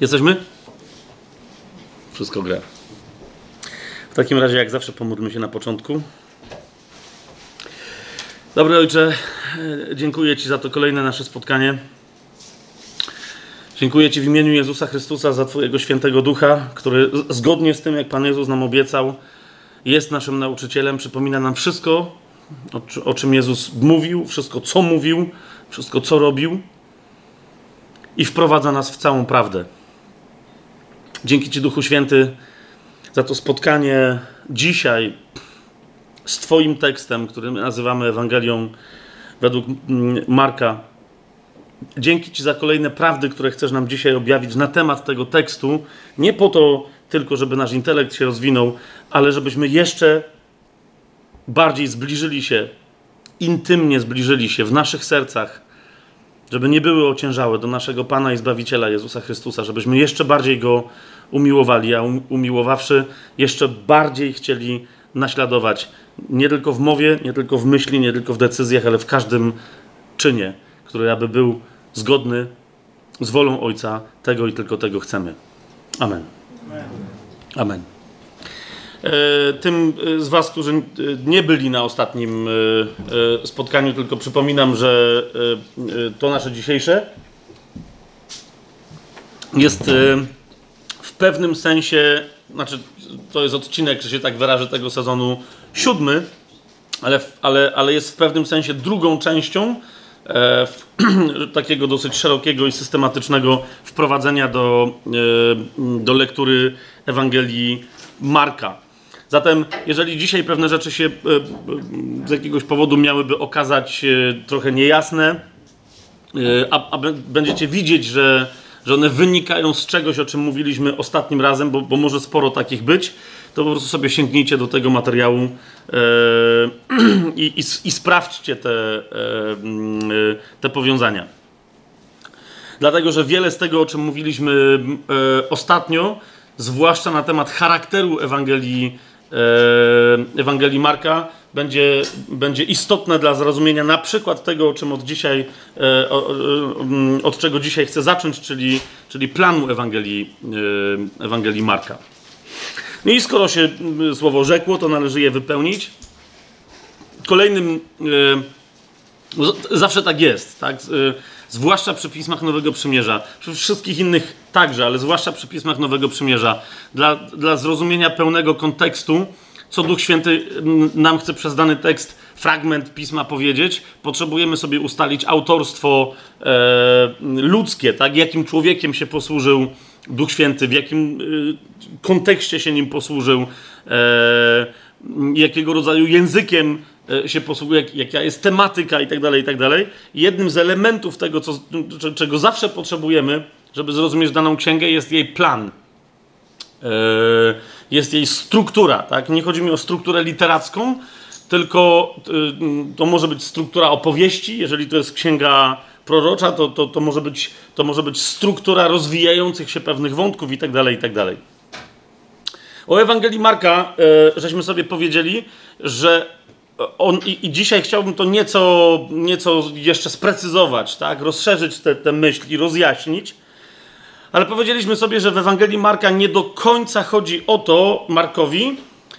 Jesteśmy? Wszystko gra. W takim razie, jak zawsze, pomódlmy się na początku. Dobry Ojcze, dziękuję Ci za to kolejne nasze spotkanie. Dziękuję Ci w imieniu Jezusa Chrystusa za Twojego świętego ducha, który zgodnie z tym, jak Pan Jezus nam obiecał, jest naszym nauczycielem, przypomina nam wszystko, o, czym Jezus mówił, wszystko co mówił, wszystko co robił i wprowadza nas w całą prawdę. Dzięki Ci, Duchu Święty, za to spotkanie dzisiaj z Twoim tekstem, który nazywamy Ewangelią według mm, Marka. Dzięki Ci za kolejne prawdy, które chcesz nam dzisiaj objawić na temat tego tekstu. Nie po to tylko, żeby nasz intelekt się rozwinął, ale żebyśmy jeszcze bardziej zbliżyli się, intymnie zbliżyli się w naszych sercach żeby nie były ociężałe do naszego Pana i Zbawiciela Jezusa Chrystusa, żebyśmy jeszcze bardziej Go umiłowali, a um, umiłowawszy, jeszcze bardziej chcieli naśladować nie tylko w mowie, nie tylko w myśli, nie tylko w decyzjach, ale w każdym czynie, który aby był zgodny z wolą Ojca, tego i tylko tego chcemy. Amen. Amen. E, tym e, z Was, którzy e, nie byli na ostatnim spotkaniu, tylko przypominam, że to nasze dzisiejsze jest pewnym sensie, znaczy to jest odcinek, że się tak wyrażę, tego sezonu siódmy, ale, ale, ale jest w pewnym sensie drugą częścią takiego dosyć szerokiego i systematycznego wprowadzenia do, do lektury Ewangelii Marka. Zatem, jeżeli dzisiaj pewne rzeczy się e, e, z jakiegoś powodu miałyby okazać e, trochę niejasne, a, a będziecie widzieć, że, że one wynikają z czegoś, o czym mówiliśmy ostatnim razem, bo, bo może sporo takich być, to po prostu sobie sięgnijcie do tego materiału e, i, i, i, sprawdźcie te, e, te powiązania. Dlatego, że wiele z tego, o czym mówiliśmy e, ostatnio, zwłaszcza na temat charakteru Ewangelii E, Ewangelii Marka będzie, będzie istotne dla zrozumienia na przykład tego, o czym od dzisiaj, e, mm, od czego dzisiaj chcę zacząć, czyli, czyli planu Ewangelii, e, Ewangelii Marka. No i skoro się mm, słowo rzekło, to należy je wypełnić. Kolejnym, zawsze tak jest, tak? zwłaszcza przy pismach Nowego Przymierza, przy wszystkich innych także, ale zwłaszcza przy pismach Nowego Przymierza, dla, dla zrozumienia pełnego kontekstu, co Duch Święty nam chce przez dany tekst, fragment pisma powiedzieć, potrzebujemy sobie ustalić autorstwo e, ludzkie, tak? jakim człowiekiem się posłużył Duch Święty, w jakim e, kontekście się nim posłużył, e, jakiego rodzaju językiem E, się posługuje, jak, jaka jest tematyka i tak dalej, i tak. Jednym z elementów tego, co, czego zawsze potrzebujemy, żeby zrozumieć daną księgę, jest jej plan. E, jest jej struktura, tak? Nie chodzi mi o strukturę literacką, tylko e, to może być struktura opowieści, jeżeli to jest księga prorocza, to, to, to, może, być, to może być struktura rozwijających się pewnych wątków i tak dalej, i tak. O Ewangelii Marka żeśmy sobie powiedzieli, że on, i, i, dzisiaj chciałbym to nieco, nieco jeszcze sprecyzować, tak? rozszerzyć te, te myśli, rozjaśnić. Ale powiedzieliśmy sobie, że w Ewangelii Marka nie do końca chodzi o to, Markowi,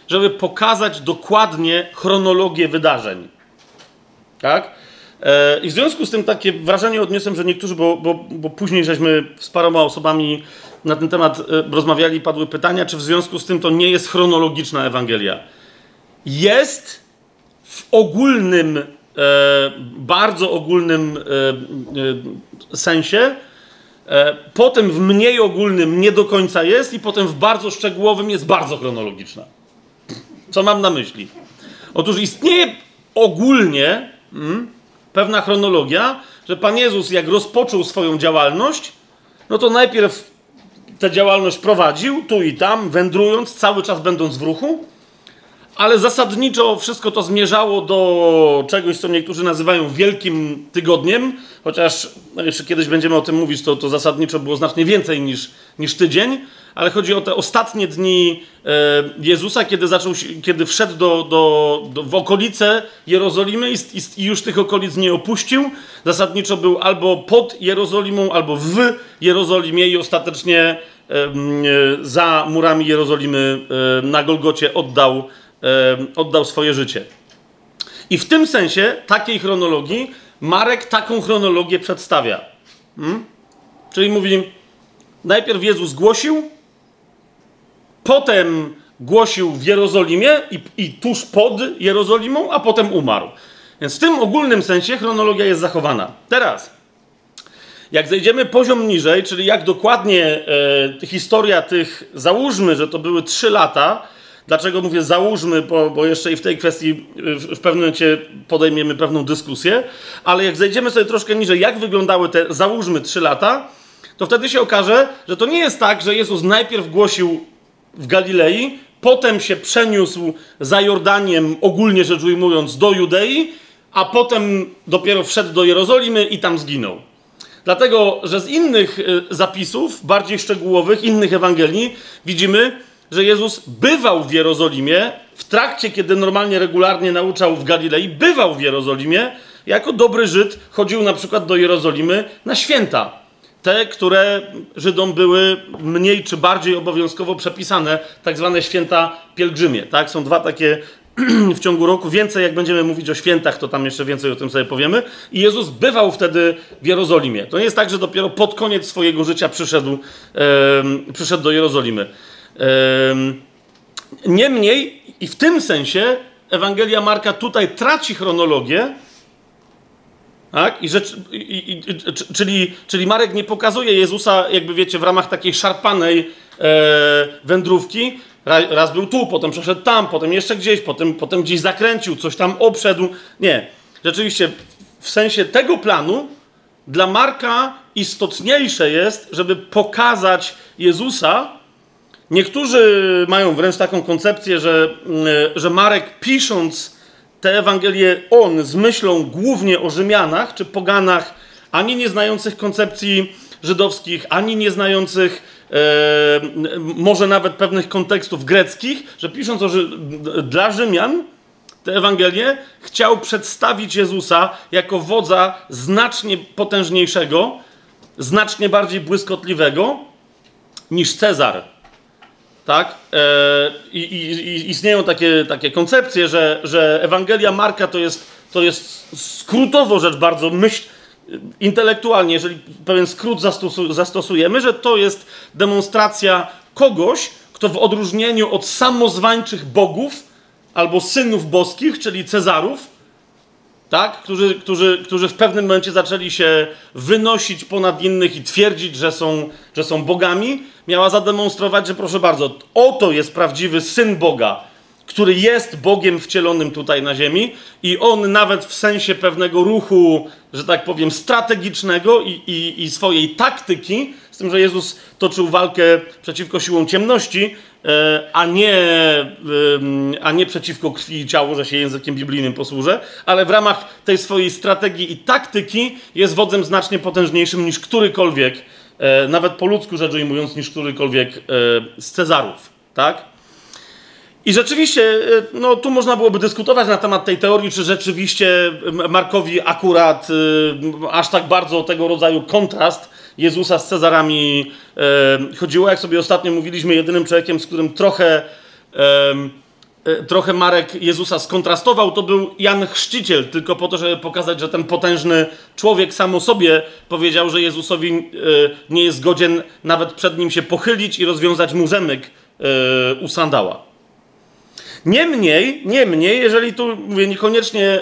żeby pokazać dokładnie chronologię wydarzeń. Tak? E, I w związku z tym takie wrażenie odniosłem, że niektórzy, bo, bo, bo później żeśmy z paroma osobami na ten temat e, rozmawiali, padły pytania, czy w związku z tym to nie jest chronologiczna Ewangelia. Jest, w ogólnym, e, bardzo ogólnym sensie, potem w mniej ogólnym nie do końca jest i potem w bardzo szczegółowym jest bardzo chronologiczna. Co mam na myśli? Otóż istnieje ogólnie hmm, pewna chronologia, że Pan Jezus jak rozpoczął swoją działalność, no to najpierw tę działalność prowadził tu i tam, wędrując, cały czas będąc w ruchu, ale zasadniczo wszystko to zmierzało do czegoś, co niektórzy nazywają Wielkim Tygodniem, chociaż no jeszcze kiedyś będziemy o tym mówić, to, to zasadniczo było znacznie więcej niż, niż tydzień, ale chodzi o te ostatnie dni e, Jezusa, kiedy, zaczął, kiedy wszedł do, do, do, w okolice Jerozolimy i, i, już tych okolic nie opuścił. Zasadniczo był albo pod Jerozolimą, albo w Jerozolimie i ostatecznie e, za murami Jerozolimy e, na Golgocie oddał oddał swoje życie. I w tym sensie, takiej chronologii, Marek taką chronologię przedstawia. Hmm? Czyli mówi, najpierw Jezus głosił, potem głosił w Jerozolimie i, i tuż pod Jerozolimą, a potem umarł. Więc w tym ogólnym sensie chronologia jest zachowana. Teraz, jak zejdziemy poziom niżej, czyli jak dokładnie e, historia tych, załóżmy, że to były trzy lata, Dlaczego mówię załóżmy, bo, bo jeszcze i w tej kwestii w, w pewnym momencie podejmiemy pewną dyskusję, ale jak zejdziemy sobie troszkę niżej, jak wyglądały te, załóżmy, trzy lata, to wtedy się okaże, że to nie jest tak, że Jezus najpierw głosił w Galilei, potem się przeniósł za Jordaniem, ogólnie rzecz ujmując, do Judei, a potem dopiero wszedł do Jerozolimy i tam zginął. Dlatego, że z innych y, zapisów, bardziej szczegółowych, innych Ewangelii, widzimy, że Jezus bywał w Jerozolimie w trakcie, kiedy normalnie, regularnie nauczał w Galilei, bywał w Jerozolimie, jako dobry Żyd chodził na przykład do Jerozolimy na święta. Te, które Żydom były mniej czy bardziej obowiązkowo przepisane, tak zwane święta pielgrzymie. Tak? Są dwa takie w ciągu roku. Więcej, jak będziemy mówić o świętach, to tam jeszcze więcej o tym sobie powiemy. I Jezus bywał wtedy w Jerozolimie. To nie jest tak, że dopiero pod koniec swojego życia przyszedł, e, przyszedł do Jerozolimy. Niemniej, i w tym sensie Ewangelia Marka tutaj traci chronologię, tak? I rzecz, i, i, czyli, czyli Marek nie pokazuje Jezusa, jakby wiecie, w ramach takiej szarpanej e, wędrówki. Raz był tu, potem przeszedł tam, potem jeszcze gdzieś, potem, potem gdzieś zakręcił, coś tam obszedł. Nie. Rzeczywiście, w sensie tego planu, dla Marka istotniejsze jest, żeby pokazać Jezusa Niektórzy mają wręcz taką koncepcję, że, mm, że Marek pisząc tę Ewangelię on z myślą głównie o Rzymianach czy poganach, ani nie znających koncepcji żydowskich, ani nie znających e, może nawet pewnych kontekstów greckich, że pisząc o, dla Rzymian tę Ewangelię, chciał przedstawić Jezusa jako wodza znacznie potężniejszego, znacznie bardziej błyskotliwego niż Cezar tak? E, I, i, istnieją takie, takie koncepcje, że, że Ewangelia Marka to jest, to jest skrótowo rzecz bardzo myśl, intelektualnie, jeżeli pewien skrót zastosu, zastosujemy, że to jest demonstracja kogoś, kto w odróżnieniu od samozwańczych bogów albo synów boskich, czyli Cezarów, tak? którzy, którzy, którzy w pewnym momencie zaczęli się wynosić ponad innych i twierdzić, że są, że są bogami, miała zademonstrować, że proszę bardzo, oto jest prawdziwy syn Boga, który jest Bogiem wcielonym tutaj na ziemi i on nawet w sensie pewnego ruchu, że tak powiem, strategicznego i, i, i swojej taktyki, z tym, że Jezus toczył walkę przeciwko siłom ciemności, a nie, a nie przeciwko krwi i ciału, że się językiem biblijnym posłużę, ale w ramach tej swojej strategii i taktyki jest wodzem znacznie potężniejszym niż którykolwiek E, nawet po ludzku rzecz ujmując, niż którykolwiek e, z Cezarów, tak? I rzeczywiście, e, no tu można byłoby dyskutować na temat tej teorii, czy rzeczywiście Markowi akurat aż tak bardzo tego rodzaju kontrast Jezusa z Cezarami chodziło. Jak sobie ostatnio mówiliśmy, jedynym człowiekiem, z którym trochę E, trochę Marek Jezusa skontrastował, to był Jan Chrzciciel, tylko po to, żeby pokazać, że ten potężny człowiek sam o sobie powiedział, że Jezusowi e, nie jest godzien nawet przed nim się pochylić i rozwiązać mu rzemyk e, u sandała. Niemniej, niemniej, jeżeli tu mówię, niekoniecznie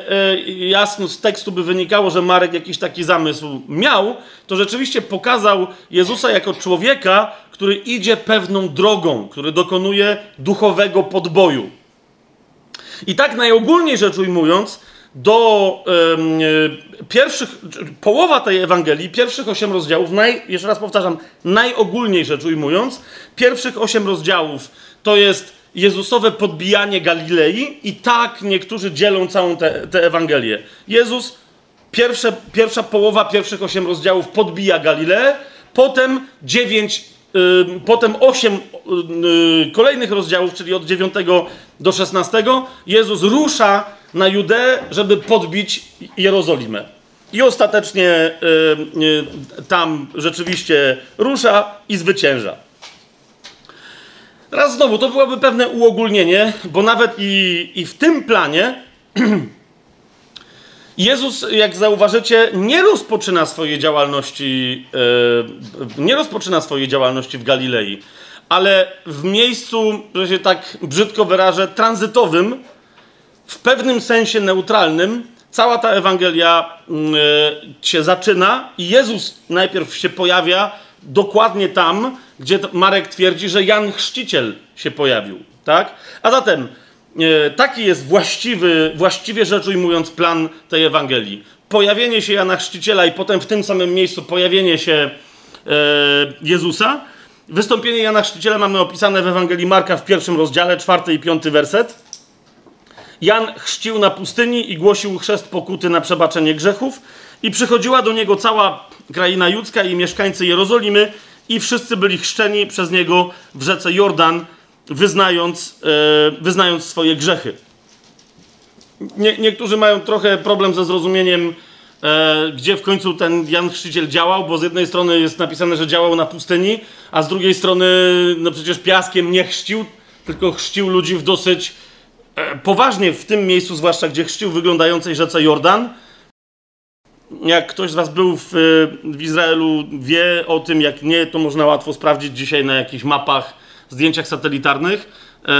jasno z tekstu by wynikało, że Marek jakiś taki zamysł miał, to rzeczywiście pokazał Jezusa jako człowieka, który idzie pewną drogą, który dokonuje duchowego podboju. I tak najogólniej rzecz ujmując, do y, pierwszych, połowa tej Ewangelii, pierwszych osiem rozdziałów, naj, jeszcze raz powtarzam, najogólniej rzecz ujmując, pierwszych osiem rozdziałów to jest Jezusowe podbijanie Galilei i tak niektórzy dzielą całą tę Ewangelię. Jezus, pierwsze, pierwsza połowa pierwszych osiem rozdziałów podbija Galileę, potem dziewięć, y, potem osiem y, kolejnych rozdziałów, czyli od dziewiątego do szesnastego, Jezus rusza na Judeę, żeby podbić Jerozolimę. I ostatecznie y, tam rzeczywiście rusza i zwycięża. Teraz znowu, to byłoby pewne uogólnienie, bo nawet i, i w tym planie Jezus, jak zauważycie, nie rozpoczyna swojej działalności, yy, nie rozpoczyna swojej działalności w Galilei, ale w miejscu, że się tak brzydko wyrażę, tranzytowym, w pewnym sensie neutralnym, cała ta Ewangelia yy, się zaczyna i Jezus najpierw się pojawia dokładnie tam, gdzie Marek twierdzi, że Jan Chrzciciel się pojawił. Tak? A zatem e, taki jest właściwy, właściwie rzecz ujmując plan tej Ewangelii. Pojawienie się Jana Chrzciciela i potem w tym samym miejscu pojawienie się e, Jezusa. Wystąpienie Jana Chrzciciela mamy opisane w Ewangelii Marka w pierwszym rozdziale, czwarty i piąty werset. Jan chrzcił na pustyni i głosił chrzest pokuty na przebaczenie grzechów i przychodziła do niego cała kraina judzka i mieszkańcy Jerozolimy i wszyscy byli chrzczeni przez niego w rzece Jordan, wyznając, e, wyznając swoje grzechy. Nie, niektórzy mają trochę problem ze zrozumieniem, e, gdzie w końcu ten Jan Chrzciciel działał, bo z jednej strony jest napisane, że działał na pustyni, a z drugiej strony, no przecież piaskiem nie chrzcił, tylko chrzcił ludzi w dosyć e, poważnie w tym miejscu, zwłaszcza gdzie chrzcił wyglądającej rzece Jordan jak ktoś z Was był w, w, Izraelu, wie o tym, jak nie, to można łatwo sprawdzić dzisiaj na jakichś mapach, zdjęciach satelitarnych. E,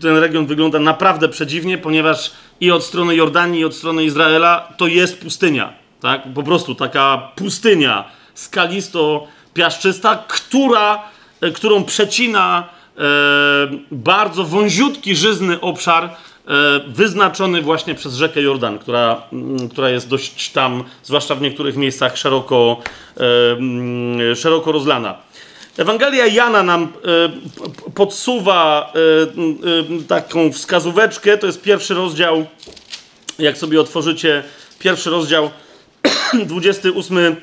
ten region wygląda naprawdę przedziwnie, ponieważ i od strony Jordanii, i od strony Izraela to jest pustynia. Tak? Po prostu taka pustynia skalisto-piaszczysta, która, e, którą przecina bardzo wąziutki, żyzny obszar wyznaczony właśnie przez rzekę Jordan, która, mm, która jest dość tam, zwłaszcza w niektórych miejscach, szeroko, e, mm, szeroko rozlana. Ewangelia Jana nam e, podsuwa taką wskazóweczkę, to jest pierwszy rozdział, jak sobie otworzycie pierwszy rozdział, 28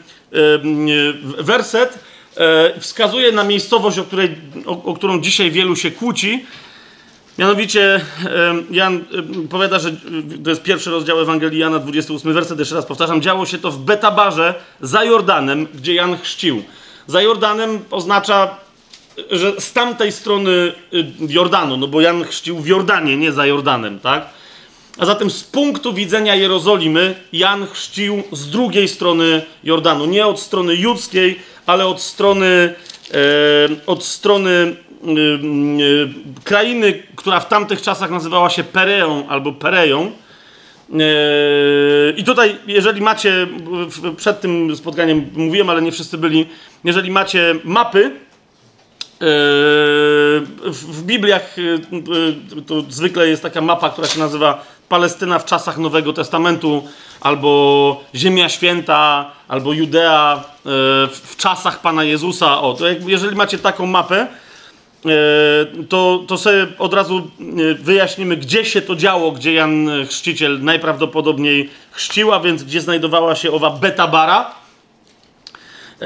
werset, wskazuje na miejscowość, o, której, o, o którą dzisiaj wielu się kłóci, Mianowicie Jan powiada, że to jest pierwszy rozdział Ewangelii Jana, 28 werset, jeszcze raz powtarzam, działo się to w Betabarze za Jordanem, gdzie Jan chrzcił. Za Jordanem oznacza, że z tamtej strony y, Jordanu, no bo Jan chrzcił w Jordanie, nie za Jordanem, tak? A zatem z punktu widzenia Jerozolimy Jan chrzcił z drugiej strony Jordanu. Nie od strony judzkiej, ale od strony, e, od strony krainy, która w tamtych czasach nazywała się Pereą albo Pereją. Y, I tutaj, jeżeli macie, przed tym spotkaniem mówiłem, ale nie wszyscy byli, jeżeli macie mapy, w Bibliach to zwykle jest taka mapa, która się nazywa Palestyna w czasach Nowego Testamentu, albo Ziemia Święta, albo Judea w czasach Pana Jezusa. O, to jeżeli macie taką mapę, to, to sobie od razu e, wyjaśnimy, gdzie się to działo, gdzie Jan Chrzciciel najprawdopodobniej chrzciła, więc gdzie znajdowała się owa Betabara. E,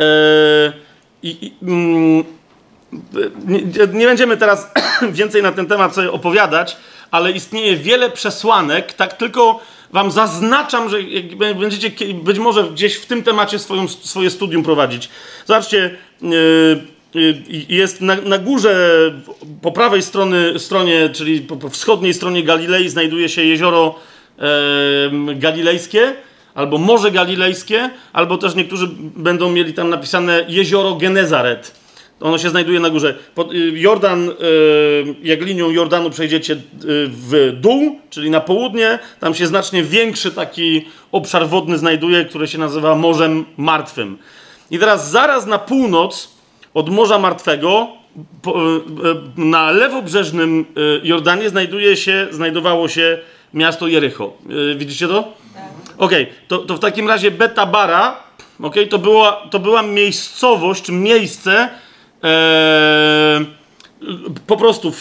I, mm, nie, nie będziemy teraz więcej na ten temat sobie opowiadać, ale istnieje wiele przesłanek, tak tylko wam zaznaczam, że będziecie być może gdzieś w tym temacie swoją, swoje studium prowadzić. Zobaczcie, Y, jest na, na, górze, po prawej strony, stronie, czyli po, po wschodniej stronie Galilei, znajduje się jezioro e, galilejskie, albo Morze Galilejskie, albo też niektórzy będą mieli tam napisane jezioro Genezaret. Ono się znajduje na górze. Y, Jordan, e, jak linią Jordanu przejdziecie y, w dół, czyli na południe, tam się znacznie większy taki obszar wodny znajduje, który się nazywa Morzem Martwym. I teraz zaraz na północ od Morza Martwego e, e, na lewobrzeżnym e, Jordanie znajduje się, znajdowało się miasto Jericho. Widzicie to? Tak. Okej, okay, to, to w takim razie Betabara, okay, to, była, to była miejscowość, czy miejsce, po prostu,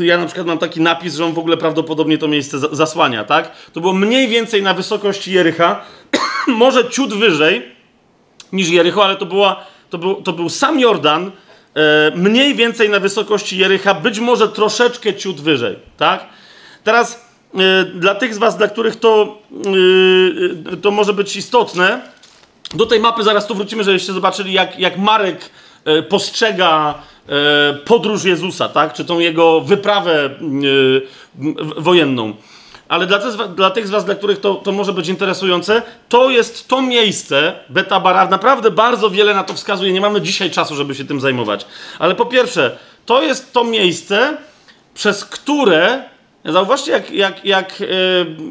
ja na przykład mam taki napis, że on w ogóle prawdopodobnie to miejsce zasłania, tak? To było mniej więcej na wysokości Jericha, może ciut wyżej niż Jericho, ale to, była, to, był, to był sam Jordan, e, mniej więcej na wysokości Jericha, być może troszeczkę ciut wyżej, tak? Teraz e, dla tych z was, dla których to, e, to może być istotne, do tej mapy zaraz tu wrócimy, żebyście zobaczyli, jak, jak Marek postrzega podróż Jezusa, tak? Czy tą jego wyprawę wojenną ale dla, te, dla tych z Was, dla których to, to może być interesujące, to jest to miejsce, Betabara, naprawdę bardzo wiele na to wskazuje. Nie mamy dzisiaj czasu, żeby się tym zajmować. Ale po pierwsze, to jest to miejsce, przez które Zauważcie, jak, jak, jak, e,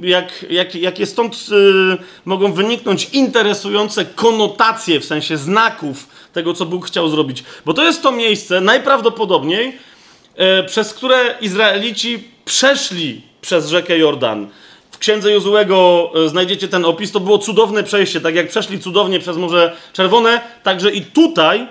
jak, jak, jakie stąd e, mogą wyniknąć interesujące konotacje, w sensie znaków tego, co Bóg chciał zrobić. Bo to jest to miejsce, najprawdopodobniej, e, przez które Izraelici przeszli przez rzekę Jordan. W księdze Jozułego e, znajdziecie ten opis. To było cudowne przejście. Tak jak przeszli cudownie przez Morze Czerwone, także i tutaj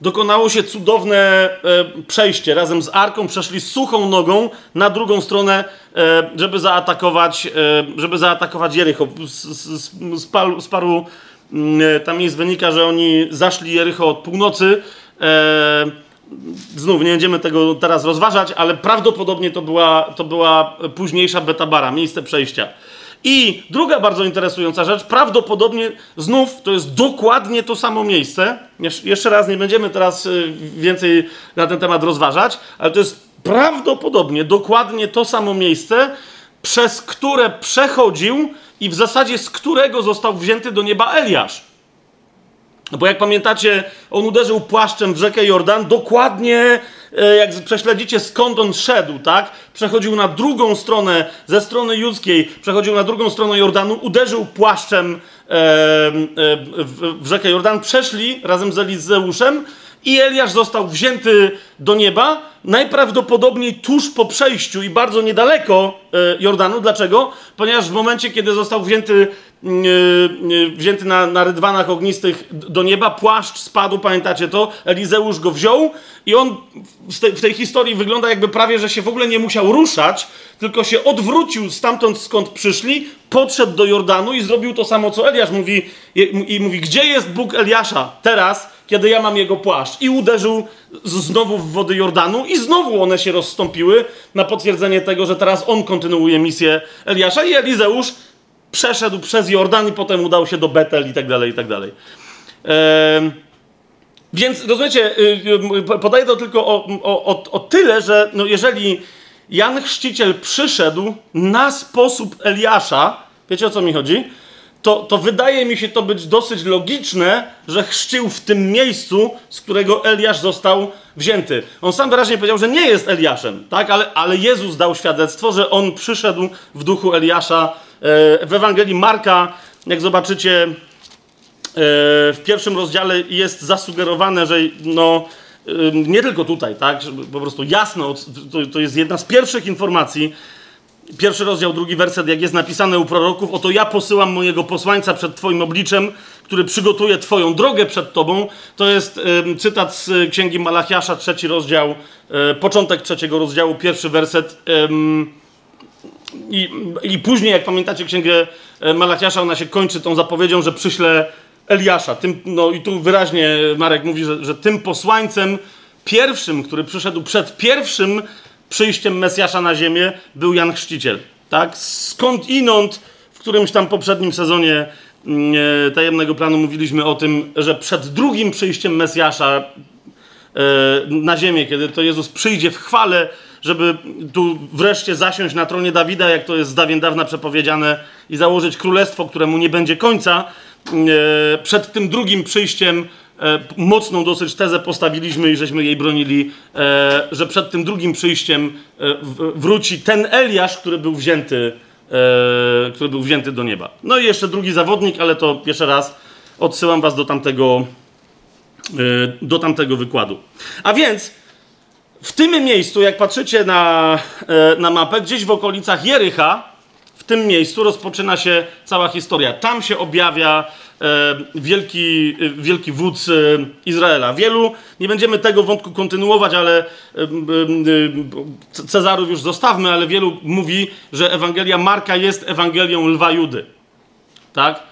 dokonało się cudowne e, przejście. Razem z arką przeszli suchą nogą na drugą stronę, e, żeby zaatakować, żeby zaatakować Jericho. Z, z, z, paru, z paru mm, tam jest wynika, że oni zaszli Jericho od północy znów nie będziemy tego teraz rozważać, ale prawdopodobnie to była, to była późniejsza betabara, miejsce przejścia. I druga bardzo interesująca rzecz, prawdopodobnie znów to jest dokładnie to samo miejsce. Jeszcze raz nie będziemy teraz y, więcej na ten temat rozważać, ale to jest prawdopodobnie dokładnie to samo miejsce, przez które przechodził i w zasadzie z którego został wzięty do nieba Eliasz. Bo jak pamiętacie, on uderzył płaszczem w rzekę Jordan, dokładnie e, jak prześledzicie skąd on szedł, tak? Przechodził na drugą stronę, ze strony judzkiej, przechodził na drugą stronę Jordanu, uderzył płaszczem e, e, w, rzekę Jordan, przeszli razem z Elizeuszem i Eliasz został wzięty do nieba, najprawdopodobniej tuż po przejściu i bardzo niedaleko Jordanu. Dlaczego? Ponieważ w momencie, kiedy został wzięty, wzięty na, na rydwanach ognistych do nieba, płaszcz spadł, pamiętacie to? Elizeusz go wziął i on w tej, w tej historii wygląda jakby prawie, że się w ogóle nie musiał ruszać, tylko się odwrócił stamtąd, skąd przyszli, podszedł do Jordanu i zrobił to samo, co Eliasz mówi. I mówi, gdzie jest Bóg Eliasza teraz, kiedy ja mam jego płaszcz? I uderzył znowu w wody Jordanu i znowu one się rozstąpiły na potwierdzenie tego, że teraz on kontynuuje misję Eliasza i Elizeusz przeszedł przez Jordan i potem udał się do Betel i tak dalej, i tak dalej. Więc rozumiecie, y, y, podaję to tylko o, o, o tyle, że no jeżeli Jan Chrzciciel przyszedł na sposób Eliasza, wiecie o co mi chodzi? To, to wydaje mi się to być dosyć logiczne, że chrzcił w tym miejscu, z którego Eliasz został wzięty. On sam wyraźnie powiedział, że nie jest Eliaszem, tak? ale, ale Jezus dał świadectwo, że on przyszedł w duchu Eliasza. E, w Ewangelii Marka, jak zobaczycie, e, w pierwszym rozdziale jest zasugerowane, że no, nie tylko tutaj, tak, po prostu jasno, to, to jest jedna z pierwszych informacji, pierwszy rozdział, drugi werset, jak jest napisane u proroków, oto ja posyłam mojego posłańca przed twoim obliczem, który przygotuje twoją drogę przed tobą. To jest y, cytat z księgi Malachiasza, trzeci rozdział, y, początek trzeciego rozdziału, pierwszy werset. I, I później, jak pamiętacie księgę e, Malachiasza, ona się kończy tą zapowiedzią, że przyśle Eliasza. Tym, no i tu wyraźnie Marek mówi, że, że tym posłańcem pierwszym, który przyszedł przed pierwszym przyjściem Mesjasza na ziemię, był Jan Chrzciciel. Tak? Skąd inąd w którymś tam poprzednim sezonie mm, e, tajemnego planu mówiliśmy o tym, że przed drugim przyjściem Mesjasza e, na ziemię, kiedy to Jezus przyjdzie w chwale, żeby tu wreszcie zasiąść na tronie Dawida, jak to jest z dawien dawna przepowiedziane, i założyć królestwo, któremu nie będzie końca, E, przed tym drugim przyjściem mocną dosyć tezę postawiliśmy i żeśmy jej bronili, e, że przed tym drugim przyjściem wróci ten Eliasz, który był wzięty, który był wzięty do nieba. No i jeszcze drugi zawodnik, ale to jeszcze raz odsyłam was do tamtego, do tamtego wykładu. A więc w tym miejscu, jak patrzycie na, na mapę, gdzieś w okolicach Jericha, tym miejscu rozpoczyna się cała historia. Tam się objawia wielki, wielki wódz Izraela. Wielu, nie będziemy tego wątku kontynuować, ale Cezarów już zostawmy, ale wielu mówi, że Ewangelia Marka jest Ewangelią lwa Judy. Tak?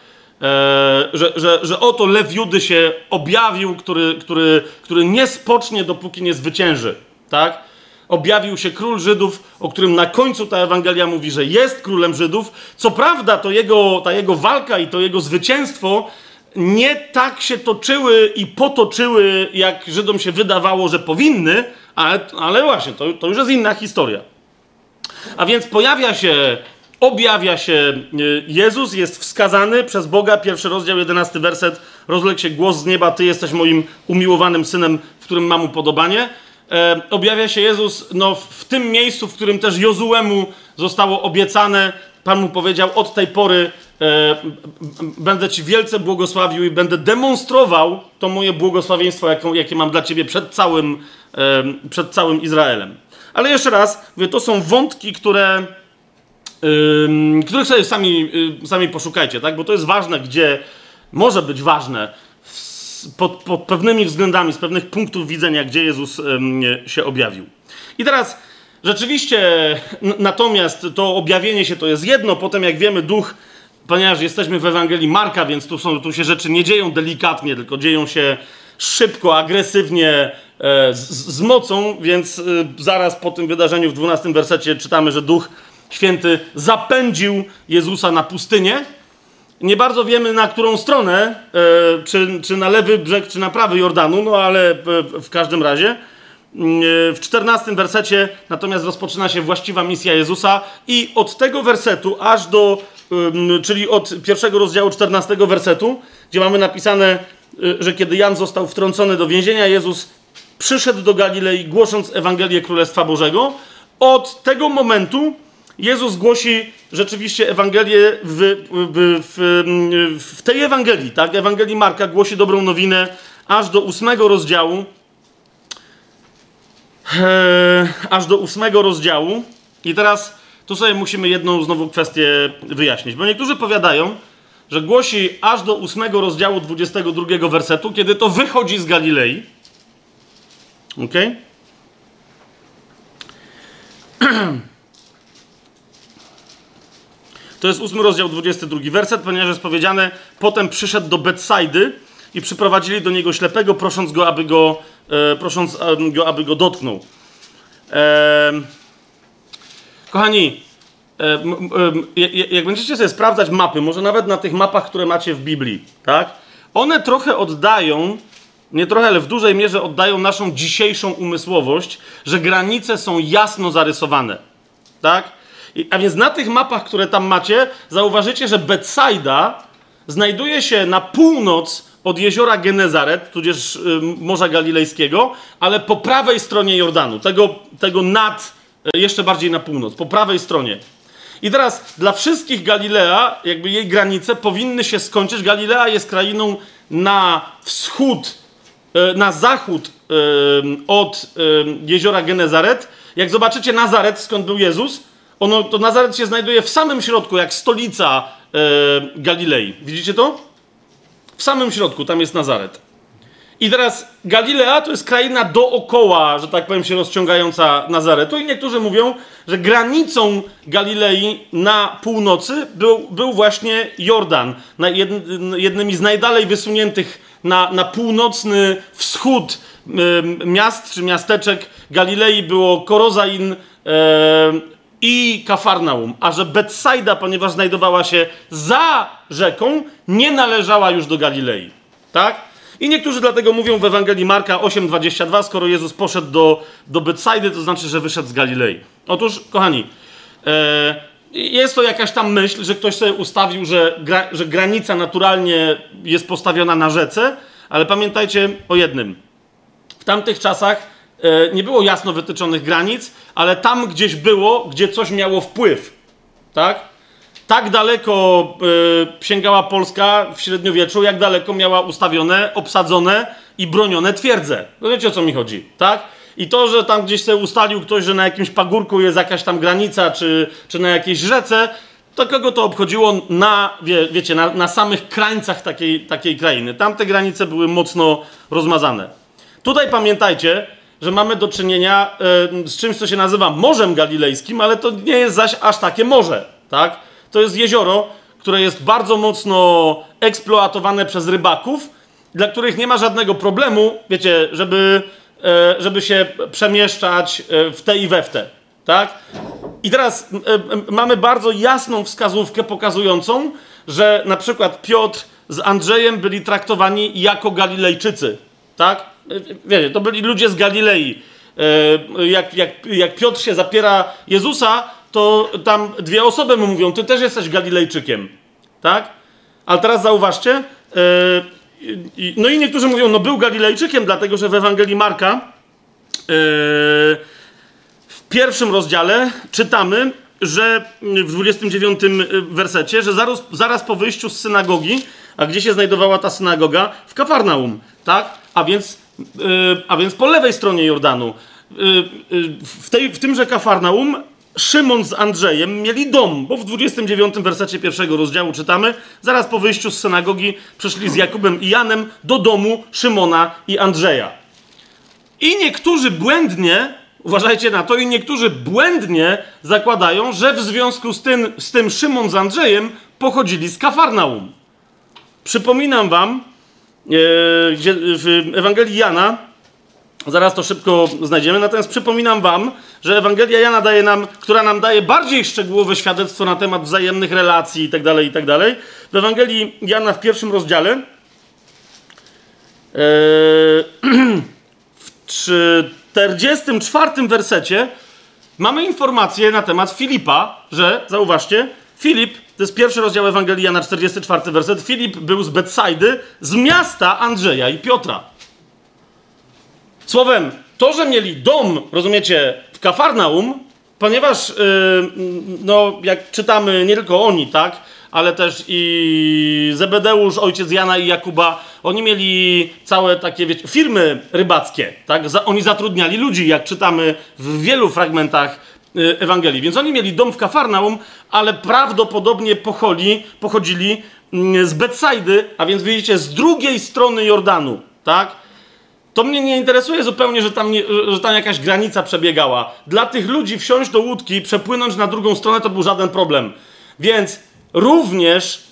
E, że, że, że oto lew Judy się objawił, który, który, który nie spocznie, dopóki nie zwycięży. Tak? Objawił się król Żydów, o którym na końcu ta Ewangelia mówi, że jest królem Żydów. Co prawda, to jego, ta jego walka i to jego zwycięstwo nie tak się toczyły i potoczyły, jak Żydom się wydawało, że powinny, ale, ale właśnie, to, to już jest inna historia. A więc pojawia się objawia się e, Jezus, jest wskazany przez Boga, pierwszy rozdział, jedenasty werset, rozległ się głos z nieba, Ty jesteś moim umiłowanym synem, w którym mam upodobanie. E, objawia się Jezus no, w tym miejscu, w którym też Jozuemu zostało obiecane. Pan mu powiedział, od tej pory e, będę Ci wielce błogosławił i będę demonstrował to moje błogosławieństwo, jaką, jakie mam dla Ciebie przed całym, e, przed całym Izraelem. Ale jeszcze raz, mówię, to są wątki, które których sobie sami, y, sami poszukajcie, tak? Bo to jest ważne, gdzie może być ważne pod, pod pewnymi względami, z pewnych punktów widzenia, gdzie Jezus się objawił. I teraz rzeczywiście, natomiast to objawienie się to jest jedno, potem jak wiemy, duch, ponieważ jesteśmy w Ewangelii Marka, więc tu, są, tu się rzeczy nie dzieją delikatnie, tylko dzieją się szybko, agresywnie, e, z, z mocą, więc y, zaraz po tym wydarzeniu w 12 wersecie czytamy, że duch Święty zapędził Jezusa na pustynię. Nie bardzo wiemy na którą stronę, e, czy, czy na lewy brzeg, czy na prawy Jordanu, no ale w każdym razie. E, w czternastym wersecie natomiast rozpoczyna się właściwa misja Jezusa i od tego wersetu aż do, czyli od pierwszego rozdziału czternastego wersetu, gdzie mamy napisane, e, że kiedy Jan został wtrącony do więzienia, Jezus przyszedł do Galilei głosząc Ewangelię Królestwa Bożego. Od tego momentu Jezus głosi rzeczywiście Ewangelię w, w, w, w, tej Ewangelii, tak? Ewangelii Marka głosi dobrą nowinę aż do ósmego rozdziału. Eee, aż do ósmego rozdziału. I teraz tu sobie musimy jedną znowu kwestię wyjaśnić, bo niektórzy powiadają, że głosi aż do ósmego rozdziału 22 wersetu, kiedy to wychodzi z Galilei. Ok? To jest ósmy rozdział, 22 werset, ponieważ jest powiedziane, potem przyszedł do Betsaidy i przyprowadzili do niego ślepego, prosząc go, aby go, e, prosząc e, go, aby go dotknął. E, kochani, e, jak będziecie sobie sprawdzać mapy, może nawet na tych mapach, które macie w Biblii, tak? One trochę oddają, nie trochę, ale w dużej mierze oddają naszą dzisiejszą umysłowość, że granice są jasno zarysowane, tak? A więc na tych mapach, które tam macie, zauważycie, że Betsaida znajduje się na północ od jeziora Genezaret, tudzież y, Morza Galilejskiego, ale po prawej stronie Jordanu, tego, tego nad, y, jeszcze bardziej na północ, po prawej stronie. I teraz dla wszystkich Galilea, jakby jej granice powinny się skończyć. Galilea jest krainą na wschód, y, na zachód od jeziora Genezaret. Jak zobaczycie Nazaret, skąd był Jezus, ono, to Nazaret się znajduje w samym środku, jak stolica e, Galilei. Widzicie to? W samym środku, tam jest Nazaret. I teraz Galilea to jest kraina dookoła, że tak powiem, się rozciągająca Nazaretu. I niektórzy mówią, że granicą Galilei na północy był, był właśnie Jordan. Jednymi z najdalej wysuniętych na, na północny wschód miast czy miasteczek Galilei było Korozain, i Kafarnaum, a że Betsaida, ponieważ znajdowała się za rzeką, nie należała już do Galilei. Tak? I niektórzy dlatego mówią w Ewangelii Marka 8:22, skoro Jezus poszedł do, do Betsaidy, to znaczy, że wyszedł z Galilei. Otóż, kochani, e, jest to jakaś tam myśl, że ktoś sobie ustawił, że, gra, że granica naturalnie jest postawiona na rzece, ale pamiętajcie o jednym. W tamtych czasach nie było jasno wytyczonych granic, ale tam gdzieś było, gdzie coś miało wpływ. Tak? Tak daleko y, sięgała Polska w średniowieczu, jak daleko miała ustawione, obsadzone i bronione twierdze. No wiecie o co mi chodzi, tak? I to, że tam gdzieś sobie ustalił ktoś, że na jakimś pagórku jest jakaś tam granica, czy, czy na jakiejś rzece, to kogo to obchodziło na, wie, wiecie, na, na samych krańcach takiej, takiej krainy. Tam te granice były mocno rozmazane. Tutaj pamiętajcie, że mamy do czynienia e, z czymś, co się nazywa Morzem Galilejskim, ale to nie jest zaś aż takie morze, tak? To jest jezioro, które jest bardzo mocno eksploatowane przez rybaków, dla których nie ma żadnego problemu, wiecie, żeby, e, żeby się przemieszczać e, w te i we w te, tak? I teraz mamy bardzo jasną wskazówkę pokazującą, że na przykład Piotr z Andrzejem byli traktowani jako Galilejczycy, tak? Wiecie, to byli ludzie z Galilei. Jak, jak, jak Piotr się zapiera Jezusa, to tam dwie osoby mu mówią, ty też jesteś Galilejczykiem, tak? Ale teraz zauważcie, no i niektórzy mówią, no był Galilejczykiem, dlatego że w Ewangelii Marka w pierwszym rozdziale czytamy, że w 29 wersecie, że zaraz, zaraz po wyjściu z synagogi, a gdzie się znajdowała ta synagoga? W Kafarnaum, tak? A więc, a więc po lewej stronie Jordanu. W, tej, w tymże Kafarnaum Szymon z Andrzejem mieli dom, bo w 29 wersecie pierwszego rozdziału czytamy, zaraz po wyjściu z synagogi przyszli z Jakubem i Janem do domu Szymona i Andrzeja. I niektórzy błędnie, uważajcie na to, i niektórzy błędnie zakładają, że w związku z tym, z tym Szymon z Andrzejem pochodzili z Kafarnaum. Przypominam wam, e, w Ewangelii Jana, Zaraz to szybko znajdziemy. Natomiast przypominam Wam, że Ewangelia Jana daje nam, która nam daje bardziej szczegółowe świadectwo na temat wzajemnych relacji itd., tak. Tak w Ewangelii Jana w pierwszym rozdziale yy, w 44 wersecie mamy informację na temat Filipa, że, zauważcie, Filip, to jest pierwszy rozdział Ewangelii Jana, 44 werset, Filip był z Betsajdy, z miasta Andrzeja i Piotra. Słowem, to, że mieli dom, rozumiecie, w Kafarnaum, ponieważ, yy, no, jak czytamy, nie tylko oni, tak, ale też i Zebedeusz, ojciec Jana i Jakuba, oni mieli całe takie, wiecie, firmy rybackie, tak, Za, oni zatrudniali ludzi, jak czytamy w wielu fragmentach Ewangelii. Więc oni mieli dom w Kafarnaum, ale prawdopodobnie pocholi, pochodzili yy, z Betsajdy, a więc widzicie, z drugiej strony Jordanu, tak, to mnie nie interesuje zupełnie, że tam, nie, że tam jakaś granica przebiegała. Dla tych ludzi wsiąść do łódki, przepłynąć na drugą stronę to był żaden problem. Więc również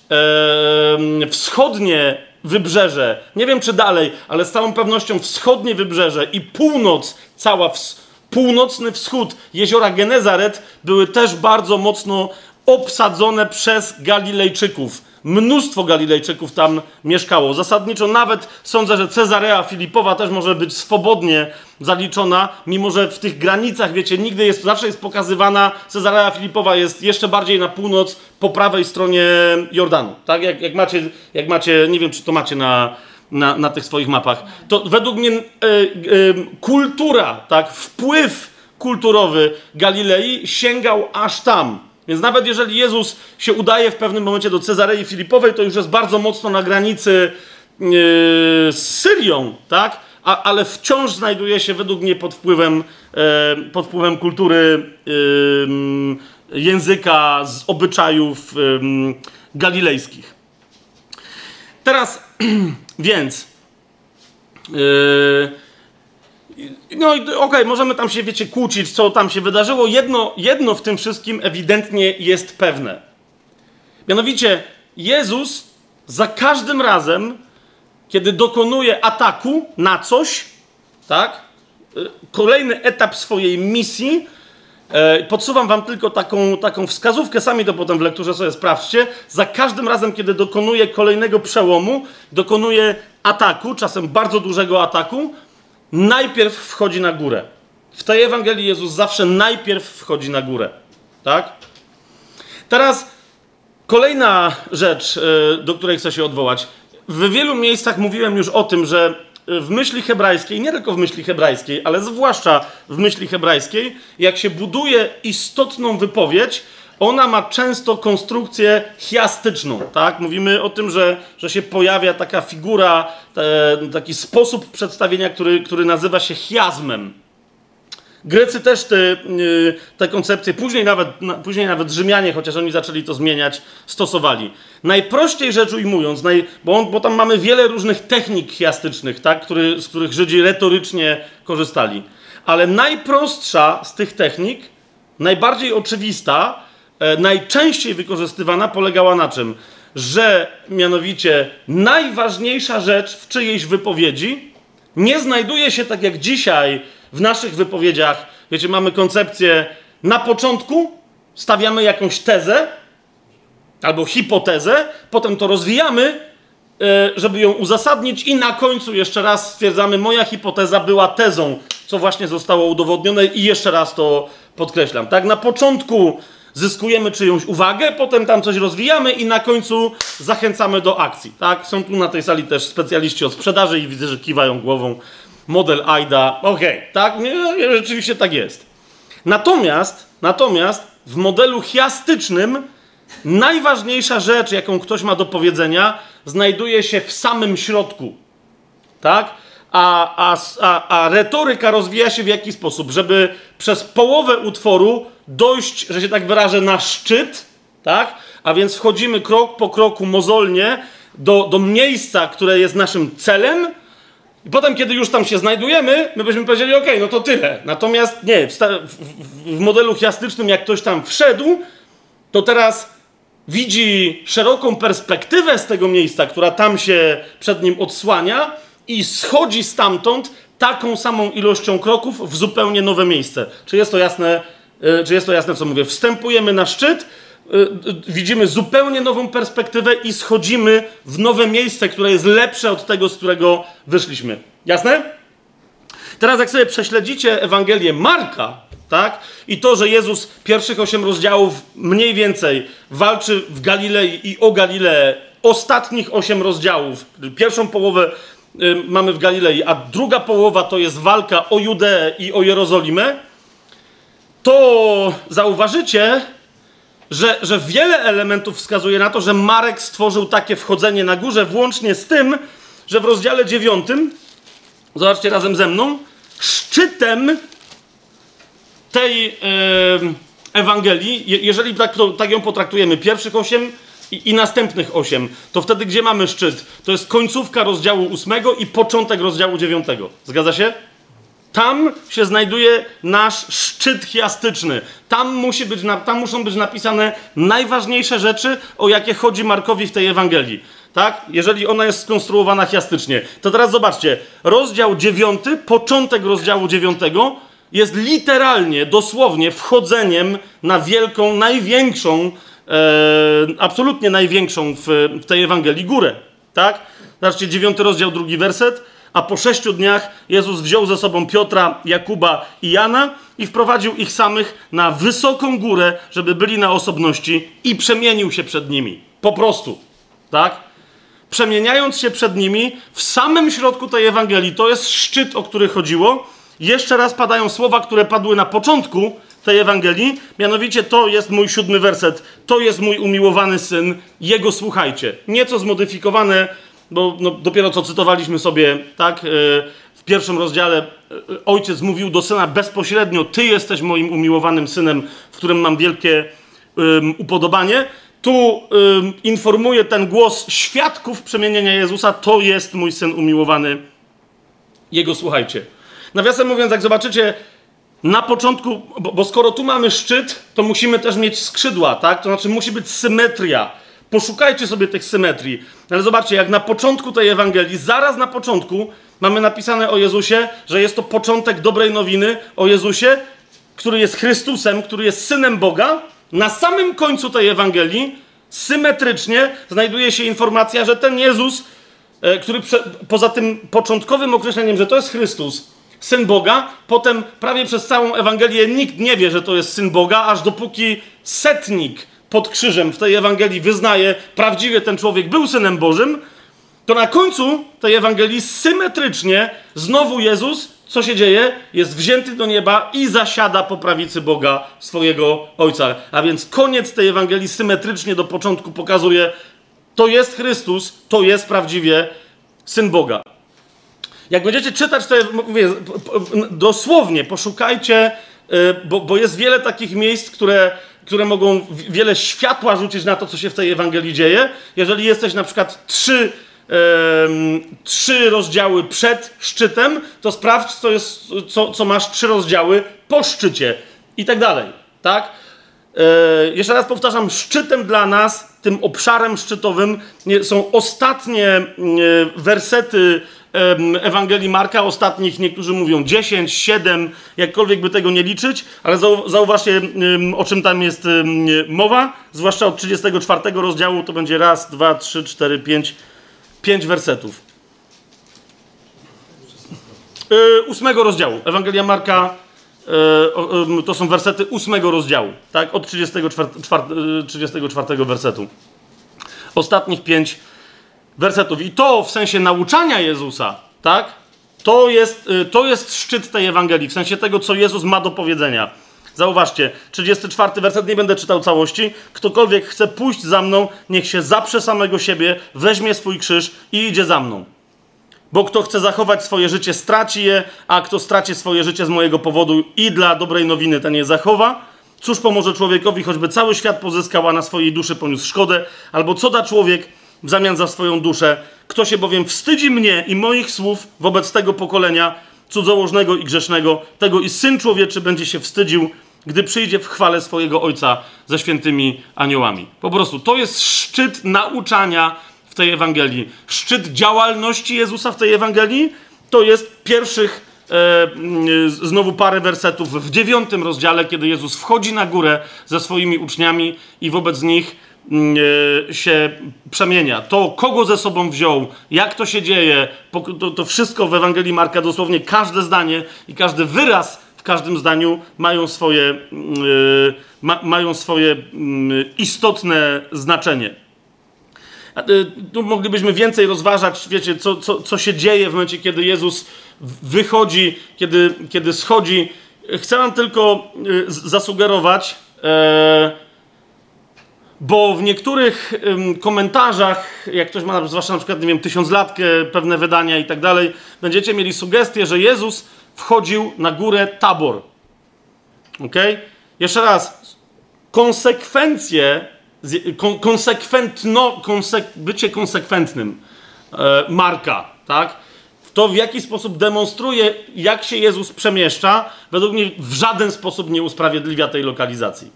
e, wschodnie wybrzeże, nie wiem czy dalej, ale z całą pewnością wschodnie wybrzeże i północ, cała ws północny wschód jeziora Genezaret były też bardzo mocno obsadzone przez Galilejczyków Mnóstwo Galilejczyków tam mieszkało. Zasadniczo nawet sądzę, że Cezarea Filipowa też może być swobodnie zaliczona, mimo że w tych granicach, wiecie, nigdy jest, zawsze jest pokazywana, Cezarea Filipowa jest jeszcze bardziej na północ, po prawej stronie Jordanu. Tak, jak, jak, macie, jak macie, nie wiem, czy to macie na, na, na tych swoich mapach, to według mnie y, y, kultura, tak, wpływ kulturowy Galilei sięgał aż tam. Więc nawet jeżeli Jezus się udaje w pewnym momencie do Cezarei Filipowej, to już jest bardzo mocno na granicy yy, z Syrią, tak? A, ale wciąż znajduje się według mnie pod wpływem, pod wpływem kultury, języka, z obyczajów galilejskich. Teraz, więc. Yy, no i okej, okay, możemy tam się, wiecie, kłócić, co tam się wydarzyło. Jedno, jedno w tym wszystkim ewidentnie jest pewne. Mianowicie, Jezus za każdym razem, kiedy dokonuje ataku na coś, tak, y, kolejny etap swojej misji, podsuwam wam tylko taką, taką wskazówkę, sami to potem w lekturze sobie sprawdźcie. Za każdym razem, kiedy dokonuje kolejnego przełomu, dokonuje ataku, czasem bardzo dużego ataku, najpierw wchodzi na górę. W tej Ewangelii Jezus zawsze najpierw wchodzi na górę. Tak? Teraz kolejna rzecz, e, do której chcę się odwołać. W wielu miejscach mówiłem już o tym, że w myśli hebrajskiej, nie tylko w myśli hebrajskiej, ale zwłaszcza w myśli hebrajskiej, jak się buduje istotną wypowiedź, ona ma często konstrukcję chiastyczną, tak? Mówimy o tym, że, że się pojawia taka figura, te, taki sposób przedstawienia, który, który nazywa się chiazmem. Grecy też te, yy, te koncepcje, później nawet, na, później nawet Rzymianie, chociaż oni zaczęli to zmieniać, stosowali. Najprościej rzecz ujmując, naj, bo, on, bo tam mamy wiele różnych technik chiastycznych, tak, który, z których Żydzi retorycznie korzystali. Ale najprostsza z tych technik, najbardziej oczywista, e, najczęściej wykorzystywana polegała na czym? Że mianowicie najważniejsza rzecz w czyjejś wypowiedzi nie znajduje się tak jak dzisiaj w naszych wypowiedziach. Wiecie, mamy koncepcję na początku stawiamy jakąś tezę albo hipotezę, potem to rozwijamy, e, żeby ją uzasadnić, i na końcu jeszcze raz stwierdzamy, moja hipoteza była tezą, co właśnie zostało udowodnione, i jeszcze raz to podkreślam. Tak, na początku zyskujemy czyjąś uwagę, potem tam coś rozwijamy i na końcu zachęcamy do akcji. Tak? Są tu na tej sali też specjaliści od sprzedaży i widzę, że kiwają głową. Model AIDA, okej, okay, tak? Rzeczywiście tak jest. Natomiast, natomiast w modelu chiastycznym najważniejsza rzecz, jaką ktoś ma do powiedzenia, znajduje się w samym środku. Tak? A, a, a, a retoryka rozwija się w jaki sposób? Żeby przez połowę utworu dojść, że się tak wyrażę, na szczyt, tak? A więc wchodzimy krok po kroku mozolnie do, do miejsca, które jest naszym celem, i potem, kiedy już tam się znajdujemy, my byśmy powiedzieli, ok, no to tyle. Natomiast nie, w, w, w modelu chiastycznym, jak ktoś tam wszedł, to teraz widzi szeroką perspektywę z tego miejsca, która tam się przed nim odsłania i schodzi stamtąd taką samą ilością kroków w zupełnie nowe miejsce. Czy jest to jasne, E, czy jest to jasne, co mówię? Wstępujemy na szczyt, widzimy zupełnie nową perspektywę i schodzimy w nowe miejsce, które jest lepsze od tego, z którego wyszliśmy. Jasne? Teraz, jak sobie prześledzicie Ewangelię Marka, tak? I to, że Jezus pierwszych osiem rozdziałów mniej więcej walczy w Galilei i o Galileę, ostatnich osiem rozdziałów, pierwszą połowę y, mamy w Galilei, a druga połowa to jest walka o Judeę i o Jerozolimę to zauważycie, że, że wiele elementów wskazuje na to, że Marek stworzył takie wchodzenie na górze, włącznie z tym, że w rozdziale 9, zobaczcie razem ze mną, szczytem tej Ewangelii, je, jeżeli tak, to, tak ją potraktujemy, pierwszych osiem i, i, następnych osiem, to wtedy gdzie mamy szczyt? To jest końcówka rozdziału ósmego i początek rozdziału dziewiątego. Zgadza się? Tam się znajduje nasz szczyt chiastyczny. Tam, musi być, tam muszą być napisane najważniejsze rzeczy, o jakie chodzi Markowi w tej Ewangelii. Tak? Jeżeli ona jest skonstruowana chiastycznie. To teraz zobaczcie. Rozdział 9, początek rozdziału 9 jest literalnie, dosłownie wchodzeniem na wielką, największą, e, absolutnie największą w, w tej Ewangelii górę. Tak? Zobaczcie, 9 rozdział, drugi werset a po sześciu dniach Jezus wziął ze sobą Piotra, Jakuba i Jana i wprowadził ich samych na wysoką górę, żeby byli na osobności i przemienił się przed nimi. Po prostu. Tak? Przemieniając się przed nimi w samym środku tej Ewangelii, to jest szczyt, o który chodziło. Jeszcze raz padają słowa, które padły na początku tej Ewangelii, mianowicie to jest mój siódmy werset, to jest mój umiłowany syn, jego słuchajcie. Nieco zmodyfikowane bo no, dopiero co cytowaliśmy sobie, tak, e, w pierwszym rozdziale e, ojciec mówił do syna bezpośrednio, ty jesteś moim umiłowanym synem, w którym mam wielkie um, upodobanie. Tu um, informuje ten głos świadków przemienienia Jezusa, to jest mój syn umiłowany, jego słuchajcie. Nawiasem mówiąc, jak zobaczycie, na początku, bo, bo skoro tu mamy szczyt, to musimy też mieć skrzydła, tak? To znaczy musi być symetria Poszukajcie sobie tych symetrii. Ale zobaczcie, jak na początku tej Ewangelii, zaraz na początku, mamy napisane o Jezusie, że jest to początek dobrej nowiny o Jezusie, który jest Chrystusem, który jest synem Boga. Na samym końcu tej Ewangelii, symetrycznie, znajduje się informacja, że ten Jezus, e, który poza tym początkowym określeniem, że to jest Chrystus, syn Boga, potem prawie przez całą Ewangelię nikt nie wie, że to jest syn Boga, aż dopóki setnik pod krzyżem w tej Ewangelii wyznaje, prawdziwie ten człowiek był synem Bożym, to na końcu tej Ewangelii symetrycznie znowu Jezus, co się dzieje? Jest wzięty do nieba i zasiada po prawicy Boga swojego Ojca. A więc koniec tej Ewangelii symetrycznie do początku pokazuje, to jest Chrystus, to jest prawdziwie Syn Boga. Jak będziecie czytać, to mówię, dosłownie poszukajcie, y, bo, bo jest wiele takich miejsc, które, które mogą wiele światła rzucić na to, co się w tej Ewangelii dzieje. Jeżeli jesteś na przykład trzy, trzy rozdziały przed szczytem, to sprawdź, co, jest, co, co masz trzy rozdziały po szczycie i tak dalej. Tak? E, jeszcze raz powtarzam, szczytem dla nas, tym obszarem szczytowym są ostatnie e, wersety Ewangelii Marka, ostatnich niektórzy mówią 10, 7, jakkolwiek by tego nie liczyć, ale zauważcie, o czym tam jest mowa, zwłaszcza od 34 rozdziału to będzie raz, dwa, trzy, cztery, pięć, pięć wersetów. E, ósmego rozdziału. Ewangelia Marka, e, to są wersety ósmego rozdziału, tak? Od 34, 34 e, wersetu. Ostatnich pięć wersetów. I to w sensie nauczania Jezusa, tak? To jest, to jest szczyt tej Ewangelii, w sensie tego, co Jezus ma do powiedzenia. Zauważcie, 34 werset, nie będę czytał całości. Ktokolwiek chce pójść za mną, niech się zaprze samego siebie, weźmie swój krzyż i idzie za mną. Bo kto chce zachować swoje życie, straci je, a kto straci swoje życie z mojego powodu i dla dobrej nowiny, ten je zachowa. Cóż pomoże człowiekowi, choćby cały świat pozyskał, a na swojej duszy poniósł szkodę? Albo co da człowiek w zamian za swoją duszę? Kto się bowiem wstydzi mnie i moich słów wobec tego pokolenia cudzołożnego i grzesznego, tego i Syn Człowieczy będzie się wstydził, gdy przyjdzie w chwale swojego Ojca ze świętymi aniołami. Po prostu to jest szczyt nauczania w tej Ewangelii. Szczyt działalności Jezusa w tej Ewangelii to jest pierwszych e, znowu parę wersetów w dziewiątym rozdziale, kiedy Jezus wchodzi na górę ze swoimi uczniami i wobec nich się przemienia. To, kogo ze sobą wziął, jak to się dzieje, to, to wszystko w Ewangelii Marka, dosłownie każde zdanie i każdy wyraz w każdym zdaniu mają swoje, yy, ma, mają swoje yy, istotne znaczenie. Y, tu moglibyśmy więcej rozważać, wiecie, co, co, co się dzieje w momencie, kiedy Jezus wychodzi, kiedy, kiedy schodzi. Chcę Wam tylko y, zasugerować, e, bo w niektórych komentarzach, jak ktoś ma zwłaszcza na przykład, nie wiem, tysiąclatkę, pewne wydania i tak dalej, będziecie mieli sugestię, że Jezus wchodził na górę Tabor. Ok? Jeszcze raz. Konsekwencje konsekwentno, konsek, bycie konsekwentnym e, Marka, tak? To w jaki sposób demonstruje, jak się Jezus przemieszcza, według mnie w żaden sposób nie usprawiedliwia tej lokalizacji.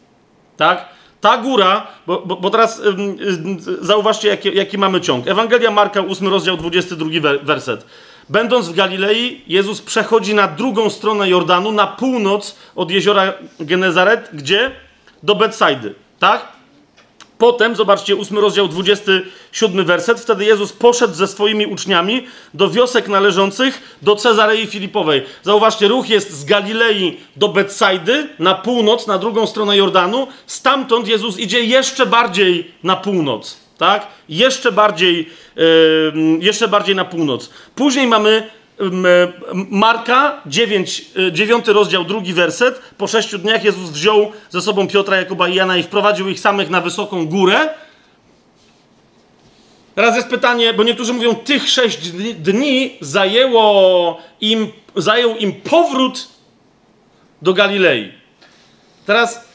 Tak? Ta góra, bo, bo, bo teraz zauważcie, jaki, jaki mamy ciąg. Ewangelia Marka, 8 rozdział, 22 werset. Będąc w Galilei, Jezus przechodzi na drugą stronę Jordanu, na północ od jeziora Genezaret, gdzie? Do Betsaidy, tak? Potem, zobaczcie, 8 rozdział, 27 werset, wtedy Jezus poszedł ze swoimi uczniami do wiosek należących do Cezarei Filipowej. Zauważcie, ruch jest z Galilei do Betsaidy, na północ, na drugą stronę Jordanu. Stamtąd Jezus idzie jeszcze bardziej na północ, tak? Jeszcze bardziej, yy, jeszcze bardziej na północ. Później mamy Marka 9, 9 e, rozdział, drugi werset. Po sześciu dniach Jezus wziął ze sobą Piotra, Jakuba i Jana i wprowadził ich samych na wysoką górę. Teraz jest pytanie, bo niektórzy mówią, tych sześć dni zajęło im, zajął im powrót do Galilei. Teraz,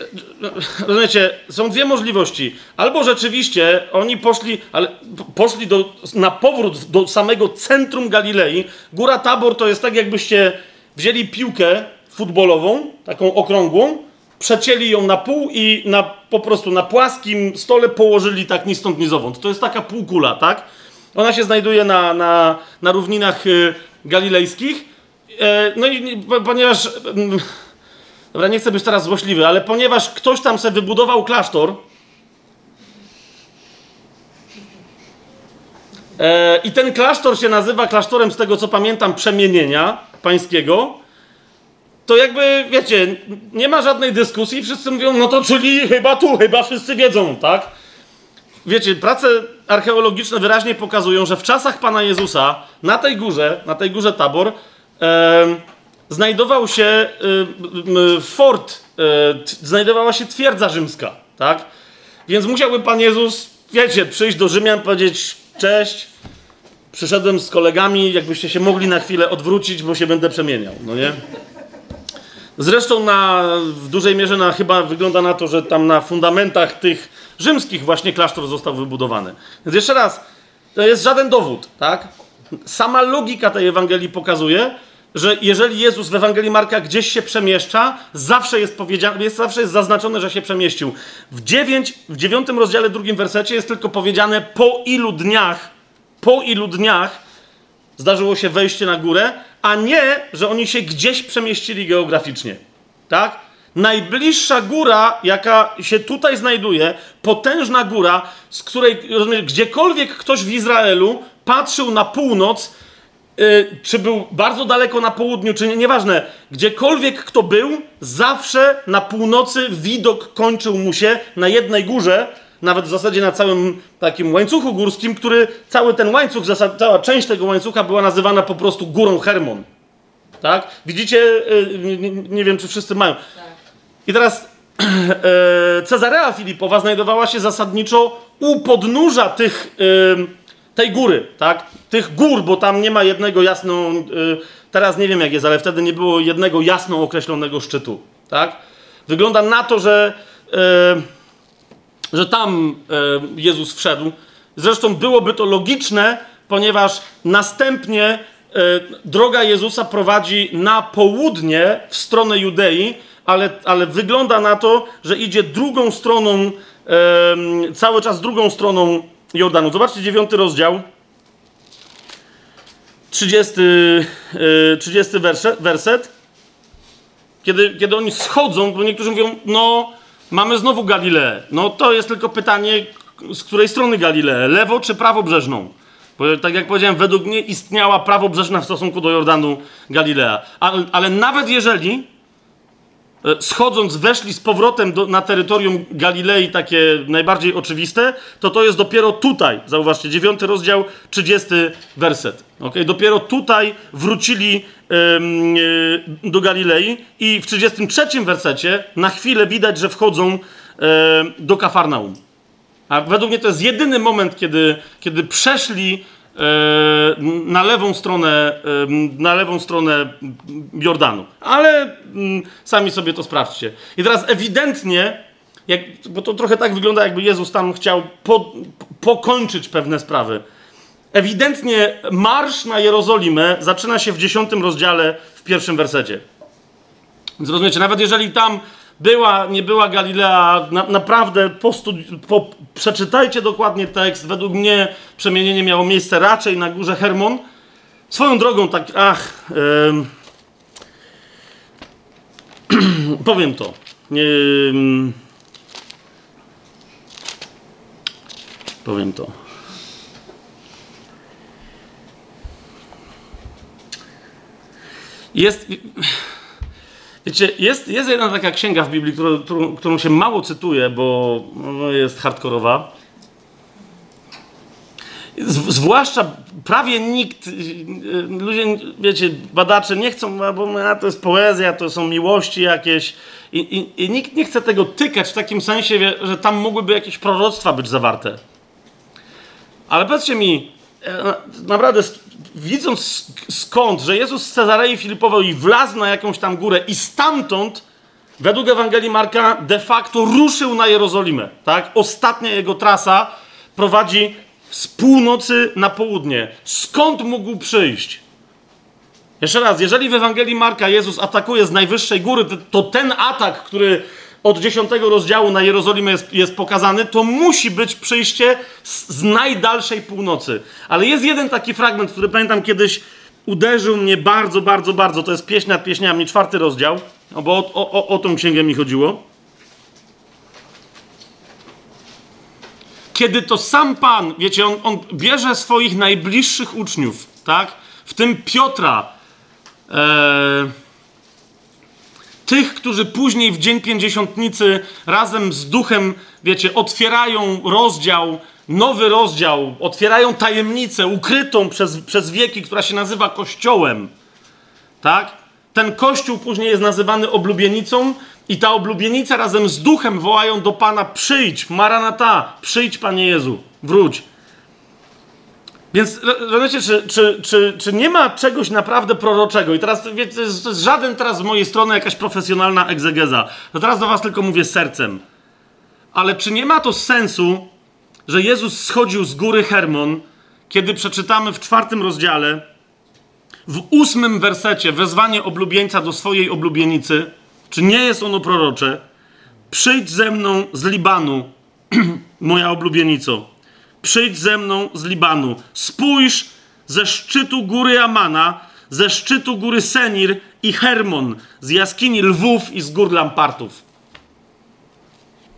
rozumiecie, są dwie możliwości. Albo rzeczywiście oni poszli, ale poszli do, na powrót do samego centrum Galilei. Góra Tabor to jest tak, jakbyście wzięli piłkę futbolową, taką okrągłą, przecięli ją na pół i na, po prostu na płaskim stole położyli tak ni stąd, ni zowąd. To jest taka półkula, tak? Ona się znajduje na, na, na równinach y, galilejskich. E, no i ponieważ... Mm, Dobra, nie chcę być teraz złośliwy, ale ponieważ ktoś tam sobie wybudował klasztor e, i ten klasztor się nazywa klasztorem, z tego co pamiętam, przemienienia pańskiego, to jakby, wiecie, nie ma żadnej dyskusji, wszyscy mówią, no to czyli chyba tu, chyba wszyscy wiedzą, tak? Wiecie, prace archeologiczne wyraźnie pokazują, że w czasach Pana Jezusa na tej górze, na tej górze Tabor, e, znajdował się y, y, fort, y, znajdowała się twierdza rzymska, tak? Więc musiałby Pan Jezus, wiecie, przyjść do Rzymian, powiedzieć cześć, przyszedłem z kolegami, jakbyście się mogli na chwilę odwrócić, bo się będę przemieniał, no nie? Zresztą na, w dużej mierze na, chyba wygląda na to, że tam na fundamentach tych rzymskich właśnie klasztor został wybudowany. Więc jeszcze raz, to jest żaden dowód, tak? Sama logika tej Ewangelii pokazuje, że jeżeli Jezus w Ewangelii Marka gdzieś się przemieszcza, zawsze jest jest, zawsze jest zaznaczone, że się przemieścił. W, dziewięć, w dziewiątym rozdziale, drugim wersecie jest tylko powiedziane po ilu dniach, po ilu dniach zdarzyło się wejście na górę, a nie, że oni się gdzieś przemieścili geograficznie. Tak? Najbliższa góra, jaka się tutaj znajduje, potężna góra, z której, gdziekolwiek ktoś w Izraelu patrzył na północ, yy, czy był bardzo daleko na południu, czy nie, nieważne, gdziekolwiek kto był, zawsze na północy widok kończył mu się na jednej górze, nawet w zasadzie na całym takim łańcuchu górskim, który cały ten łańcuch, cała część tego łańcucha była nazywana po prostu górą Hermon. Tak? Widzicie, yy, nie, wiem czy wszyscy mają. I teraz yy, Cezarea Filipowa znajdowała się zasadniczo u podnóża tych, tej góry, tak? Tych gór, bo tam nie ma jednego jasno, teraz nie wiem jak jest, ale wtedy nie było jednego jasno określonego szczytu, tak? Wygląda na to, że że tam e, Jezus wszedł. Zresztą byłoby to logiczne, ponieważ następnie e, droga Jezusa prowadzi na południe w stronę Judei, ale, ale wygląda na to, że idzie drugą stroną, e, cały czas drugą stroną Jordanu. Zobaczcie dziewiąty rozdział. 30, 30 werset, werset. Kiedy, kiedy oni schodzą, bo niektórzy mówią, no mamy znowu Galileę. No to jest tylko pytanie, z której strony Galileę? Lewo czy prawobrzeżną? Bo tak jak powiedziałem, według mnie istniała prawobrzeżna w stosunku do Jordanu Galilea. Ale, ale nawet jeżeli schodząc weszli z powrotem do, na terytorium Galilei, takie najbardziej oczywiste, to to jest dopiero tutaj, zauważcie, 9 rozdział, 30 werset. Okay? Dopiero tutaj wrócili yy, do Galilei i w 33 wersecie na chwilę widać, że wchodzą yy, do Kafarnaum. A według mnie to jest jedyny moment, kiedy, kiedy przeszli na lewą stronę, na lewą stronę Jordanu. Ale sami sobie to sprawdźcie. I teraz ewidentnie, jak, bo to trochę tak wygląda, jakby Jezus tam chciał po, pokończyć pewne sprawy. Ewidentnie marsz na Jerozolimę zaczyna się w dziesiątym rozdziale, w pierwszym wersecie. Więc rozumiecie, nawet jeżeli tam była, nie była Galilea, na, naprawdę po, po, przeczytajcie dokładnie tekst. Według mnie przemienienie miało miejsce raczej na górze Hermon. Swoją drogą, tak, ach, yy, powiem to. Yy, powiem to. Jest. Wiecie, jest, jest jedna taka księga w Biblii, którą, którą, którą się mało cytuje, bo no, jest hardkorowa. Z, zwłaszcza prawie nikt, y, ludzie, wiecie, badacze nie chcą, bo a, to jest poezja, to są miłości jakieś. I, i, I nikt nie chce tego tykać w takim sensie, że tam mogłyby jakieś proroctwa być zawarte. Ale powiedzcie mi, e, naprawdę widząc skąd, że Jezus z Cezarei Filipowej wlazł na jakąś tam górę i stamtąd, według Ewangelii Marka, de facto ruszył na Jerozolimę. Tak? Ostatnia jego trasa prowadzi z północy na południe. Skąd mógł przyjść? Jeszcze raz, jeżeli w Ewangelii Marka Jezus atakuje z najwyższej góry, to ten atak, który od 10 rozdziału na Jerozolimę jest, jest pokazany, to musi być przyjście z, z najdalszej północy. Ale jest jeden taki fragment, który pamiętam kiedyś uderzył mnie bardzo, bardzo, bardzo. To jest pieśń nad pieśniami, czwarty rozdział, no bo o, o, o tą księgę mi chodziło. Kiedy to sam Pan, wiecie, on, on bierze swoich najbliższych uczniów, tak? W tym Piotra, e, tych, którzy później w Dzień Pięćdziesiątnicy razem z Duchem, wiecie, otwierają rozdział, nowy rozdział, otwierają tajemnicę ukrytą przez, przez wieki, która się nazywa Kościołem. Tak? Ten Kościół później jest nazywany oblubienicą i ta oblubienica razem z Duchem wołają do Pana przyjdź, Maranata, przyjdź Panie Jezu, wróć. Więc rozumiecie, czy, czy, czy, czy nie ma czegoś naprawdę proroczego? I teraz wiecie, to jest, to jest żaden teraz z mojej strony jakaś profesjonalna egzegeza. To teraz do was tylko mówię sercem. Ale czy nie ma to sensu, że Jezus schodził z góry Hermon, kiedy przeczytamy w czwartym rozdziale, w ósmym wersecie wezwanie oblubieńca do swojej oblubienicy, czy nie jest ono prorocze? Przyjdź ze mną z Libanu, moja oblubienico. Przyjdź ze mną z Libanu. Spójrz ze szczytu góry Amana, ze szczytu góry Senir i Hermon, z jaskini lwów i z gór lampartów.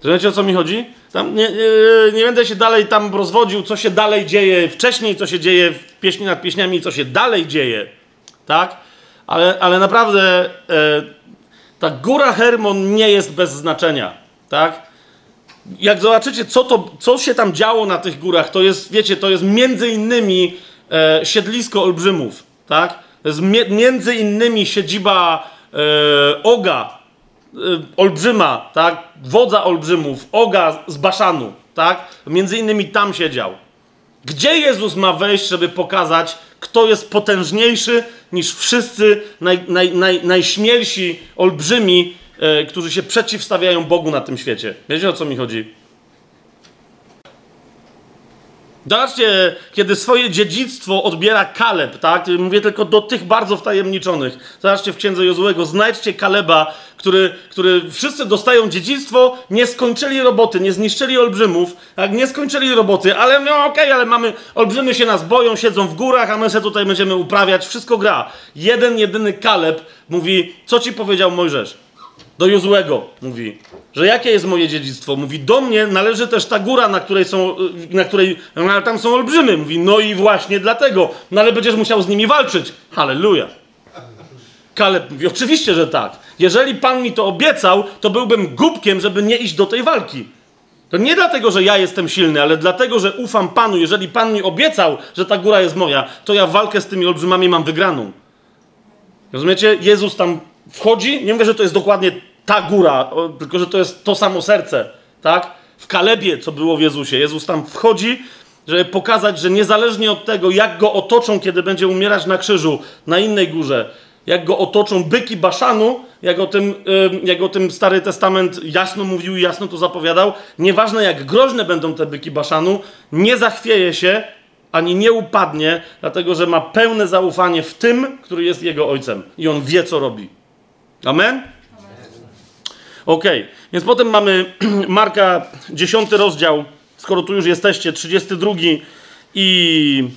Wiecie o co mi chodzi? Tam nie, nie, nie, będę się dalej tam rozwodził, co się dalej dzieje wcześniej, co się dzieje w pieśni nad pieśniami, co się dalej dzieje. Tak? Ale, ale naprawdę e, ta góra Hermon nie jest bez znaczenia. Tak? Jak zobaczycie, co, to, co się tam działo na tych górach, to jest, wiecie, to jest między innymi e, siedlisko olbrzymów. Tak? To jest między innymi siedziba e, Oga, Y, olbrzyma, tak? Wodza olbrzymów, Oga z Baszanu, tak? Między innymi tam siedział. Gdzie Jezus ma wejść, żeby pokazać, kto jest potężniejszy niż wszyscy naj, naj, naj, najśmielsi olbrzymi, e, którzy się przeciwstawiają Bogu na tym świecie? Wiecie o co mi chodzi? Zobaczcie, kiedy swoje dziedzictwo odbiera Kaleb, tak? Mówię tylko do tych bardzo wtajemniczonych. Zobaczcie w księdze Jozłego, znajdźcie Kaleba, który, który wszyscy dostają dziedzictwo, nie skończyli roboty, nie zniszczyli olbrzymów, tak? Nie skończyli roboty, ale no okej, okay, ale mamy, olbrzymy się nas boją, siedzą w górach, a my się tutaj będziemy uprawiać, wszystko gra. Jeden, jedyny Kaleb mówi, co ci powiedział Mojżesz? Do Jozłego mówi, że jakie jest moje dziedzictwo? Mówi, do mnie należy też ta góra, na której są, na której, no, ale tam są olbrzymy. Mówi, no i właśnie dlatego, no ale będziesz musiał z nimi walczyć. Halleluja. Kaleb mówi, oczywiście, że tak. Jeżeli Pan mi to obiecał, to byłbym głupkiem, żeby nie iść do tej walki. To nie dlatego, że ja jestem silny, ale dlatego, że ufam Panu. Jeżeli Pan mi obiecał, że ta góra jest moja, to ja walkę z tymi olbrzymami mam wygraną. Rozumiecie? Jezus tam wchodzi, nie mówię, że to jest dokładnie ta góra, tylko że to jest to samo serce, tak? W Kalebie, co było w Jezusie. Jezus tam wchodzi, żeby pokazać, że niezależnie od tego, jak go otoczą, kiedy będzie umierać na krzyżu, na innej górze, jak go otoczą byki Baszanu, jak o tym, jak o tym Stary Testament jasno mówił i jasno to zapowiadał, nieważne jak groźne będą te byki Baszanu, nie zachwieje się, ani nie upadnie, dlatego że ma pełne zaufanie w tym, który jest jego ojcem i on wie, co robi. Amen? Ok, więc potem mamy Marka 10 rozdział, skoro tu już jesteście, 32 i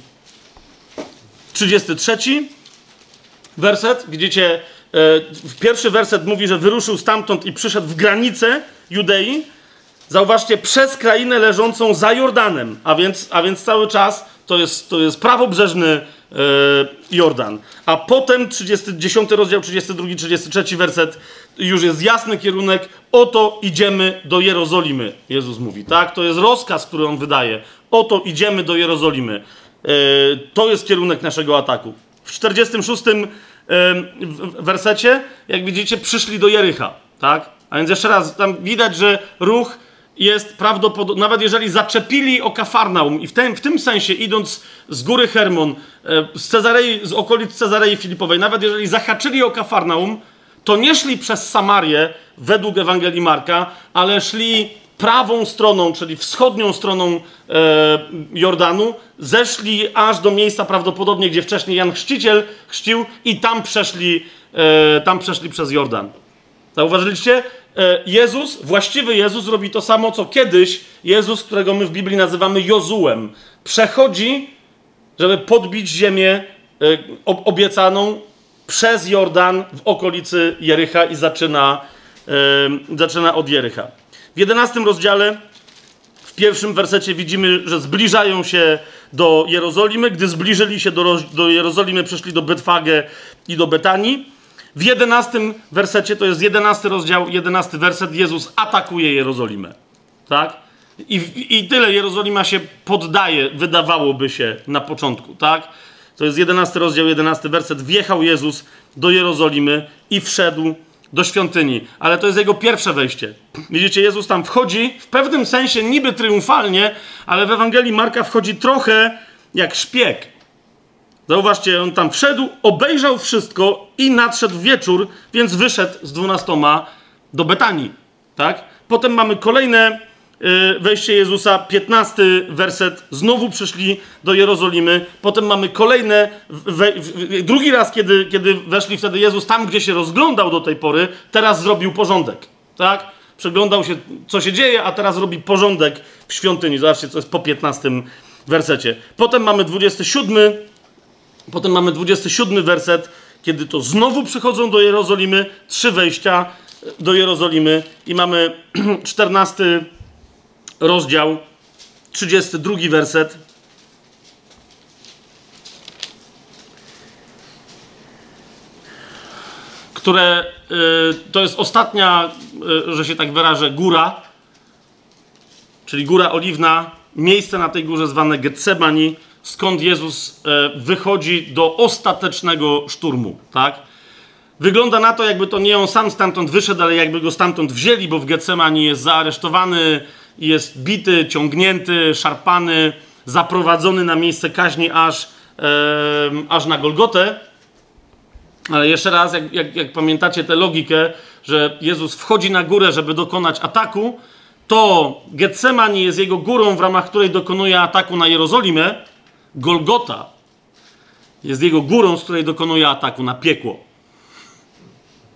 33 werset. Widzicie, e, pierwszy werset mówi, że wyruszył stamtąd i przyszedł w granicę Judei. Zauważcie, przez krainę leżącą za Jordanem, a więc, a więc cały czas to jest, to jest prawobrzeżny E, Jordan. A potem 30, 10 rozdział, 32, 33 werset, już jest jasny kierunek, oto idziemy do Jerozolimy, Jezus mówi, tak? To jest rozkaz, który On wydaje. Oto idziemy do Jerozolimy. E, to jest kierunek naszego ataku. W 46 e, wersecie, jak widzicie, przyszli do Jericha, tak? A więc jeszcze raz, tam widać, że ruch jest prawdopodobnie, nawet jeżeli zaczepili o Kafarnaum i w tym, w tym sensie idąc z góry Hermon, e, z, Cezarei, z okolic Cezarei Filipowej, nawet jeżeli zahaczyli o Kafarnaum, to nie szli przez Samarię według Ewangelii Marka, ale szli prawą stroną, czyli wschodnią stroną e, Jordanu, zeszli aż do miejsca prawdopodobnie, gdzie wcześniej Jan Chrzciciel chrzcił i tam przeszli, e, tam przeszli przez Jordan. Zauważyliście? E, Jezus, właściwy Jezus robi to samo, co kiedyś Jezus, którego my w Biblii nazywamy Jozułem. Przechodzi, żeby podbić ziemię e, obiecaną przez Jordan w okolicy Jericha i zaczyna, e, zaczyna od Jericha. W jedenastym rozdziale, w pierwszym wersecie widzimy, że zbliżają się do Jerozolimy. Gdy zbliżyli się do, do Jerozolimy, przyszli do Betfagę i do Betanii. W jedenastym wersecie, to jest jedenasty rozdział, jedenasty werset, Jezus atakuje Jerozolimę. Tak? I, I tyle Jerozolima się poddaje, wydawałoby się na początku, tak? To jest jedenasty rozdział, jedenasty werset. Wjechał Jezus do Jerozolimy i wszedł do świątyni. Ale to jest jego pierwsze wejście. Widzicie, Jezus tam wchodzi w pewnym sensie niby triumfalnie, ale w Ewangelii Marka wchodzi trochę jak szpieg. Zauważcie, on tam wszedł, obejrzał wszystko i nadszedł wieczór, więc wyszedł z dwunastoma do Betanii. Tak? Potem mamy kolejne y, wejście Jezusa, 15 werset. Znowu przyszli do Jerozolimy. Potem mamy kolejne, we, w, drugi raz, kiedy, kiedy weszli wtedy Jezus tam, gdzie się rozglądał do tej pory, teraz zrobił porządek. Tak? Przeglądał się, co się dzieje, a teraz robi porządek w świątyni. Zobaczcie, co jest po 15 wersecie. Potem mamy 27 Potem mamy 27 werset, kiedy to znowu przychodzą do Jerozolimy, trzy wejścia do Jerozolimy i mamy 14 rozdział, 32 werset. Które y, to jest ostatnia, y, że się tak wyrażę, góra, czyli góra oliwna, miejsce na tej górze zwane Getsemani, skąd Jezus e, wychodzi do ostatecznego szturmu, tak? Wygląda na to, jakby to nie on sam stamtąd wyszedł, ale jakby go stamtąd wzięli, bo w Getsemani jest zaaresztowany, jest bity, ciągnięty, szarpany, zaprowadzony na miejsce kaźni aż, e, aż na Golgotę. Ale jeszcze raz, jak, jak, jak pamiętacie tę logikę, że Jezus wchodzi na górę, żeby dokonać ataku, to Getsemani jest jego górą, w ramach której dokonuje ataku na Jerozolimę, Golgota jest jego górą, z której dokonuje ataku na piekło.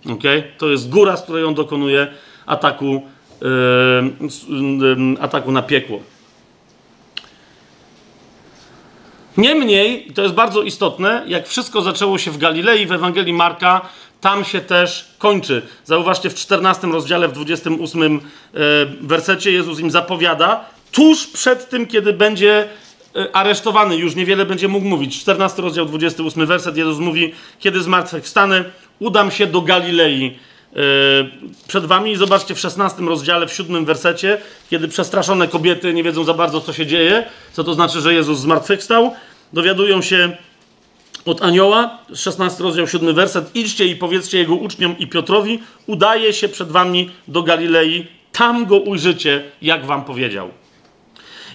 Ok? To jest góra, z której on dokonuje ataku, yy, ataku na piekło. Niemniej, to jest bardzo istotne, jak wszystko zaczęło się w Galilei, w Ewangelii Marka, tam się też kończy. Zauważcie, w 14 rozdziale, w 28 wersecie Jezus im zapowiada, tuż przed tym, kiedy będzie E, aresztowany, już niewiele będzie mógł mówić. 14 rozdział, 28 werset, Jezus mówi, kiedy zmartwychwstanę, udam się do Galilei e, przed wami i zobaczcie w 16 rozdziale, w 7 wersecie, kiedy przestraszone kobiety nie wiedzą za bardzo, co się dzieje, co to znaczy, że Jezus zmartwychwstał, dowiadują się od anioła, 16 rozdział, 7 werset, idźcie i powiedzcie jego uczniom i Piotrowi, udaje się przed wami do Galilei, tam go ujrzycie, jak wam powiedział.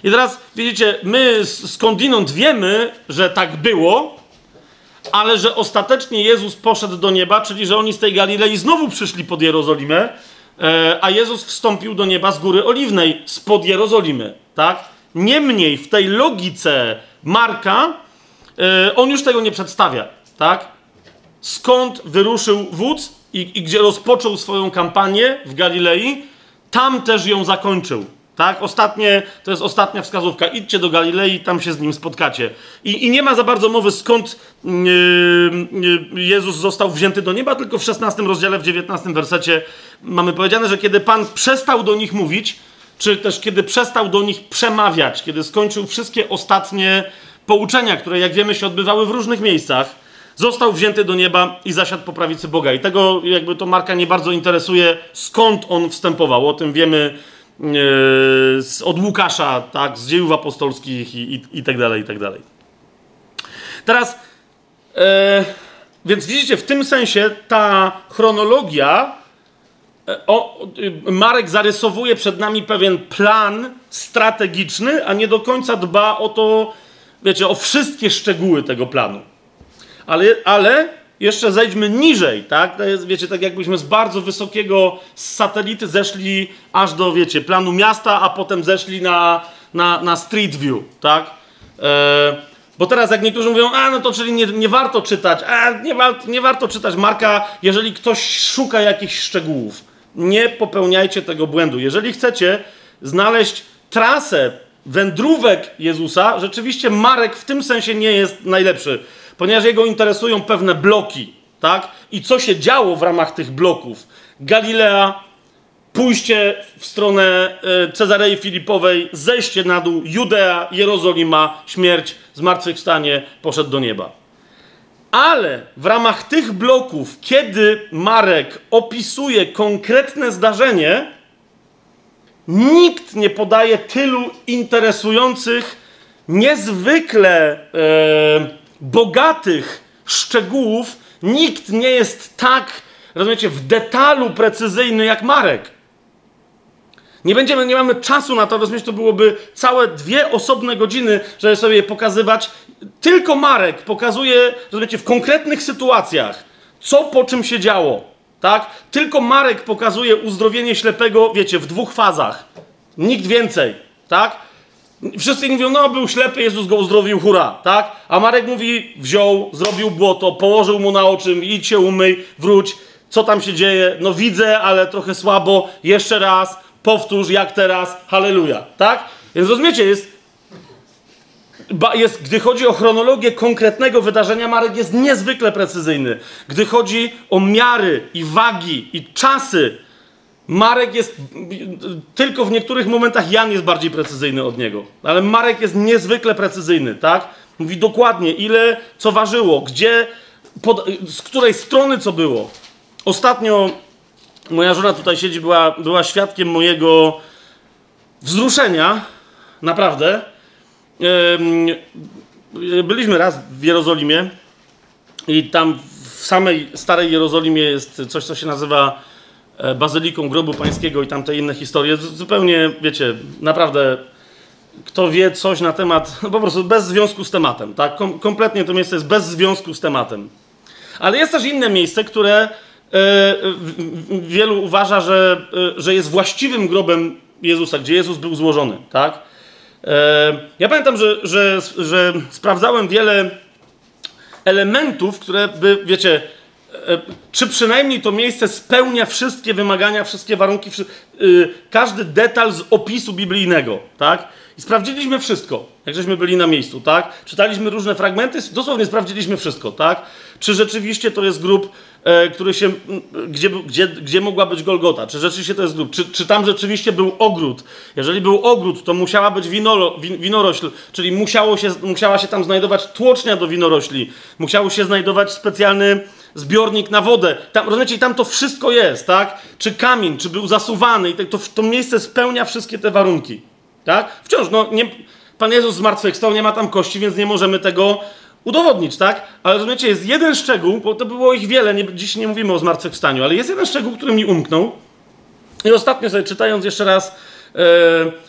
I teraz, widzicie, my skądinąd wiemy, że tak było, ale że ostatecznie Jezus poszedł do nieba, czyli że oni z tej Galilei znowu przyszli pod Jerozolimę, e, a Jezus wstąpił do nieba z Góry Oliwnej, spod Jerozolimy, tak? Niemniej w tej logice Marka e, on już tego nie przedstawia, tak? Skąd wyruszył wódz i, i gdzie rozpoczął swoją kampanię w Galilei, tam też ją zakończył. Tak? Ostatnie, to jest ostatnia wskazówka. Idźcie do Galilei, tam się z nim spotkacie. I, i nie ma za bardzo mowy, skąd yy, yy, Jezus został wzięty do nieba, tylko w 16 rozdziale, w 19 wersecie mamy powiedziane, że kiedy Pan przestał do nich mówić, czy też kiedy przestał do nich przemawiać, kiedy skończył wszystkie ostatnie pouczenia, które jak wiemy się odbywały w różnych miejscach, został wzięty do nieba i zasiadł po prawicy Boga. I tego jakby to Marka nie bardzo interesuje, skąd on wstępował. O tym wiemy z, od Łukasza, tak, z dziejów apostolskich i, i, i tak dalej, i tak dalej. Teraz, e, więc widzicie, w tym sensie ta chronologia, e, o, Marek zarysowuje przed nami pewien plan strategiczny, a nie do końca dba o to, wiecie, o wszystkie szczegóły tego planu. Ale, ale jeszcze zejdźmy niżej, tak? To jest, wiecie, tak jakbyśmy z bardzo wysokiego z satelity zeszli aż do, wiecie, planu miasta, a potem zeszli na, na, na street view, tak? E, bo teraz jak niektórzy mówią, a no to czyli nie, nie warto czytać, a nie, wa nie warto czytać Marka, jeżeli ktoś szuka jakichś szczegółów. Nie popełniajcie tego błędu. Jeżeli chcecie znaleźć trasę wędrówek Jezusa, rzeczywiście Marek w tym sensie nie jest najlepszy ponieważ jego interesują pewne bloki, tak? I co się działo w ramach tych bloków. Galilea, pójście w stronę e, Cezarei Filipowej, zejście na dół, Judea, Jerozolima, śmierć, zmartwychwstanie, poszedł do nieba. Ale w ramach tych bloków, kiedy Marek opisuje konkretne zdarzenie, nikt nie podaje tylu interesujących, niezwykle e, bogatych szczegółów nikt nie jest tak, rozumiecie, w detalu precyzyjny jak Marek. Nie będziemy, nie mamy czasu na to, rozumieć, to byłoby całe dwie osobne godziny, żeby sobie je pokazywać. Tylko Marek pokazuje, rozumiecie, w konkretnych sytuacjach, co po czym się działo, tak? Tylko Marek pokazuje uzdrowienie ślepego, wiecie, w dwóch fazach. Nikt więcej, tak? Wszyscy mówią, no był ślepy, Jezus go uzdrowił, hura, tak? A Marek mówi, wziął, zrobił błoto, położył mu na oczy, idź się umyj, wróć, co tam się dzieje? No widzę, ale trochę słabo, jeszcze raz, powtórz jak teraz, halleluja, tak? Więc rozumiecie, jest, jest, gdy chodzi o chronologię konkretnego wydarzenia, Marek jest niezwykle precyzyjny. Gdy chodzi o miary i wagi i czasy, Marek jest, tylko w niektórych momentach Jan jest bardziej precyzyjny od niego, ale Marek jest niezwykle precyzyjny, tak? Mówi dokładnie, ile co ważyło, gdzie, pod, z której strony co było. Ostatnio moja żona tutaj siedzi, była, była świadkiem mojego wzruszenia, naprawdę. Byliśmy raz w Jerozolimie i tam w samej Starej Jerozolimie jest coś, co się nazywa Bazyliką Grobu Pańskiego i tamte inne historie. Zupełnie, wiecie, naprawdę kto wie coś na temat, no po prostu bez związku z tematem, tak? Kom kompletnie to miejsce jest bez związku z tematem. Ale jest też inne miejsce, które E, wielu uważa, że, e, że jest właściwym grobem Jezusa, gdzie Jezus był złożony, tak? E, ja pamiętam, że, że, że sprawdzałem wiele elementów, które by, wiecie, czy przynajmniej to miejsce spełnia wszystkie wymagania, wszystkie warunki, każdy detal z opisu biblijnego, tak? I sprawdziliśmy wszystko, jak żeśmy byli na miejscu, tak? Czytaliśmy różne fragmenty, dosłownie sprawdziliśmy wszystko, tak? Czy rzeczywiście to jest grób, e, który się, gdzie, gdzie, gdzie mogła być Golgota? Czy rzeczywiście to jest grób? Czy, czy tam rzeczywiście był ogród? Jeżeli był ogród, to musiała być winolo, win, winorośl, czyli musiało się, musiała się tam znajdować tłocznia do winorośli, musiał się znajdować specjalny zbiornik na wodę. Tam, rozumiecie, tam to wszystko jest, tak? Czy kamień, czy był zasuwany i tak, to, to miejsce spełnia wszystkie te warunki. Tak? Wciąż, no, nie, Pan Jezus zmartwychwstał, nie ma tam kości, więc nie możemy tego udowodnić, tak? Ale rozumiecie, jest jeden szczegół, bo to było ich wiele, nie, dziś nie mówimy o zmartwychwstaniu, ale jest jeden szczegół, który mi umknął. I ostatnio sobie czytając jeszcze raz e,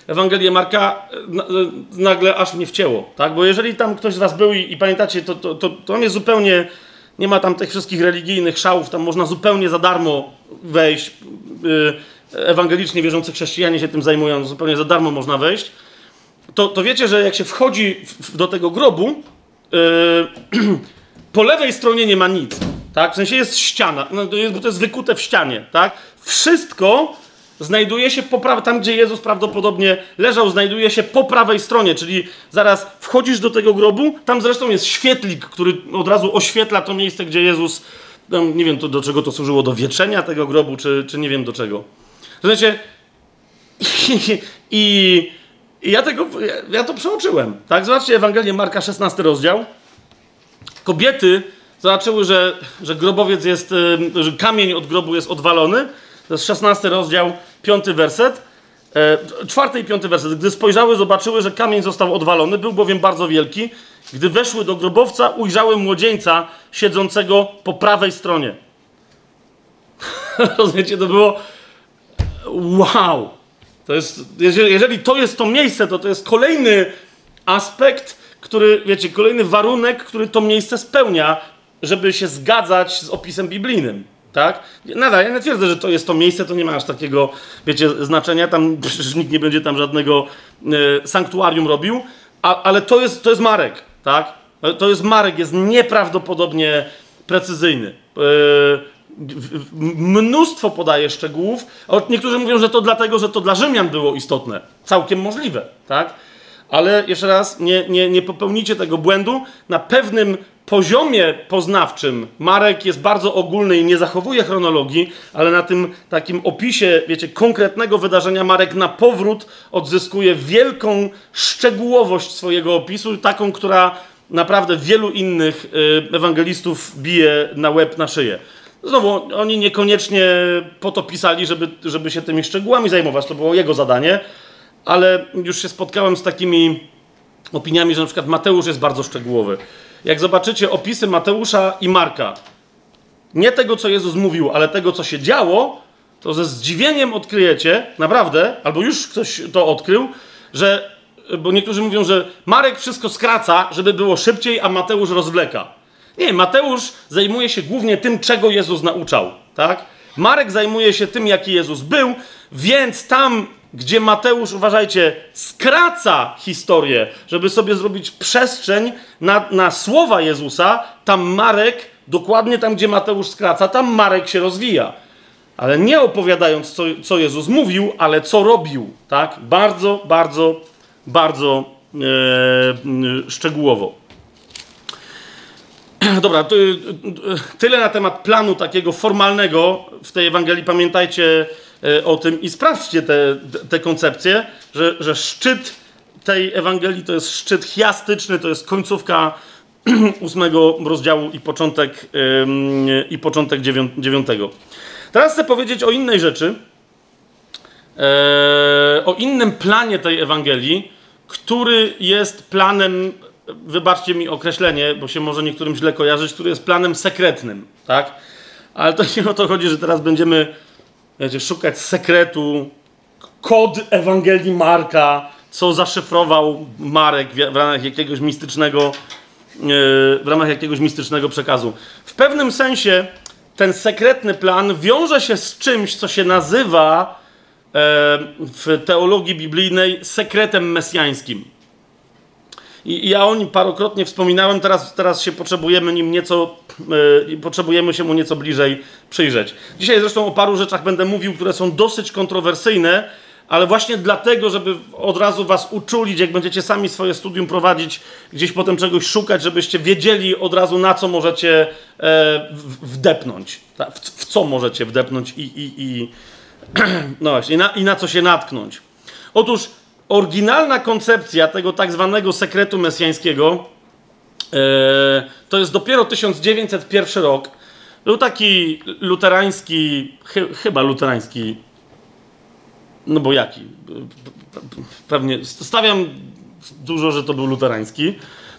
Ewangelię Marka, e, e, nagle aż mnie wcięło, tak? Bo jeżeli tam ktoś z was był i, i pamiętacie, to, to, to, to on jest zupełnie, nie ma tam tych wszystkich religijnych szałów, tam można zupełnie za darmo wejść. E, ewangelicznie wierzący chrześcijanie się tym zajmują, zupełnie za darmo można wejść, to, to wiecie, że jak się wchodzi w, do tego grobu, yy, po lewej stronie nie ma nic. Tak? W sensie jest ściana, no to jest, bo to jest wykute w ścianie. Tak? Wszystko znajduje się po prawej, tam gdzie Jezus prawdopodobnie leżał, znajduje się po prawej stronie, czyli zaraz wchodzisz do tego grobu, tam zresztą jest świetlik, który od razu oświetla to miejsce, gdzie Jezus, no, nie wiem to, do czego to służyło, do wieczenia tego grobu, czy, czy nie wiem do czego. Znaczy, i, i, i ja, tego, ja, to przeoczyłem. Tak? Zobaczcie Ewangelię Marka, 16 rozdział. Kobiety zobaczyły, że, że grobowiec jest, że kamień od grobu jest odwalony. To jest 16 rozdział, 5 werset. E, czwarty i piąty werset. Gdy spojrzały, zobaczyły, że kamień został odwalony, był bowiem bardzo wielki. Gdy weszły do grobowca, ujrzały młodzieńca siedzącego po prawej stronie. Rozumiecie, to było wow! To jest, jeżeli, jeżeli to jest to miejsce, to to jest kolejny aspekt, który, wiecie, kolejny warunek, który to miejsce spełnia, żeby się zgadzać z opisem biblijnym. Tak? Nadal, ja nie twierdzę, że to jest to miejsce, to nie ma aż takiego, wiecie, znaczenia. Tam przecież nikt nie będzie tam żadnego e, sanktuarium robił, a, ale to jest, to jest Marek, tak? To jest Marek, jest nieprawdopodobnie precyzyjny. E, mnóstwo podaje szczegółów. Niektórzy mówią, że to dlatego, że to dla Rzymian było istotne. Całkiem możliwe, tak? Ale jeszcze raz, nie, nie, nie popełnicie tego błędu. Na pewnym poziomie poznawczym Marek jest bardzo ogólny i nie zachowuje chronologii, ale na tym takim opisie, wiecie, konkretnego wydarzenia Marek na powrót odzyskuje wielką szczegółowość swojego opisu, taką, która naprawdę wielu innych y, ewangelistów bije na łeb, na szyję. Znowu, oni niekoniecznie po to pisali, żeby, żeby się tymi szczegółami zajmować, to było jego zadanie, ale już się spotkałem z takimi opiniami, że na przykład Mateusz jest bardzo szczegółowy. Jak zobaczycie opisy Mateusza i Marka, nie tego, co Jezus mówił, ale tego, co się działo, to ze zdziwieniem odkryjecie, naprawdę, albo już ktoś to odkrył, że, bo niektórzy mówią, że Marek wszystko skraca, żeby było szybciej, a Mateusz rozwleka. Nie, Mateusz zajmuje się głównie tym, czego Jezus nauczał, tak? Marek zajmuje się tym, jaki Jezus był, więc tam, gdzie Mateusz, uważajcie, skraca historię, żeby sobie zrobić przestrzeń na, na słowa Jezusa, tam Marek, dokładnie tam, gdzie Mateusz skraca, tam Marek się rozwija. Ale nie opowiadając, co, co Jezus mówił, ale co robił, tak? Bardzo, bardzo, bardzo e, szczegółowo. Dobra, to, tyle na temat planu takiego formalnego w tej Ewangelii. Pamiętajcie e, o tym i sprawdźcie te, te koncepcje, że, że szczyt tej Ewangelii to jest szczyt chiastyczny, to jest końcówka ósmego rozdziału i początek, i początek dziewiątego. Teraz chcę powiedzieć o innej rzeczy, e, o innym planie tej Ewangelii, który jest planem wybaczcie mi określenie, bo się może niektórym źle kojarzyć, który jest planem sekretnym, tak? Ale to nie o to chodzi, że teraz będziemy wiecie, szukać sekretu, kod Ewangelii Marka, co zaszyfrował Marek w ramach jakiegoś mistycznego, e, w ramach jakiegoś mistycznego przekazu. W pewnym sensie ten sekretny plan wiąże się z czymś, co się nazywa e, w teologii biblijnej sekretem mesjańskim. I, ja o nim parokrotnie wspominałem, teraz, teraz się potrzebujemy nim nieco, yy, potrzebujemy się mu nieco bliżej przyjrzeć. Dzisiaj zresztą o paru rzeczach będę mówił, które są dosyć kontrowersyjne, ale właśnie dlatego, żeby od razu was uczulić, jak będziecie sami swoje studium prowadzić, gdzieś potem czegoś szukać, żebyście wiedzieli od razu, na co możecie e, wdepnąć. W, w, co możecie wdepnąć i, i, i no właśnie, na, i na co się natknąć. Otóż oryginalna koncepcja tego tak zwanego sekretu mesjańskiego e, to jest dopiero 1901 rok. Był taki luterański, chy, chyba luterański, no bo jaki? Pewnie, stawiam dużo, że to był luterański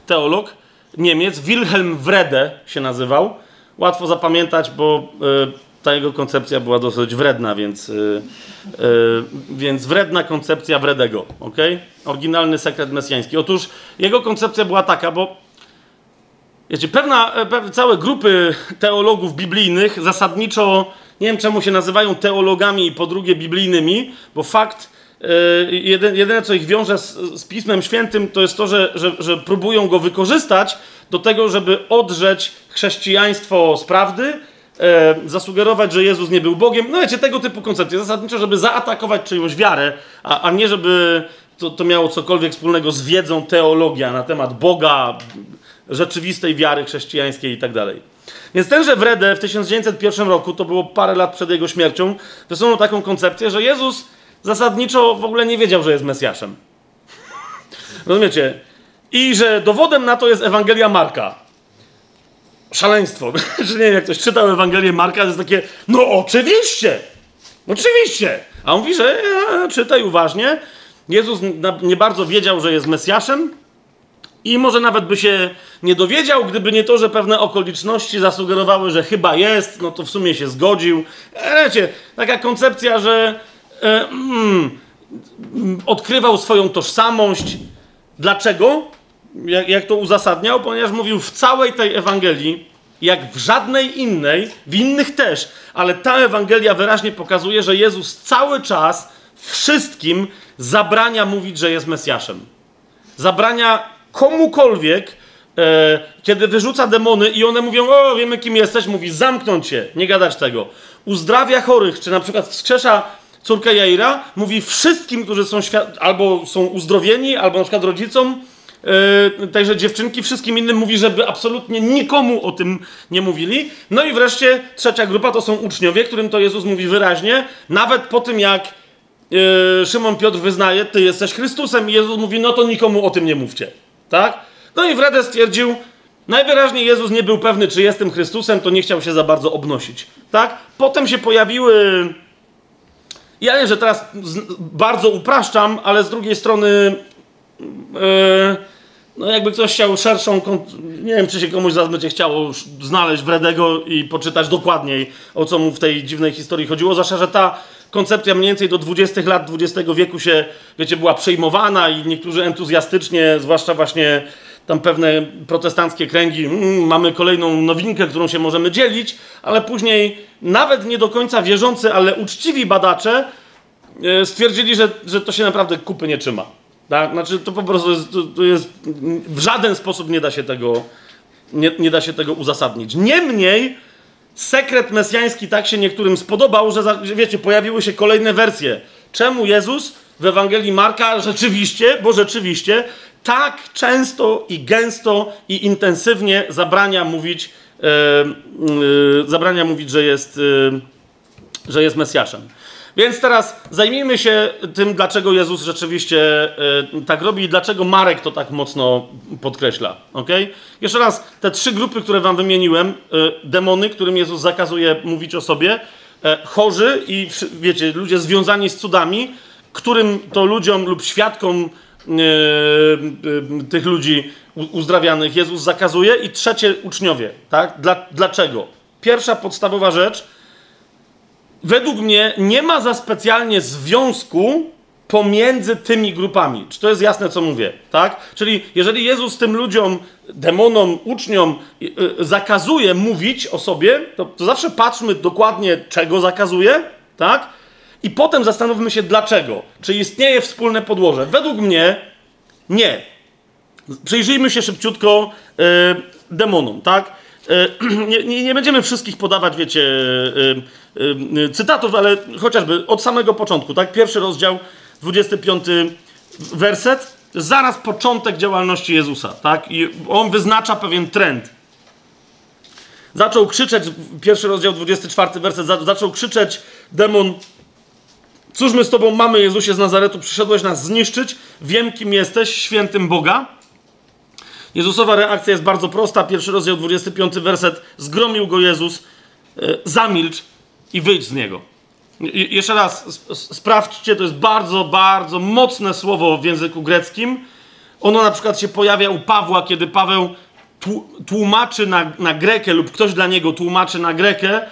teolog, Niemiec, Wilhelm Wrede się nazywał. Łatwo zapamiętać, bo e, ta jego koncepcja była dosyć wredna, więc, yy, więc wredna koncepcja wredego, ok? Oryginalny sekret mesjański. Otóż jego koncepcja była taka, bo wiecie, pewna, e, pewne całe grupy teologów biblijnych zasadniczo, nie wiem czemu się nazywają teologami i po drugie biblijnymi, bo fakt, yy, jedyne co ich wiąże z, z, Pismem Świętym, to jest to, że, że, że próbują go wykorzystać do tego, żeby odrzeć chrześcijaństwo z prawdy, e, zasugerować, że Jezus nie był Bogiem. No wiecie, tego typu koncepcje. Zasadniczo, żeby zaatakować czyjąś wiarę, a, a nie żeby to, to miało cokolwiek wspólnego z wiedzą teologia na temat Boga, rzeczywistej wiary chrześcijańskiej i tak dalej. Więc tenże Wrede w 1901 roku, to było parę lat przed jego śmiercią, wysunął taką koncepcję, że Jezus zasadniczo w ogóle nie wiedział, że jest Mesjaszem. Rozumiecie? I że dowodem na to jest Ewangelia Marka szaleństwo. Że nie jak ktoś czytał Ewangelię Marka, to jest takie, no oczywiście, oczywiście. A on mówi, że e, czytaj uważnie. Jezus nie bardzo wiedział, że jest Mesjaszem i może nawet by się nie dowiedział, gdyby nie to, że pewne okoliczności zasugerowały, że chyba jest, no to w sumie się zgodził. E, wiecie, taka koncepcja, że e, mm, odkrywał swoją tożsamość. Dlaczego? Jak, jak to uzasadniał, ponieważ mówił w całej tej Ewangelii, jak w żadnej innej, w innych też, ale ta Ewangelia wyraźnie pokazuje, że Jezus cały czas wszystkim zabrania mówić, że jest Mesjaszem. Zabrania komukolwiek, e, kiedy wyrzuca demony i one mówią, o wiemy kim jesteś, mówi zamknąć się, nie gadać tego. Uzdrawia chorych, czy na przykład wskrzesza córkę Jaira, mówi wszystkim, którzy są albo są uzdrowieni, albo na przykład rodzicom, Yy, także dziewczynki, wszystkim innym mówi, żeby absolutnie nikomu o tym nie mówili. No i wreszcie trzecia grupa to są uczniowie, którym to Jezus mówi wyraźnie, nawet po tym jak yy, Szymon Piotr wyznaje, ty jesteś Chrystusem i Jezus mówi, no to nikomu o tym nie mówcie. Tak? No i Wrede stwierdził, najwyraźniej Jezus nie był pewny, czy jestem Chrystusem, to nie chciał się za bardzo obnosić. Tak? Potem się pojawiły... Ja wiem, że teraz bardzo upraszczam, ale z drugiej strony... Yy, no jakby ktoś chciał szerszą, nie wiem, czy się komuś zaraz będzie chciało znaleźć Wredego i poczytać dokładniej, o co mu w tej dziwnej historii chodziło, zwłaszcza, że ta koncepcja mniej więcej do 20 lat XX wieku się, wiecie, była przejmowana i niektórzy entuzjastycznie, zwłaszcza właśnie tam pewne protestanckie kręgi, mm, mamy kolejną nowinkę, którą się możemy dzielić, ale później nawet nie do końca wierzący, ale uczciwi badacze e, stwierdzili, że, że to się naprawdę kupy nie trzyma. Tak? Znaczy, to po prostu jest, to, to jest, w żaden sposób nie da się tego, nie, nie da się tego uzasadnić. Niemniej, sekret mesjański tak się niektórym spodobał, że, wiecie, pojawiły się kolejne wersje. Czemu Jezus w Ewangelii Marka rzeczywiście, bo rzeczywiście, tak często i gęsto i intensywnie zabrania mówić, e, e, zabrania mówić, że jest, e, że jest Mesjaszem. Więc teraz zajmijmy się tym, dlaczego Jezus rzeczywiście y, tak robi i dlaczego Marek to tak mocno podkreśla. Okay? Jeszcze raz, te trzy grupy, które wam wymieniłem, y, demony, którym Jezus zakazuje mówić o sobie, y, chorzy i wiecie, ludzie związani z cudami, którym to ludziom lub świadkom tych ludzi uzdrawianych Jezus zakazuje i trzecie uczniowie. Tak? Dla, dlaczego? Pierwsza podstawowa rzecz – według mnie nie ma za specjalnie związku pomiędzy tymi grupami. Czy to jest jasne, co mówię? Tak? Czyli jeżeli Jezus tym ludziom, demonom, uczniom yy, zakazuje mówić o sobie, to, to zawsze patrzmy dokładnie, czego zakazuje, tak? I potem zastanówmy się, dlaczego. Czy istnieje wspólne podłoże? Według mnie nie. Przyjrzyjmy się szybciutko yy, demonom, tak? E, nie, nie, będziemy wszystkich podawać, wiecie, e, e, cytatów, ale chociażby od samego początku, tak? Pierwszy rozdział, 25 werset, zaraz początek działalności Jezusa, tak? I on wyznacza pewien trend. Zaczął krzyczeć, pierwszy rozdział, 24 werset, zaczął krzyczeć demon, cóż my z tobą mamy, Jezusie z Nazaretu, przyszedłeś nas zniszczyć, wiem kim jesteś, świętym Boga. Jezusowa reakcja jest bardzo prosta. Pierwszy rozdział, 25 werset. Zgromił go Jezus, e, zamilcz i wyjdź z niego. I, jeszcze raz, sprawdźcie, to jest bardzo, bardzo mocne słowo w języku greckim. Ono na przykład się pojawia u Pawła, kiedy Paweł tłumaczy na, na grekę lub ktoś dla niego tłumaczy na grekę e,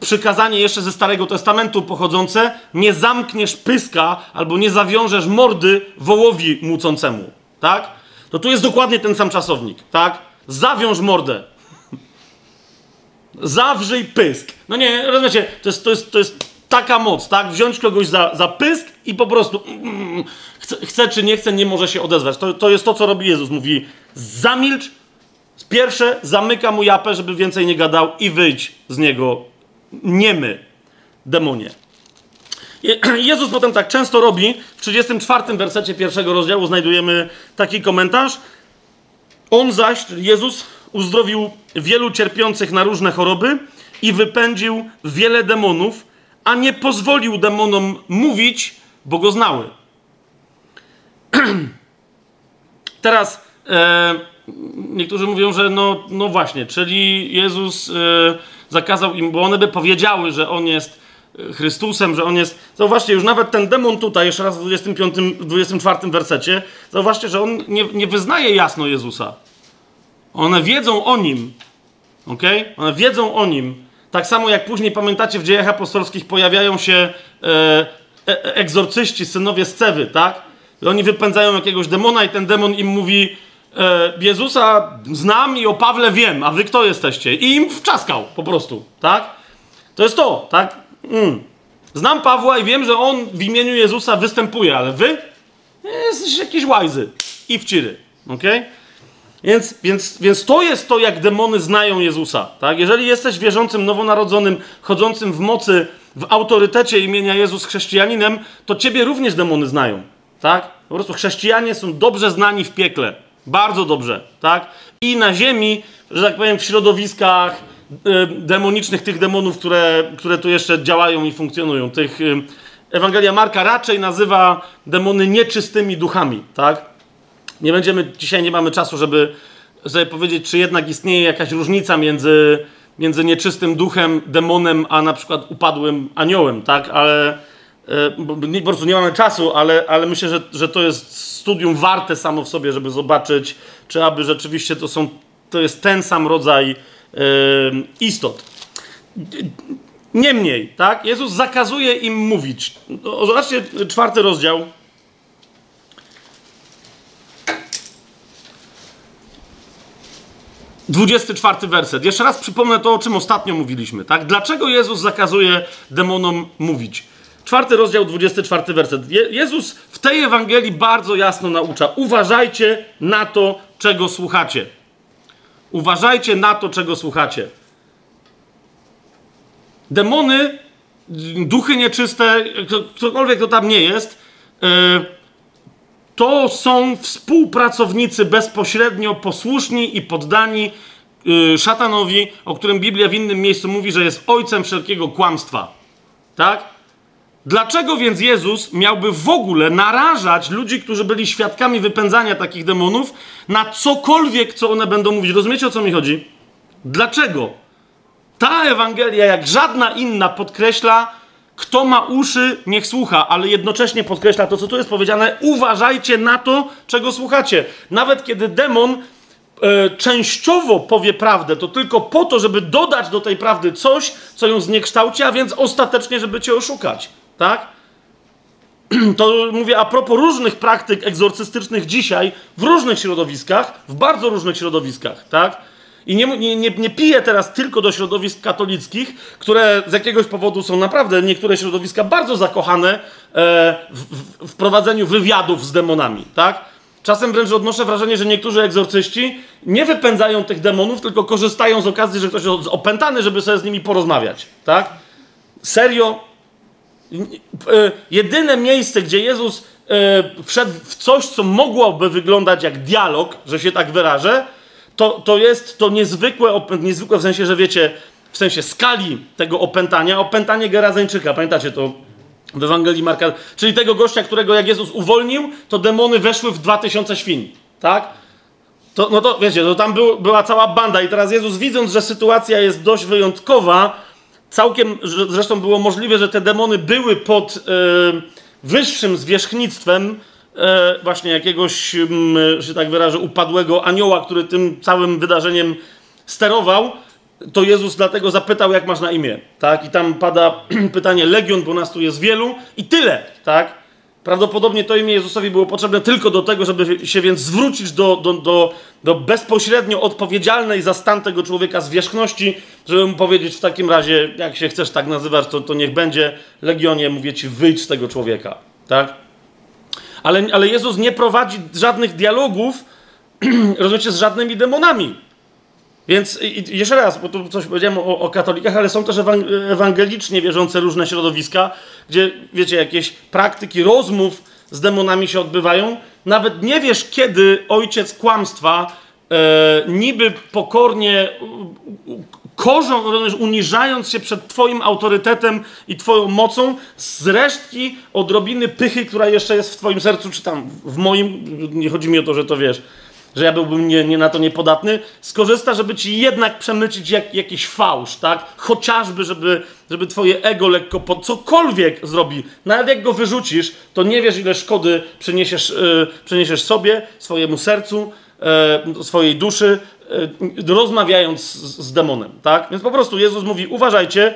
przykazanie jeszcze ze Starego Testamentu pochodzące nie zamkniesz pyska albo nie zawiążesz mordy wołowi mucącemu tak? To tu jest dokładnie ten sam czasownik, tak? Zawiąż mordę. Zawrzyj pysk. No nie, rozumiecie, to jest, to jest, to jest taka moc, tak? Wziąć kogoś za, za pysk i po prostu mm, chce, chce, czy nie chce, nie może się odezwać. To, to jest to, co robi Jezus. Mówi, zamilcz, pierwsze zamyka mu japę, żeby więcej nie gadał i wyjdź z niego niemy, demonie. Jezus potem tak często robi. W 34 wersecie pierwszego rozdziału znajdujemy taki komentarz. On zaś, Jezus, uzdrowił wielu cierpiących na różne choroby i wypędził wiele demonów, a nie pozwolił demonom mówić, bo go znały. Teraz e, niektórzy mówią, że no, no właśnie, czyli Jezus e, zakazał im, bo one by powiedziały, że on jest Chrystusem, że on jest. Zauważcie, już nawet ten demon tutaj, jeszcze raz w 25, 24 wersecie, zauważcie, że on nie, nie wyznaje jasno Jezusa. One wiedzą o nim. ok? One wiedzą o nim. Tak samo jak później pamiętacie w dziejach apostolskich pojawiają się e, e, egzorcyści, synowie Scewy, tak? I oni wypędzają jakiegoś demona i ten demon im mówi e, Jezusa znam i o Pawle wiem, a wy kto jesteście? I im wczaskał po prostu, tak? To jest to, tak? Mm. Znam Pawła i wiem, że on w imieniu Jezusa występuje, ale wy jesteście jakieś łajzy i wciry. Okay? Więc, więc, więc to jest to, jak demony znają Jezusa. Tak? Jeżeli jesteś wierzącym, nowonarodzonym, chodzącym w mocy, w autorytecie imienia Jezus chrześcijaninem, to ciebie również demony znają. Tak? Po prostu chrześcijanie są dobrze znani w piekle. Bardzo dobrze. Tak? I na ziemi, że tak powiem, w środowiskach Y, demonicznych, tych demonów, które, które tu jeszcze działają i funkcjonują. Tych, y, Ewangelia Marka raczej nazywa demony nieczystymi duchami, tak? Nie będziemy, dzisiaj nie mamy czasu, żeby sobie powiedzieć, czy jednak istnieje jakaś różnica między, między nieczystym duchem, demonem, a na przykład upadłym aniołem, tak? Ale e, po prostu nie mamy czasu, ale, ale myślę, że, że to jest studium warte samo w sobie, żeby zobaczyć, czy aby rzeczywiście to, są, to jest ten sam rodzaj e, istot. Niemniej, tak, Jezus zakazuje im mówić. Zobaczcie czwarty rozdział. Dwudziesty czwarty werset. Jeszcze raz przypomnę to, o czym ostatnio mówiliśmy. Tak? Dlaczego Jezus zakazuje demonom mówić? Czwarty rozdział, 24 werset. Je Jezus w tej Ewangelii bardzo jasno naucza. Uważajcie na to, czego słuchacie. Uważajcie na to, czego słuchacie. Demony, duchy nieczyste, ktokolwiek to tam nie jest, e, to są współpracownicy bezpośrednio posłuszni i poddani e, szatanowi, o którym Biblia w innym miejscu mówi, że jest ojcem wszelkiego kłamstwa. Tak? Dlaczego więc Jezus miałby w ogóle narażać ludzi, którzy byli świadkami wypędzania takich demonów, na cokolwiek, co one będą mówić? Rozumiecie o co mi chodzi? Dlaczego? Ta Ewangelia, jak żadna inna, podkreśla, kto ma uszy, niech słucha, ale jednocześnie podkreśla to, co tu jest powiedziane: uważajcie na to, czego słuchacie. Nawet kiedy demon e, częściowo powie prawdę, to tylko po to, żeby dodać do tej prawdy coś, co ją zniekształci, a więc ostatecznie, żeby cię oszukać. Tak? To mówię a propos różnych praktyk egzorcystycznych dzisiaj w różnych środowiskach, w bardzo różnych środowiskach, tak? I nie, nie, nie, piję teraz tylko do środowisk katolickich, które z jakiegoś powodu są naprawdę niektóre środowiska bardzo zakochane e, w, w, w prowadzeniu wywiadów z demonami, tak? Czasem wręcz odnoszę wrażenie, że niektórzy egzorcyści nie wypędzają tych demonów, tylko korzystają z okazji, że ktoś jest opętany, żeby sobie z nimi porozmawiać, tak? Serio, E, jedyne miejsce, gdzie Jezus e, wszedł w coś, co mogłoby wyglądać jak dialog, że się tak wyrażę, to, to jest to niezwykłe, niezwykłe w sensie, że wiecie, w sensie skali tego opętania, opętanie Gerazeńczyka, pamiętacie to w Ewangelii Marka, czyli tego gościa, którego jak Jezus uwolnił, to demony weszły w 2000 świń, tak? To, no to wiecie, to tam był, była cała banda i teraz Jezus widząc, że sytuacja jest dość wyjątkowa, Całkiem zresztą było możliwe, że te demony były pod e, wyższym zwierzchnictwem e, właśnie jakiegoś, że tak wyrażę, upadłego anioła, który tym całym wydarzeniem sterował. To Jezus dlatego zapytał, jak masz na imię, tak? I tam pada pytanie legion, bo nas tu jest wielu i tyle, tak? Prawdopodobnie to imię Jezusowi było potrzebne tylko do tego, żeby się więc zwrócić do, do, do, do bezpośrednio odpowiedzialnej za stan tego człowieka zwierzchności, żeby mu powiedzieć w takim razie, jak się chcesz tak nazywać, to, to niech będzie Legionie, mówię ci, wyjdź z tego człowieka. Tak? Ale, ale Jezus nie prowadzi żadnych dialogów, rozumiecie, z żadnymi demonami. Więc i, jeszcze raz, bo tu coś powiedziałem o, o, katolikach, ale są też ewangelicznie wierzące różne środowiska, gdzie, wiecie, jakieś praktyki rozmów z demonami się odbywają. Nawet nie wiesz, kiedy ojciec kłamstwa e, niby pokornie korzą, uniżając się przed Twoim autorytetem i Twoją mocą, z resztki odrobiny pychy, która jeszcze jest w Twoim sercu, czy tam w moim, nie chodzi mi o to, że to wiesz, że ja byłbym nie, nie na to niepodatny, skorzysta, żeby ci jednak przemycić jak, jakiś fałsz, tak? Chociażby, żeby, żeby twoje ego lekko po cokolwiek zrobi. Nawet jak go wyrzucisz, to nie wiesz, ile szkody przyniesiesz, yy, przyniesiesz sobie, swojemu sercu, yy, swojej duszy, rozmawiając z, demonem, tak? Więc po prostu Jezus mówi, uważajcie,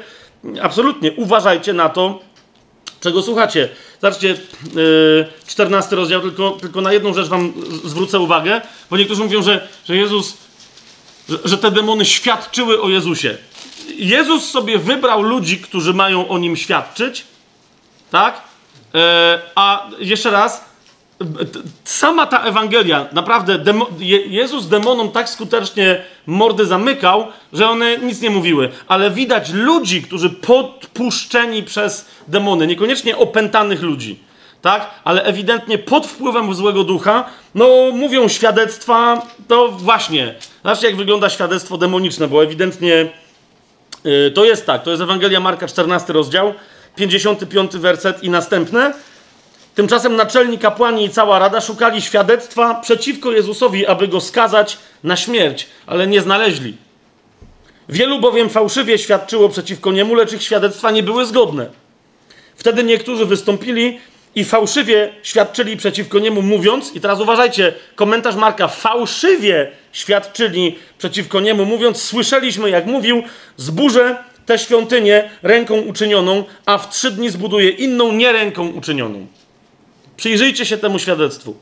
absolutnie uważajcie na to, czego słuchacie. Zobaczcie, yy, 14 rozdział, tylko, tylko na jedną rzecz wam zwrócę uwagę, bo niektórzy mówią, że, że Jezus, że, te demony świadczyły o Jezusie. Jezus sobie wybrał ludzi, którzy mają o nim świadczyć, tak? Yy, a jeszcze raz, sama ta Ewangelia, naprawdę, demo, Jezus demonom tak skutecznie mordy zamykał, że one nic nie mówiły. Ale widać ludzi, którzy podpuszczeni przez demony, niekoniecznie opętanych ludzi, tak? Ale ewidentnie pod wpływem złego ducha, no mówią świadectwa, to właśnie. Zobaczcie, jak wygląda świadectwo demoniczne, bo ewidentnie yy, to jest tak, to jest Ewangelia Marka, 14 rozdział, 55 werset i następne. Tymczasem naczelni kapłani i cała rada szukali świadectwa przeciwko Jezusowi, aby go skazać na śmierć, ale nie znaleźli. Wielu bowiem fałszywie świadczyło przeciwko niemu, lecz ich świadectwa nie były zgodne. Wtedy niektórzy wystąpili i fałszywie świadczyli przeciwko niemu, mówiąc, i teraz uważajcie, komentarz Marka, fałszywie świadczyli przeciwko niemu, mówiąc, słyszeliśmy, jak mówił, zburzę tę świątynię ręką uczynioną, a w trzy dni zbuduje inną nie ręką uczynioną. Przyjrzyjcie się temu świadectwu.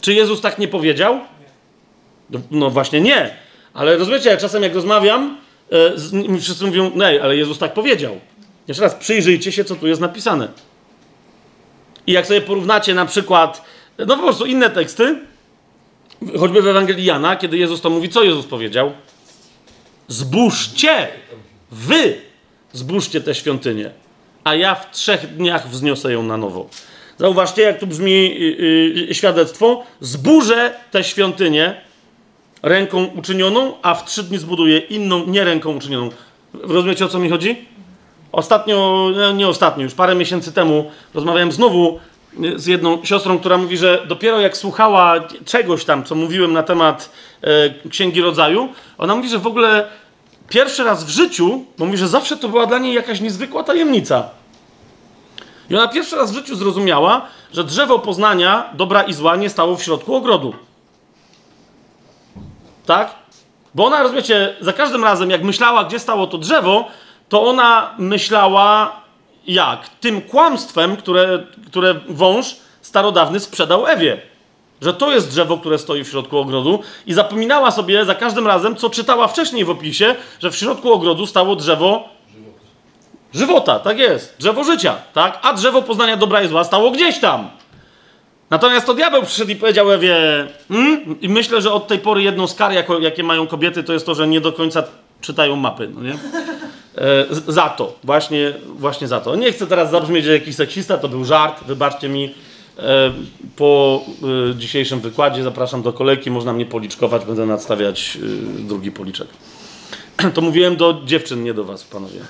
Czy Jezus tak nie powiedział? No, no właśnie nie. Ale rozumiecie, czasem jak rozmawiam, mi wszyscy mówią, nej, ale Jezus tak powiedział. Jeszcze raz, przyjrzyjcie się, co tu jest napisane. I jak sobie porównacie na przykład, no po prostu inne teksty, choćby w Ewangelii Jana, kiedy Jezus to mówi, co Jezus powiedział? Zbóżcie, wy zbóżcie tę świątynię, a ja w trzech dniach wzniosę ją na nowo. Zauważcie, jak tu brzmi yy, yy, świadectwo. Zburzę tę świątynię ręką uczynioną, a w trzy dni zbuduję inną, nie ręką uczynioną. Rozumiecie, o co mi chodzi? Ostatnio, no nie ostatnio, już parę miesięcy temu rozmawiałem znowu y, z jedną siostrą, która mówi, że dopiero jak słuchała czegoś tam, co mówiłem na temat e, Księgi Rodzaju, ona mówi, że w ogóle pierwszy raz w życiu, bo mówi, że zawsze to była dla niej jakaś niezwykła tajemnica. I ona pierwszy raz w życiu zrozumiała, że drzewo poznania dobra i zła nie stało w środku ogrodu. Tak? Bo ona, rozumiecie, za każdym razem, jak myślała, gdzie stało to drzewo, to ona myślała jak? Tym kłamstwem, które, które wąż starodawny sprzedał Ewie. Że to jest drzewo, które stoi w środku ogrodu, i zapominała sobie za każdym razem, co czytała wcześniej w opisie, że w środku ogrodu stało drzewo żywota, tak jest, drzewo życia, tak? A drzewo poznania dobra i zła stało gdzieś tam. Natomiast to diabeł przyszedł i powiedział Ewie, hmm? i myślę, że od tej pory jedną z kar, jako, jakie mają kobiety, to jest to, że nie do końca czytają mapy, no nie? E, za to, właśnie, właśnie za to. Nie chcę teraz zabrzmieć, że jakiś seksista, to był żart, wybaczcie mi. E, po e, dzisiejszym wykładzie zapraszam do kolejki, można mnie policzkować, będę nadstawiać e, drugi policzek. To mówiłem do dziewczyn, nie do was, panowie.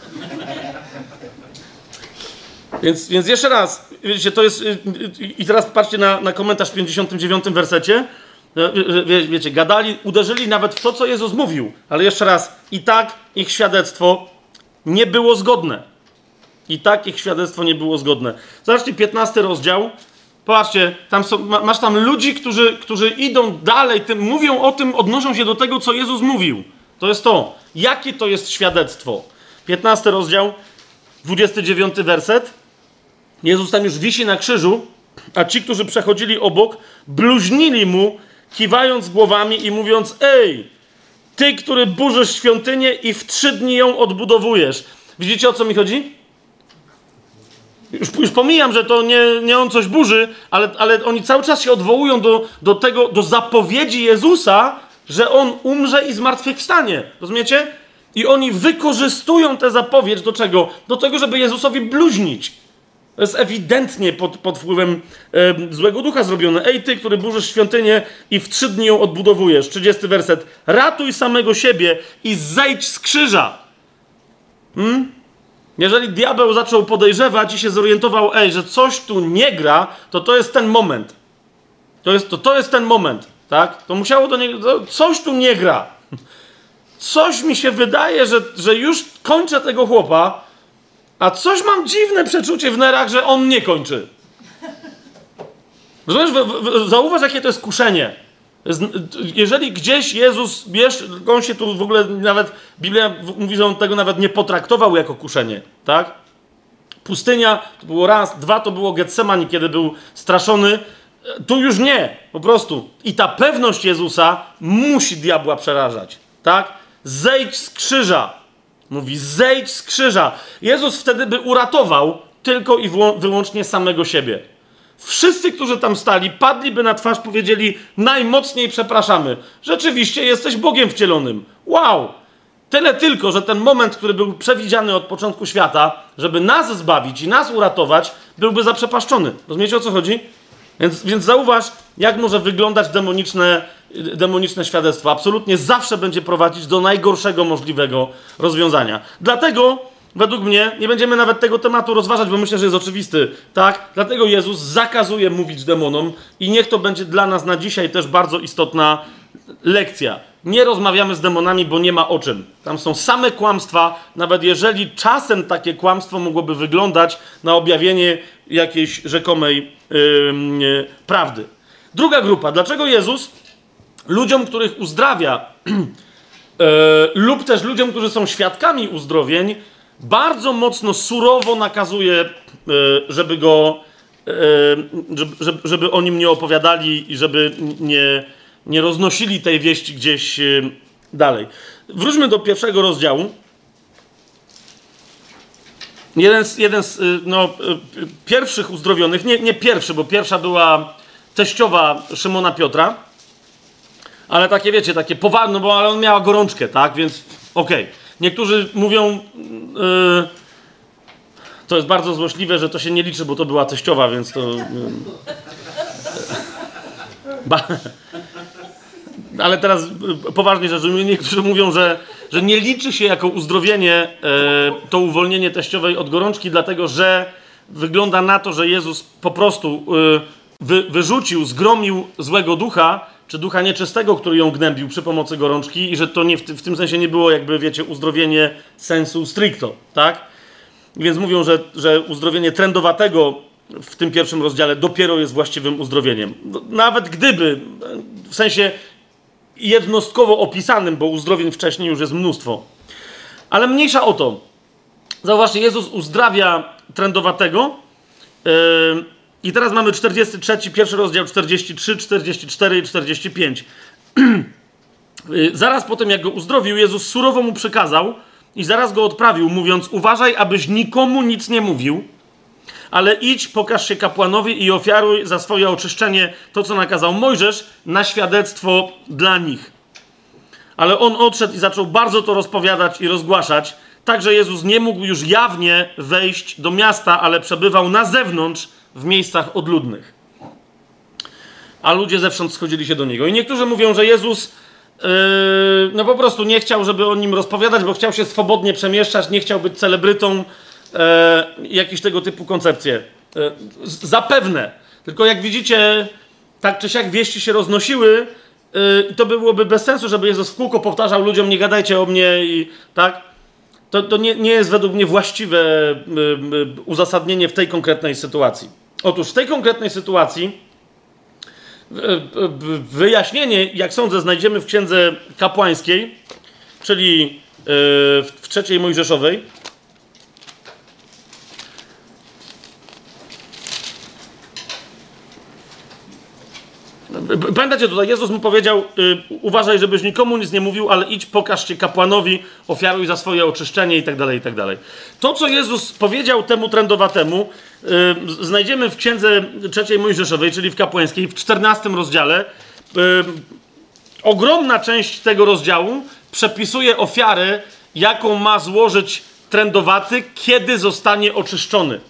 Więc, więc jeszcze raz, wiecie, to jest. I teraz patrzcie na, na komentarz w 59 wersecie. Wie, wiecie, gadali, uderzyli nawet w to, co Jezus mówił, ale jeszcze raz, i tak ich świadectwo nie było zgodne. I tak ich świadectwo nie było zgodne. Zobaczcie, 15 rozdział. Patrzcie, tam są, masz tam ludzi, którzy, którzy idą dalej, tym, mówią o tym, odnoszą się do tego, co Jezus mówił. To jest to. Jakie to jest świadectwo? 15 rozdział, 29 werset. Jezus tam już wisi na krzyżu, a ci, którzy przechodzili obok, bluźnili mu, kiwając głowami i mówiąc: Ej, ty, który burzysz świątynię i w trzy dni ją odbudowujesz. Widzicie o co mi chodzi? Już, już pomijam, że to nie, nie on coś burzy, ale, ale oni cały czas się odwołują do, do tego, do zapowiedzi Jezusa, że on umrze i zmartwychwstanie. Rozumiecie? I oni wykorzystują tę zapowiedź do czego? Do tego, żeby Jezusowi bluźnić. To jest ewidentnie pod, pod wpływem e, złego ducha zrobione. Ej, ty, który burzysz świątynię i w trzy dni ją odbudowujesz. 30 werset. Ratuj samego siebie i zejdź z krzyża. Hmm? Jeżeli diabeł zaczął podejrzewać i się zorientował, ej, że coś tu nie gra, to to jest ten moment. To jest, to, to jest ten moment, tak? To musiało do niego, coś tu nie gra. Coś mi się wydaje, że, że już kończę tego chłopa, a coś mam dziwne przeczucie w nerach, że on nie kończy. Rozumiesz? Zauważ, jakie to jest kuszenie. Jeżeli gdzieś Jezus, wiesz, on się tu w ogóle nawet, Biblia mówi, że on tego nawet nie potraktował jako kuszenie, tak? Pustynia to było raz, dwa to było Getsemani, kiedy był straszony. Tu już nie, po prostu. I ta pewność Jezusa musi diabła przerażać, tak? Zejdź z krzyża. Mówi, zejdź z krzyża. Jezus wtedy by uratował tylko i wyłącznie samego siebie. Wszyscy, którzy tam stali, padliby na twarz, powiedzieli: Najmocniej przepraszamy. Rzeczywiście jesteś Bogiem wcielonym. Wow! Tyle tylko, że ten moment, który był przewidziany od początku świata, żeby nas zbawić i nas uratować, byłby zaprzepaszczony. Rozumiecie o co chodzi? Więc, więc zauważ, jak może wyglądać demoniczne, demoniczne świadectwo. Absolutnie zawsze będzie prowadzić do najgorszego możliwego rozwiązania. Dlatego, według mnie, nie będziemy nawet tego tematu rozważać, bo myślę, że jest oczywisty. Tak? Dlatego Jezus zakazuje mówić demonom i niech to będzie dla nas na dzisiaj też bardzo istotna lekcja. Nie rozmawiamy z demonami, bo nie ma o czym. Tam są same kłamstwa, nawet jeżeli czasem takie kłamstwo mogłoby wyglądać na objawienie jakiejś rzekomej yy, prawdy. Druga grupa. Dlaczego Jezus ludziom, których uzdrawia, yy, lub też ludziom, którzy są świadkami uzdrowień, bardzo mocno surowo nakazuje, yy, żeby go, żeby, żeby o nim nie opowiadali i żeby nie nie roznosili tej wieści gdzieś y, dalej. Wróćmy do pierwszego rozdziału. Jeden z, jeden z y, no, y, pierwszych uzdrowionych, nie, nie pierwszy, bo pierwsza była teściowa Szymona Piotra, ale takie wiecie, takie poważne, no bo ale on miała gorączkę, tak, więc okej. Okay. Niektórzy mówią, yy, to jest bardzo złośliwe, że to się nie liczy, bo to była teściowa, więc to... Yy, ale teraz y, poważnie rzecz, niektórzy mówią, że, że nie liczy się jako uzdrowienie e, to uwolnienie teściowej od gorączki, dlatego że wygląda na to, że Jezus po prostu e, wy, wyrzucił, zgromił złego ducha, czy ducha nieczystego, który ją gnębił przy pomocy gorączki i że to nie w, w tym sensie nie było jakby, wiecie, uzdrowienie sensu stricto, tak? Więc mówią, że, że uzdrowienie trendowatego w tym pierwszym rozdziale dopiero jest właściwym uzdrowieniem. Nawet gdyby, w sensie jednostkowo opisanym, bo uzdrowień wcześniej już jest mnóstwo. Ale mniejsza o to. Zauważcie, Jezus uzdrawia trendowatego. Yy, I teraz mamy 43, pierwszy rozdział 43, 44 i 45. Yy, zaraz po tym, jak go uzdrowił, Jezus surowo mu przekazał i zaraz go odprawił, mówiąc: Uważaj, abyś nikomu nic nie mówił ale idź, pokaż się kapłanowi i ofiaruj za swoje oczyszczenie to, co nakazał Mojżesz, na świadectwo dla nich. Ale on odszedł i zaczął bardzo to rozpowiadać i rozgłaszać, tak że Jezus nie mógł już jawnie wejść do miasta, ale przebywał na zewnątrz, w miejscach odludnych. A ludzie zewsząd schodzili się do niego. I niektórzy mówią, że Jezus yy, no po prostu nie chciał, żeby o nim rozpowiadać, bo chciał się swobodnie przemieszczać, nie chciał być celebrytą, e, jakieś tego typu koncepcje. E, zapewne. Tylko jak widzicie, tak czy siak wieści się roznosiły e, i to byłoby bez sensu, żeby Jezus w kółko powtarzał ludziom, nie gadajcie o mnie i tak. To, to nie, nie jest według mnie właściwe e, e, uzasadnienie w tej konkretnej sytuacji. Otóż w tej konkretnej sytuacji wyjaśnienie, jak sądzę, znajdziemy w księdze kapłańskiej, czyli w trzeciej Mojżeszowej. Pamiętacie tutaj, Jezus mu powiedział, yy, uważaj, żebyś nikomu nic nie mówił, ale idź, pokaż się kapłanowi, ofiaruj za swoje oczyszczenie i tak dalej, i tak dalej. To, co Jezus powiedział temu trendowatemu, yy, znajdziemy w księdze trzeciej Mojżeszowej, czyli w kapłańskiej, w 14 rozdziale. Yy, ogromna część tego rozdziału przepisuje ofiarę, jaką ma złożyć trendowaty, kiedy zostanie oczyszczony.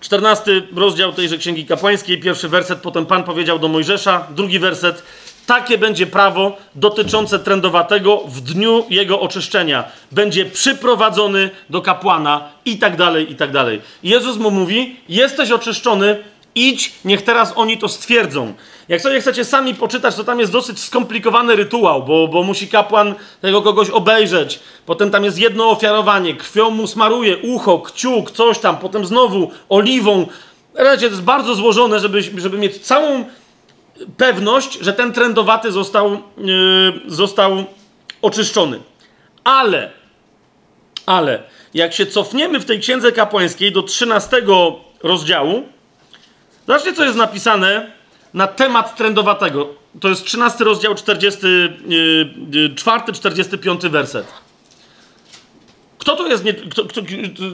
14 rozdział tejże księgi kapłańskiej, pierwszy werset, potem Pan powiedział do Mojżesza, drugi werset. Takie będzie prawo dotyczące trendowatego w dniu jego oczyszczenia. Będzie przyprowadzony do kapłana i tak dalej, i tak dalej. Jezus mu mówi: Jesteś oczyszczony, idź, niech teraz oni to stwierdzą. Jak sobie chcecie sami poczytać, to tam jest dosyć skomplikowany rytuał, bo, bo musi kapłan tego kogoś obejrzeć. Potem tam jest jedno ofiarowanie, krwią mu smaruje ucho, kciuk, coś tam, potem znowu oliwą. Wiecie, to jest bardzo złożone, żeby, żeby mieć całą pewność, że ten trendowaty został, yy, został oczyszczony. Ale, ale, jak się cofniemy w tej księdze kapłańskiej do 13 rozdziału, zobaczcie, co jest napisane na temat trendowatego. To jest 13 rozdział, 44, 45 y, y, werset. Kto to jest? Nie, kto, kto,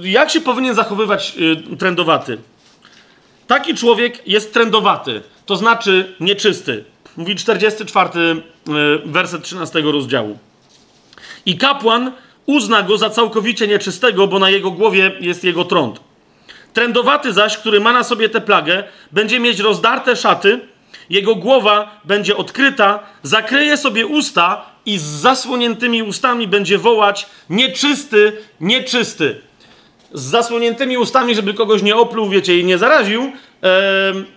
jak się powinien zachowywać y, trendowaty? Taki człowiek jest trendowaty, to znaczy nieczysty. Mówi 44 werset 13 rozdziału. I kapłan uzna go za całkowicie nieczystego, bo na jego głowie jest jego trąd. Trendowaty zaś, który ma na sobie tę plagę, będzie mieć rozdarte szaty, jego głowa będzie odkryta, zakryje sobie usta i z zasłoniętymi ustami będzie wołać nieczysty, nieczysty. Z zasłoniętymi ustami, żeby kogoś nie opluł, wiecie, i nie zaraził,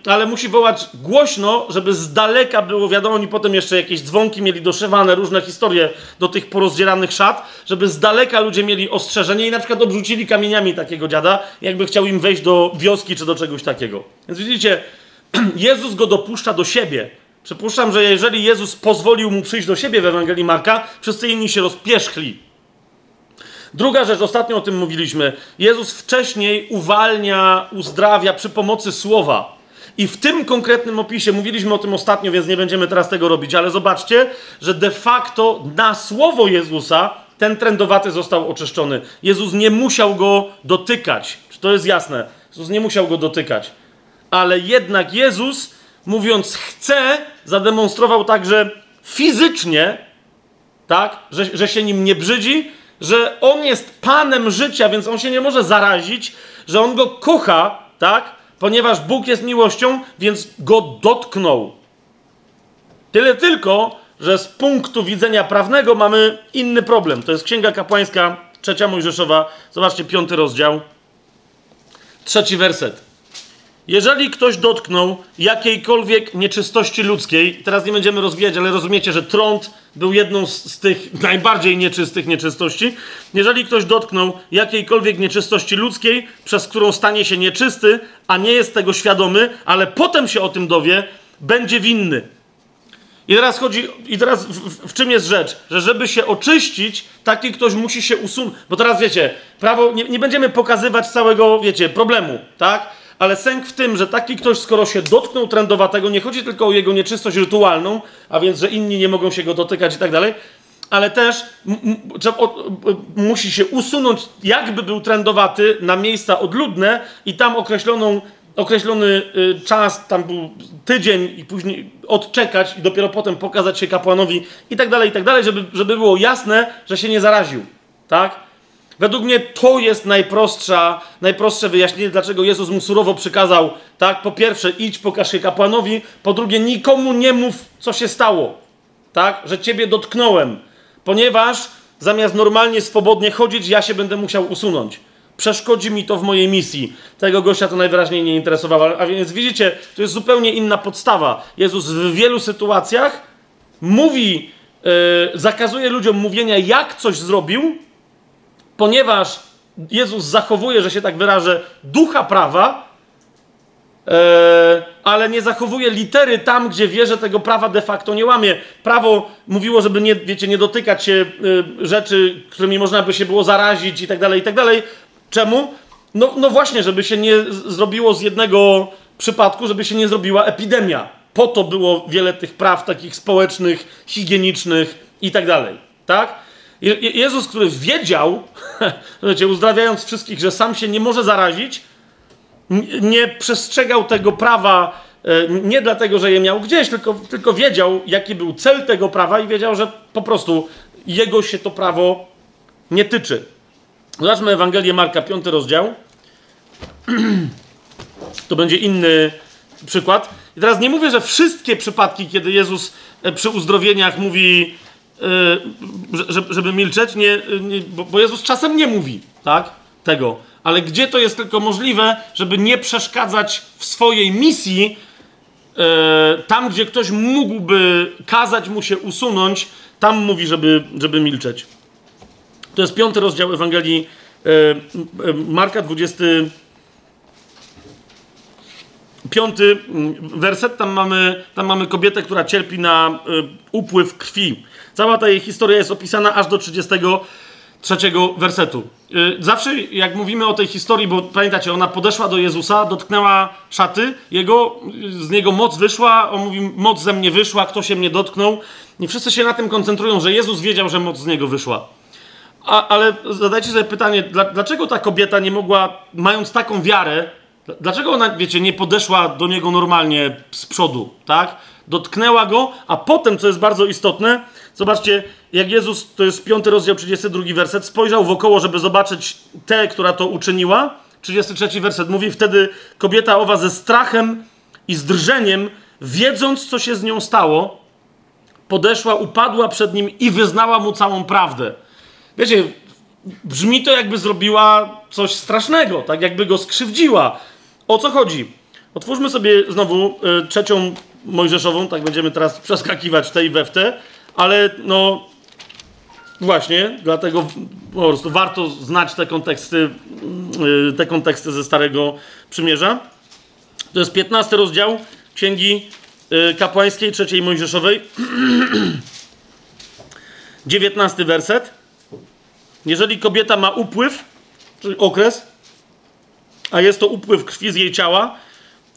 ale musi wołać głośno, żeby z daleka było wiadomo, oni potem jeszcze jakieś dzwonki mieli doszywane, różne historie do tych porozdzielanych szat, żeby z daleka ludzie mieli ostrzeżenie i na przykład obrzucili kamieniami takiego dziada, jakby chciał im wejść do wioski czy do czegoś takiego. Więc widzicie, Jezus go dopuszcza do siebie. Przypuszczam, że jeżeli Jezus pozwolił mu przyjść do siebie w Ewangelii Marka, wszyscy inni się rozpierzchli. Druga rzecz, ostatnio o tym mówiliśmy. Jezus wcześniej uwalnia, uzdrawia przy pomocy słowa. I w tym konkretnym opisie, mówiliśmy o tym ostatnio, więc nie będziemy teraz tego robić, ale zobaczcie, że de facto na słowo Jezusa ten trędowaty został oczyszczony. Jezus nie musiał go dotykać. Czy to jest jasne? Jezus nie musiał go dotykać. Ale jednak Jezus, mówiąc chce, zademonstrował także fizycznie, tak, że, że się nim nie brzydzi, że on jest panem życia, więc on się nie może zarazić, że on go kocha, tak? Ponieważ Bóg jest miłością, więc go dotknął. Tyle tylko, że z punktu widzenia prawnego mamy inny problem. To jest Księga Kapłańska, trzecia Mojżeszowa. Zobaczcie, piąty rozdział, trzeci werset. Jeżeli ktoś dotknął jakiejkolwiek nieczystości ludzkiej, teraz nie będziemy rozwijać, ale rozumiecie, że trąd był jedną z, z, tych najbardziej nieczystych nieczystości. Jeżeli ktoś dotknął jakiejkolwiek nieczystości ludzkiej, przez którą stanie się nieczysty, a nie jest tego świadomy, ale potem się o tym dowie, będzie winny. I teraz chodzi, i teraz w, w, czym jest rzecz? Że żeby się oczyścić, taki ktoś musi się usunąć. Bo teraz wiecie, prawo, nie, nie będziemy pokazywać całego, wiecie, problemu, tak? Ale sęk w tym, że taki ktoś, skoro się dotknął trędowatego, nie chodzi tylko o jego nieczystość rytualną, a więc, że inni nie mogą się go dotykać i tak dalej, ale też musi się usunąć, jakby był trędowaty, na miejsca odludne i tam określoną, określony y, czas, tam był tydzień i później odczekać i dopiero potem pokazać się kapłanowi i tak dalej, i tak dalej, żeby, żeby było jasne, że się nie zaraził, tak? Według mnie to jest najprostsza, najprostsze wyjaśnienie, dlaczego Jezus mu surowo przykazał, tak? Po pierwsze, idź, pokaż się kapłanowi. Po drugie, nikomu nie mów, co się stało, tak? Że ciebie dotknąłem, ponieważ zamiast normalnie, swobodnie chodzić, ja się będę musiał usunąć. Przeszkodzi mi to w mojej misji. Tego gościa to najwyraźniej nie interesowało. A więc widzicie, to jest zupełnie inna podstawa. Jezus w wielu sytuacjach mówi, yy, zakazuje ludziom mówienia, jak coś zrobił, ponieważ Jezus zachowuje, że się tak wyrażę, ducha prawa, e, ale nie zachowuje litery tam, gdzie wie, że tego prawa de facto nie łamie. Prawo mówiło, żeby nie, wiecie, nie dotykać się e, rzeczy, którymi można by się było zarazić i tak dalej, i tak dalej. Czemu? No, no właśnie, żeby się nie zrobiło z jednego przypadku, żeby się nie zrobiła epidemia. Po to było wiele tych praw takich społecznych, higienicznych i tak dalej. Tak? Jezus, który wiedział, wiecie, uzdrawiając wszystkich, że sam się nie może zarazić, nie przestrzegał tego prawa e, nie dlatego, że je miał gdzieś, tylko, tylko wiedział, jaki był cel tego prawa i wiedział, że po prostu jego się to prawo nie tyczy. Zobaczmy Ewangelię Marka, piąty rozdział. To będzie inny przykład. I teraz nie mówię, że wszystkie przypadki, kiedy Jezus e, przy uzdrowieniach mówi żeby milczeć, nie, nie, bo Jezus czasem nie mówi, tak? Tego. Ale gdzie to jest tylko możliwe, żeby nie przeszkadzać w swojej misji, y, tam gdzie ktoś mógłby kazać mu się usunąć, tam mówi, żeby, żeby milczeć. To jest piąty rozdział Ewangelii y, Marka, 20. Piąty mm, werset, tam mamy, tam mamy kobietę, która cierpi na upływ krwi. Cała ta jej historia jest opisana aż do 33 wersetu. Y, zawsze jak mówimy o tej historii, bo pamiętacie, ona podeszła do Jezusa, dotknęła szaty, jego, z niego moc wyszła, on mówi, moc ze mnie wyszła, kto się mnie dotknął. I wszyscy się na tym koncentrują, że Jezus wiedział, że moc z niego wyszła. A, ale zadajcie sobie pytanie, dlaczego ta kobieta nie mogła, mając taką wiarę, dlaczego ona, wiecie, nie podeszła do niego normalnie z przodu, tak? Dotknęła go, a potem, co jest bardzo istotne, Zobaczcie, jak Jezus, to jest 5 rozdział, 32 werset, spojrzał wokoło, żeby zobaczyć tę, która to uczyniła. 33 werset mówi, wtedy kobieta owa ze strachem i z drżeniem, wiedząc, co się z nią stało, podeszła, upadła przed nim i wyznała mu całą prawdę. Wiecie, brzmi to, jakby zrobiła coś strasznego, tak jakby go skrzywdziła. O co chodzi? Otwórzmy sobie znowu y, trzecią Mojżeszową, tak będziemy teraz przeskakiwać tej we w te, ale no właśnie, dlatego po prostu warto znać te konteksty, y, te konteksty ze Starego Przymierza. To jest 15 rozdział Księgi y, Kapłańskiej, trzeciej Mojżeszowej. 19 werset. Jeżeli kobieta ma upływ, czyli okres, a jest to upływ krwi z jej ciała,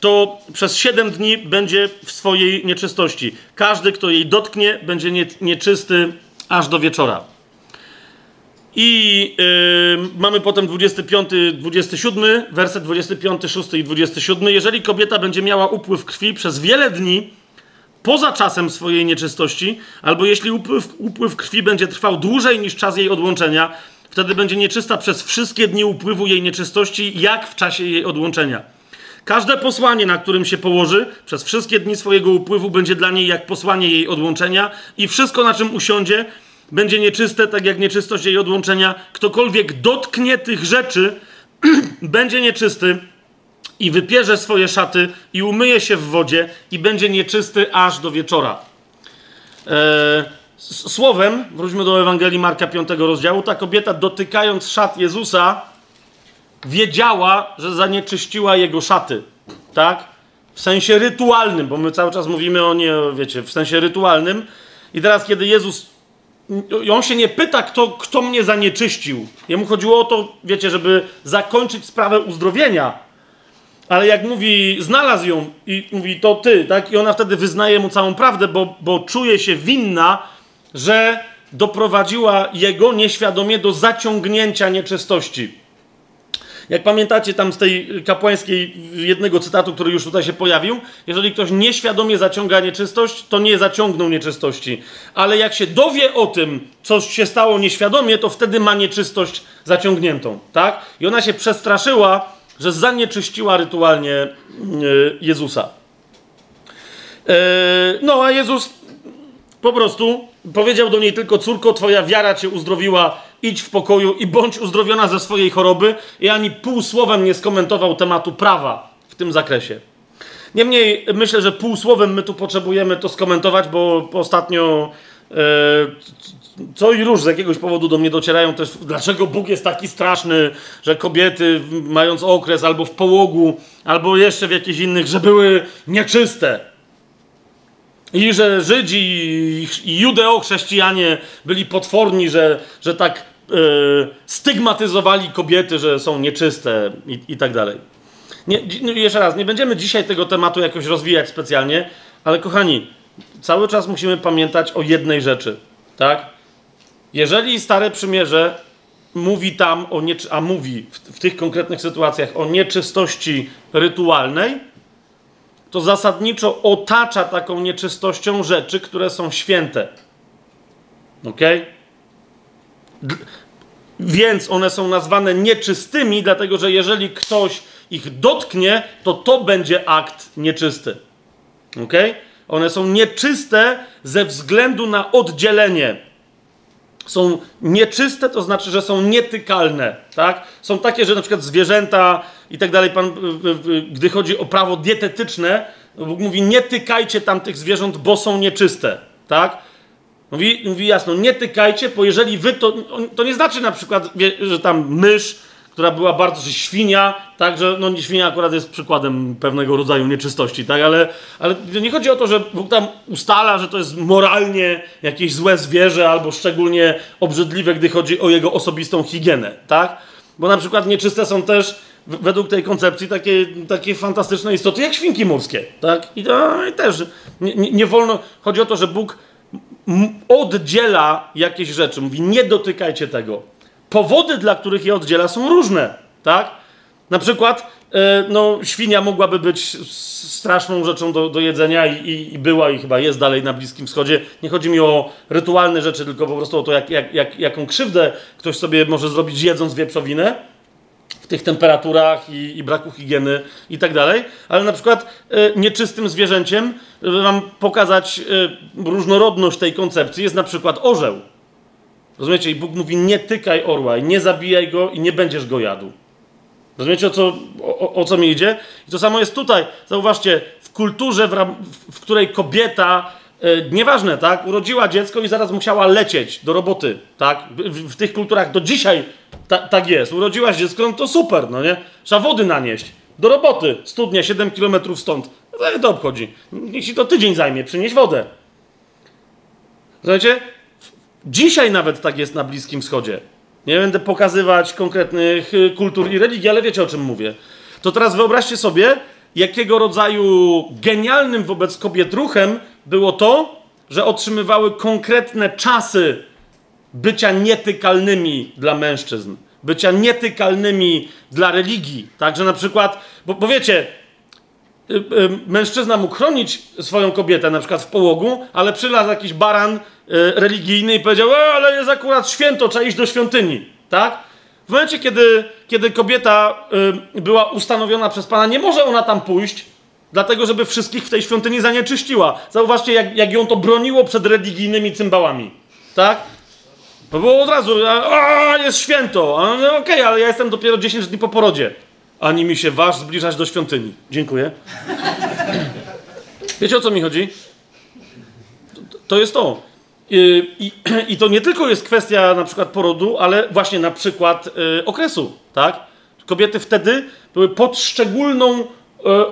to przez 7 dni będzie w swojej nieczystości. Każdy, kto jej dotknie, będzie nie, nieczysty aż do wieczora. I yy, mamy potem 25, 27, werset 25, 6 i 27. Jeżeli kobieta będzie miała upływ krwi przez wiele dni, poza czasem swojej nieczystości, albo jeśli upływ, upływ krwi będzie trwał dłużej niż czas jej odłączenia, wtedy będzie nieczysta przez wszystkie dni upływu jej nieczystości, jak w czasie jej odłączenia. Każde posłanie, na którym się położy, przez wszystkie dni swojego upływu, będzie dla niej jak posłanie jej odłączenia, i wszystko, na czym usiądzie, będzie nieczyste, tak jak nieczystość jej odłączenia. Ktokolwiek dotknie tych rzeczy, będzie nieczysty i wypierze swoje szaty i umyje się w wodzie i będzie nieczysty aż do wieczora. Eee, słowem, wróćmy do Ewangelii Marka 5 rozdziału, ta kobieta dotykając szat Jezusa wiedziała, że zanieczyściła jego szaty. Tak? W sensie rytualnym, bo my cały czas mówimy o nie, wiecie, w sensie rytualnym. I teraz, kiedy Jezus on się nie pyta, kto, kto mnie zanieczyścił. Jemu chodziło o to, wiecie, żeby zakończyć sprawę uzdrowienia. Ale jak mówi, znalazł ją i mówi, to ty, tak? I ona wtedy wyznaje mu całą prawdę, bo, bo czuje się winna, że doprowadziła jego nieświadomie do zaciągnięcia nieczystości. Jak pamiętacie tam z tej kapłańskiej jednego cytatu, który już tutaj się pojawił, jeżeli ktoś nieświadomie zaciąga nieczystość, to nie zaciągnął nieczystości. Ale jak się dowie o tym, co się stało nieświadomie, to wtedy ma nieczystość zaciągniętą, tak? I ona się przestraszyła, że zanieczyściła rytualnie yy, Jezusa. Yy, no a Jezus po prostu powiedział do niej tylko: Córko, twoja wiara cię uzdrowiła idź w pokoju i bądź uzdrowiona ze swojej choroby, i ani pół słowem nie skomentował tematu prawa w tym zakresie. Niemniej myślę, że pół słowem my tu potrzebujemy to skomentować, bo ostatnio e, co i róż z jakiegoś powodu do mnie docierają też, dlaczego Bóg jest taki straszny, że kobiety mając okres albo w połogu, albo jeszcze w jakichś innych, że były nieczyste. I że Żydzi i judeo-chrześcijanie byli potworni, że, że tak stygmatyzowali kobiety, że są nieczyste i, i tak dalej. Nie, no jeszcze raz, nie będziemy dzisiaj tego tematu jakoś rozwijać specjalnie, ale kochani, cały czas musimy pamiętać o jednej rzeczy, tak? Jeżeli Stare Przymierze mówi tam o nie, a mówi w, w tych konkretnych sytuacjach o nieczystości rytualnej, to zasadniczo otacza taką nieczystością rzeczy, które są święte. Ok? Więc one są nazwane nieczystymi, dlatego że jeżeli ktoś ich dotknie, to to będzie akt nieczysty. Ok? One są nieczyste ze względu na oddzielenie. Są nieczyste, to znaczy, że są nietykalne. Tak? Są takie, że na przykład zwierzęta i tak dalej, pan, gdy chodzi o prawo dietetyczne, Bóg mówi: nie tykajcie tamtych zwierząt, bo są nieczyste. Tak? Mówi, mówi jasno, nie tykajcie, bo jeżeli wy to. To nie znaczy na przykład, że tam mysz, która była bardzo, że świnia, tak, że no świnia akurat jest przykładem pewnego rodzaju nieczystości, tak, ale, ale nie chodzi o to, że Bóg tam ustala, że to jest moralnie jakieś złe zwierzę albo szczególnie obrzydliwe, gdy chodzi o jego osobistą higienę, tak? Bo na przykład nieczyste są też według tej koncepcji takie, takie fantastyczne istoty jak świnki morskie, tak? I, to, i też nie, nie, nie wolno, chodzi o to, że Bóg oddziela jakieś rzeczy. Mówi, nie dotykajcie tego. Powody, dla których je oddziela, są różne, tak? Na przykład, e, no, świnia mogłaby być straszną rzeczą do, do jedzenia i, i, i, była i chyba jest dalej na Bliskim Wschodzie. Nie chodzi mi o rytualne rzeczy, tylko po prostu o to, jak, jak, jak, jaką krzywdę ktoś sobie może zrobić jedząc wieprzowinę tych temperaturach i, i braku higieny i tak dalej, ale na przykład e, nieczystym zwierzęciem, żeby wam pokazać e, różnorodność tej koncepcji, jest na przykład orzeł. Rozumiecie? I Bóg mówi, nie tykaj orła i nie zabijaj go i nie będziesz go jadł. Rozumiecie, o co, o, o co mi idzie? I to samo jest tutaj. Zauważcie, w kulturze, w, w której kobieta, e, nieważne, tak, urodziła dziecko i zaraz musiała lecieć do roboty, tak? W, w tych kulturach do dzisiaj ta, tak jest. Urodziłaś dziecko, no to super, no nie? Trzeba wody nanieść. Do roboty. Studnia 7 km stąd. No to obchodzi. Niech ci to tydzień zajmie, przynieść wodę. Słuchajcie, dzisiaj nawet tak jest na Bliskim Wschodzie. Nie będę pokazywać konkretnych y, kultur i religii, ale wiecie o czym mówię. To teraz wyobraźcie sobie, jakiego rodzaju genialnym wobec kobiet ruchem było to, że otrzymywały konkretne czasy bycia nietykalnymi dla mężczyzn, bycia nietykalnymi dla religii. Także na przykład, bo, bo wiecie, y, y, mężczyzna mógł chronić swoją kobietę na przykład w połogu, ale przylazł jakiś baran E, religijny i powiedział, e, ale jest akurat święto, trzeba iść do świątyni, tak? W momencie, kiedy, kiedy kobieta y, była ustanowiona przez Pana, nie może ona tam pójść, dlatego żeby wszystkich w tej świątyni zanieczyściła. Zauważcie, jak, jak ją to broniło przed religijnymi cymbałami, tak? To było od razu, a, jest święto, no, okej, okay, ale ja jestem dopiero 10 dni po porodzie. Ani mi się waż zbliżać do świątyni. Dziękuję. Wiecie o co mi chodzi? To, to jest to. I, I, to nie tylko jest kwestia na przykład porodu, ale właśnie na przykład y, okresu, tak? Kobiety wtedy były pod szczególną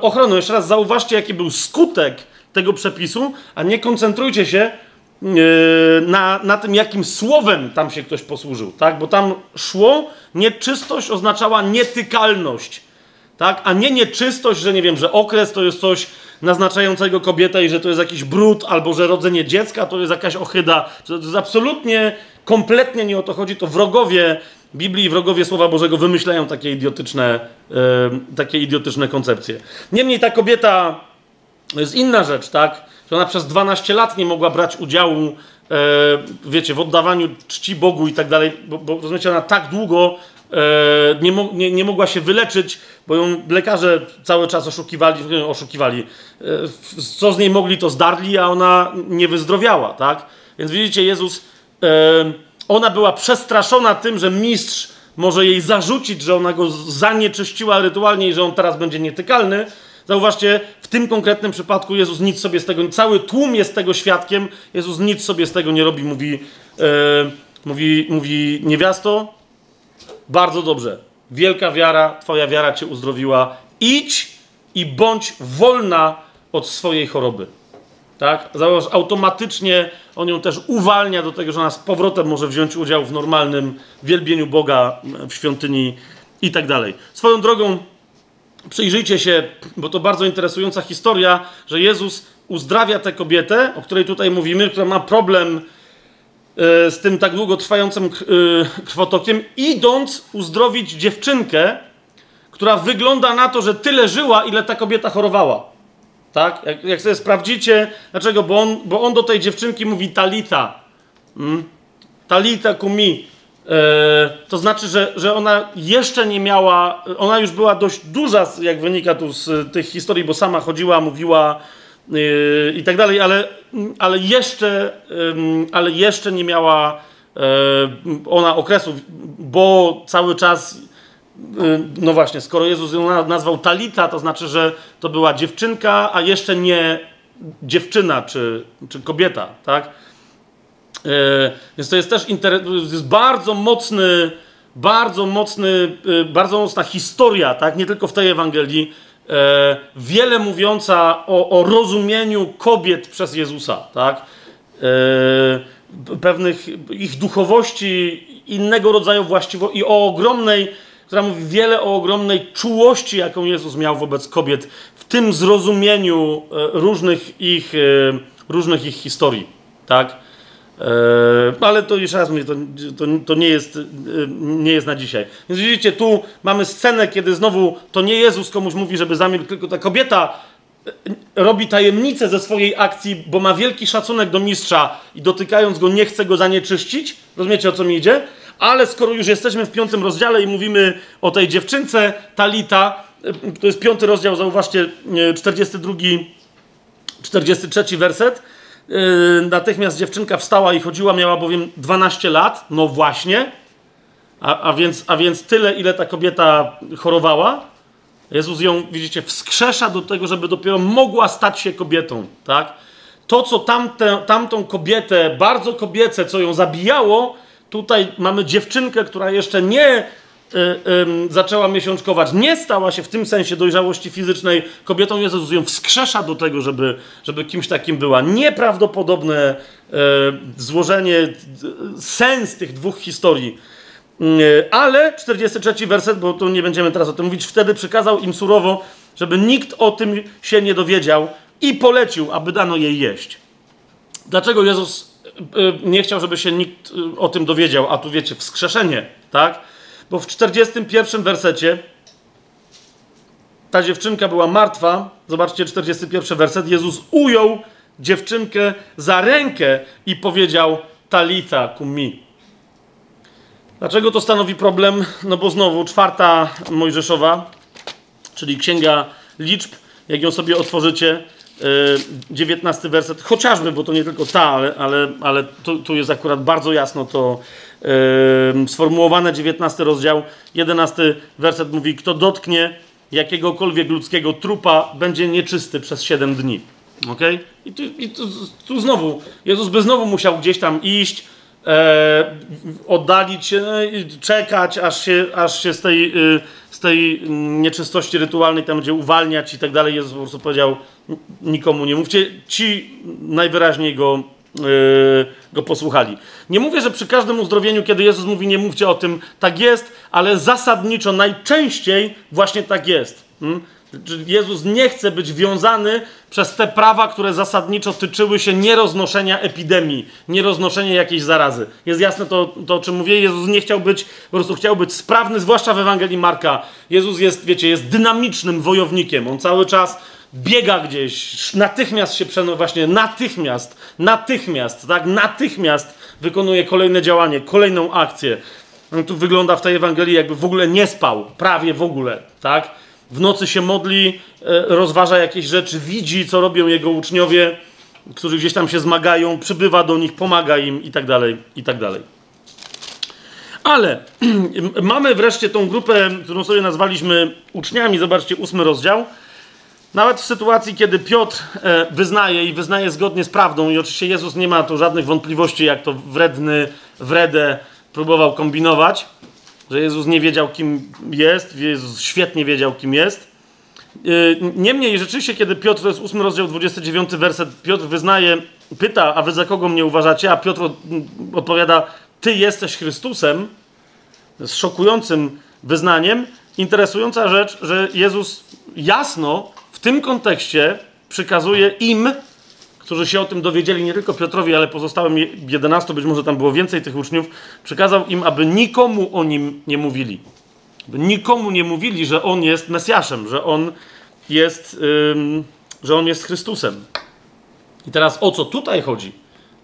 ochroną. Jeszcze raz zauważcie, jaki był skutek tego przepisu, a nie koncentrujcie się y, na, na tym, jakim słowem tam się ktoś posłużył, tak? Bo tam szło, nieczystość oznaczała nietykalność, tak? A nie nieczystość, że nie wiem, że okres to jest coś naznaczającego kobietę i że to jest jakiś brud, albo że rodzenie dziecka to jest jakaś ochyda. To jest absolutnie, kompletnie nie o to chodzi. To wrogowie Biblii wrogowie Słowa Bożego wymyślają takie idiotyczne, takie idiotyczne koncepcje. Niemniej ta kobieta to jest inna rzecz, tak? Że ona przez 12 lat nie mogła brać udziału, e, wiecie, w oddawaniu czci Bogu i tak dalej, bo, bo rozumiecie, ona tak długo E, nie, mo nie, nie, mogła się wyleczyć, bo ją lekarze cały czas oszukiwali, oszukiwali. E, co z niej mogli, to zdarli, a ona nie wyzdrowiała, tak? Więc widzicie, Jezus, ona była przestraszona tym, że mistrz może jej zarzucić, że ona go zanieczyściła rytualnie i że on teraz będzie nietykalny. Zauważcie, w tym konkretnym przypadku Jezus nic sobie z tego, cały tłum jest tego świadkiem, Jezus nic sobie z tego nie robi, mówi, mówi, mówi niewiasto, bardzo dobrze. Wielka wiara, Twoja wiara Cię uzdrowiła. Idź i bądź wolna od swojej choroby. Tak? Zauważ, automatycznie on ją też uwalnia do tego, że ona z powrotem może wziąć udział w normalnym wielbieniu Boga w świątyni i tak dalej. Swoją drogą, przyjrzyjcie się, bo to bardzo interesująca historia, że Jezus uzdrawia tę kobietę, o której tutaj mówimy, która ma problem E, z tym tak długo trwającym e, krwotokiem, idąc uzdrowić dziewczynkę, która wygląda na to, że tyle żyła, ile ta kobieta chorowała. Tak? Jak, jak sobie sprawdzicie, dlaczego? Bo on, bo on do tej dziewczynki mówi talita. Hmm? Talita kumi. E, to znaczy, że, że ona jeszcze nie miała, ona już była dość duża, jak wynika tu z tych historii, bo sama chodziła, mówiła, Yy, i tak dalej, ale, ale, jeszcze, ale jeszcze nie miała yy, ona okresu, bo cały czas, no właśnie, skoro Jezus ją nazwał Talita, to znaczy, że to była dziewczynka, a jeszcze nie dziewczyna czy, czy kobieta, tak? Więc to jest też jest bardzo mocny, bardzo mocny, bardzo mocna historia, tak? Nie tylko w tej Ewangelii, wiele mówiąca o, o, rozumieniu kobiet przez Jezusa, tak? Pewnych ich duchowości, innego rodzaju właściwości i o ogromnej, która mówi wiele o ogromnej czułości, jaką Jezus miał wobec kobiet, w tym zrozumieniu e, różnych ich, e, różnych ich historii, tak? Eee, ale to jeszcze raz mówię, to, to, to, nie, jest, e, nie jest na dzisiaj. Więc widzicie, tu mamy scenę, kiedy znowu to nie Jezus komuś mówi, żeby zamilkł, tylko ta kobieta e, robi tajemnicę ze swojej akcji, bo ma wielki szacunek do mistrza i dotykając go nie chce go zanieczyścić. Rozumiecie, o co mi idzie? Ale skoro już jesteśmy w piątym rozdziale i mówimy o tej dziewczynce Talita, e, to jest piąty rozdział, zauważcie, 42, 43 werset, Yy, natychmiast dziewczynka wstała i chodziła, miała bowiem 12 lat. No właśnie. A, a, więc, a więc tyle, ile ta kobieta chorowała, Jezus ją, widzicie, wskrzesza do tego, żeby dopiero mogła stać się kobietą, tak? To, co tamte, tamtą kobietę, bardzo kobiece, co ją zabijało, tutaj mamy dziewczynkę, która jeszcze nie y, y, zaczęła miesiączkować, nie stała się w tym sensie dojrzałości fizycznej kobietą. Jezus ją wskrzesza do tego, żeby, żeby kimś takim była. Nieprawdopodobne y, złożenie, sens tych dwóch historii ale 43 werset, bo tu nie będziemy teraz o tym mówić, wtedy przykazał im surowo, żeby nikt o tym się nie dowiedział i polecił, aby dano jej jeść. Dlaczego Jezus nie chciał, żeby się nikt y, o tym dowiedział? A tu wiecie, wskrzeszenie, tak? Bo w 41 wersecie ta dziewczynka była martwa. Zobaczcie, 41 werset. Jezus ujął dziewczynkę za rękę i powiedział: Talita kumi. Dlaczego to stanowi problem? No bo znowu czwarta Mojżeszowa, czyli księga liczb, jak ją sobie otworzycie, dziewiętnasty werset, chociażby, bo to nie tylko ta, ale, ale, ale tu, tu jest akurat bardzo jasno to yy, sformułowane, dziewiętnasty rozdział, jedenasty werset mówi, kto dotknie jakiegokolwiek ludzkiego trupa, będzie nieczysty przez siedem dni. Ok? I, tu, i tu, tu znowu, Jezus by znowu musiał gdzieś tam iść, e, oddalić się, no czekać, aż się, aż się z, tej, y, z tej nieczystości rytualnej tam będzie uwalniać i tak dalej. Jezus po prostu powiedział, nikomu nie mówcie. Ci najwyraźniej go, y, go posłuchali. Nie mówię, że przy każdym uzdrowieniu, kiedy Jezus mówi, nie mówcie o tym, tak jest, ale zasadniczo najczęściej właśnie tak jest. Hmm? Jezus nie chce być wiązany przez te prawa, które zasadniczo tyczyły się nieroznoszenia epidemii, nieroznoszenia jakiejś zarazy. Jest jasne to, to, o czym mówię. Jezus nie chciał być, po prostu chciał być sprawny, zwłaszcza w Ewangelii Marka. Jezus jest, wiecie, jest dynamicznym wojownikiem. On cały czas biega gdzieś, natychmiast się przenosi, właśnie natychmiast, natychmiast, tak, natychmiast wykonuje kolejne działanie, kolejną akcję. On tu wygląda w tej Ewangelii, jakby w ogóle nie spał, prawie w ogóle, tak? W nocy się modli, e, rozważa jakieś rzeczy, widzi, co robią jego uczniowie, którzy gdzieś tam się zmagają, przybywa do nich, pomaga im i tak dalej, i tak dalej. Ale mamy wreszcie tą grupę, którą sobie nazwaliśmy uczniami. Zobaczcie, ósmy rozdział. Nawet w sytuacji, kiedy Piotr e, wyznaje i wyznaje zgodnie z prawdą, i oczywiście Jezus nie ma tu żadnych wątpliwości, jak to wredny, wredę próbował kombinować, że Jezus nie wiedział, kim jest, Jezus świetnie wiedział, kim jest. Y, niemniej, rzeczywiście, kiedy Piotr, to jest 8 rozdział, 29 werset, Piotr wyznaje, pyta, a wy za kogo mnie uważacie? A Piotr odpowiada, ty jesteś Chrystusem, z szokującym wyznaniem. Interesująca rzecz, że Jezus jasno w tym kontekście przykazuje im, którzy się o tym dowiedzieli, nie tylko Piotrowi, ale pozostałym 11, być może tam było więcej tych uczniów, przekazał im, aby nikomu o nim nie mówili. By nikomu nie mówili, że on jest Mesjaszem, że on jest, ym, że on jest Chrystusem. I teraz o co tutaj chodzi?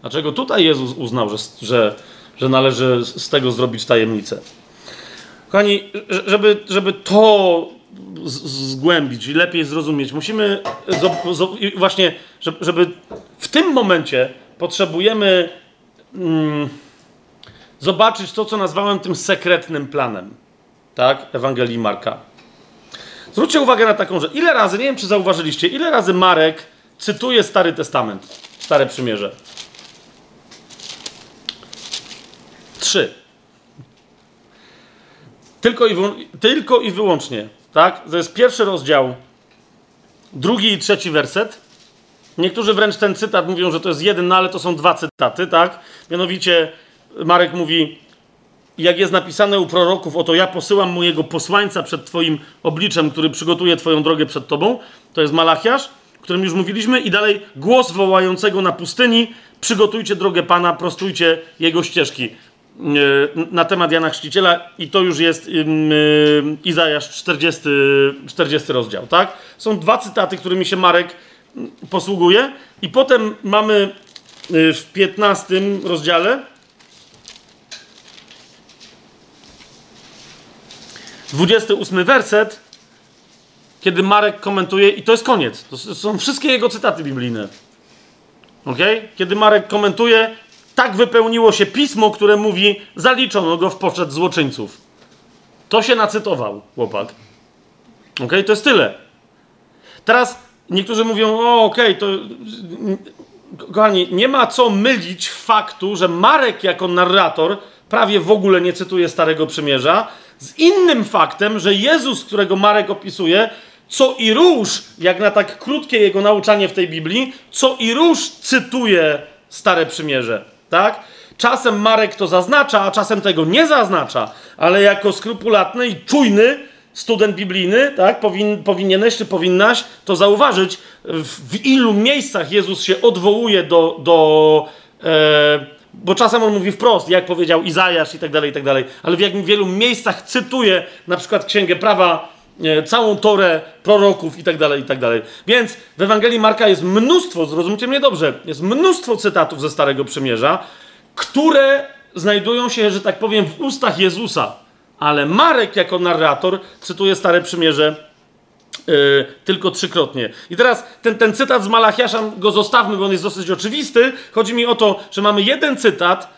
Dlaczego tutaj Jezus uznał, że, że, że należy z tego zrobić tajemnicę? Kochani, żeby, żeby to zgłębić i lepiej zrozumieć. Musimy właśnie, żeby w tym momencie potrzebujemy mm, zobaczyć to, co nazwałem tym sekretnym planem. Tak? Ewangelii Marka. Zwróćcie uwagę na taką rzecz. Ile razy, nie wiem czy zauważyliście, ile razy Marek cytuje Stary Testament, Stare Przymierze? Trzy. Tylko i, tylko i wyłącznie tak? To jest pierwszy rozdział, drugi i trzeci werset. Niektórzy wręcz ten cytat mówią, że to jest jeden, no ale to są dwa cytaty, tak? Mianowicie Marek mówi, jak jest napisane u proroków, oto ja posyłam mojego posłańca przed twoim obliczem, który przygotuje twoją drogę przed tobą. To jest Malachiasz, o którym już mówiliśmy. I dalej głos wołającego na pustyni, przygotujcie drogę Pana, prostujcie jego ścieżki. E, na temat Jana Chrzciciela i to już jest e, Izajasz 40, 40 rozdział, tak? Są dwa cytaty, którymi się Marek posługuje i potem mamy e, w 15 rozdziale 28 werset, kiedy Marek komentuje, i to jest koniec. To są wszystkie jego cytaty biblijne. Ok? Kiedy Marek komentuje, tak wypełniło się pismo, które mówi, zaliczono go w poczet złoczyńców. To się nacytował, chłopak. Okej, okay? to jest tyle. Teraz niektórzy mówią, o okej, okay, to kochani, nie ma co mylić faktu, że Marek jako narrator prawie w ogóle nie cytuje Starego Przymierza, z innym faktem, że Jezus, którego Marek opisuje, co i róż, jak na tak krótkie jego nauczanie w tej Biblii, co i róż cytuje Stare Przymierze, tak? Czasem Marek to zaznacza, a czasem tego nie zaznacza, ale jako skrupulatny i czujny student biblijny, tak, powin, powinieneś czy powinnaś to zauważyć, w, w ilu miejscach Jezus się odwołuje do, do e, bo czasem on mówi wprost, jak powiedział Izajasz i tak dalej, i tak dalej, ale w jak wielu miejscach cytuje na przykład Księgę Prawa, całą Torę proroków i tak dalej, i tak dalej. Więc w Ewangelii Marka jest mnóstwo, zrozumcie mnie dobrze, jest mnóstwo cytatów ze Starego Przymierza, które znajdują się, że tak powiem, w ustach Jezusa. Ale Marek jako narrator cytuje Stare Przymierze Yy, tylko trzykrotnie. I teraz ten, ten cytat z Malachiasza go zostawmy, bo on jest dosyć oczywisty. Chodzi mi o to, że mamy jeden cytat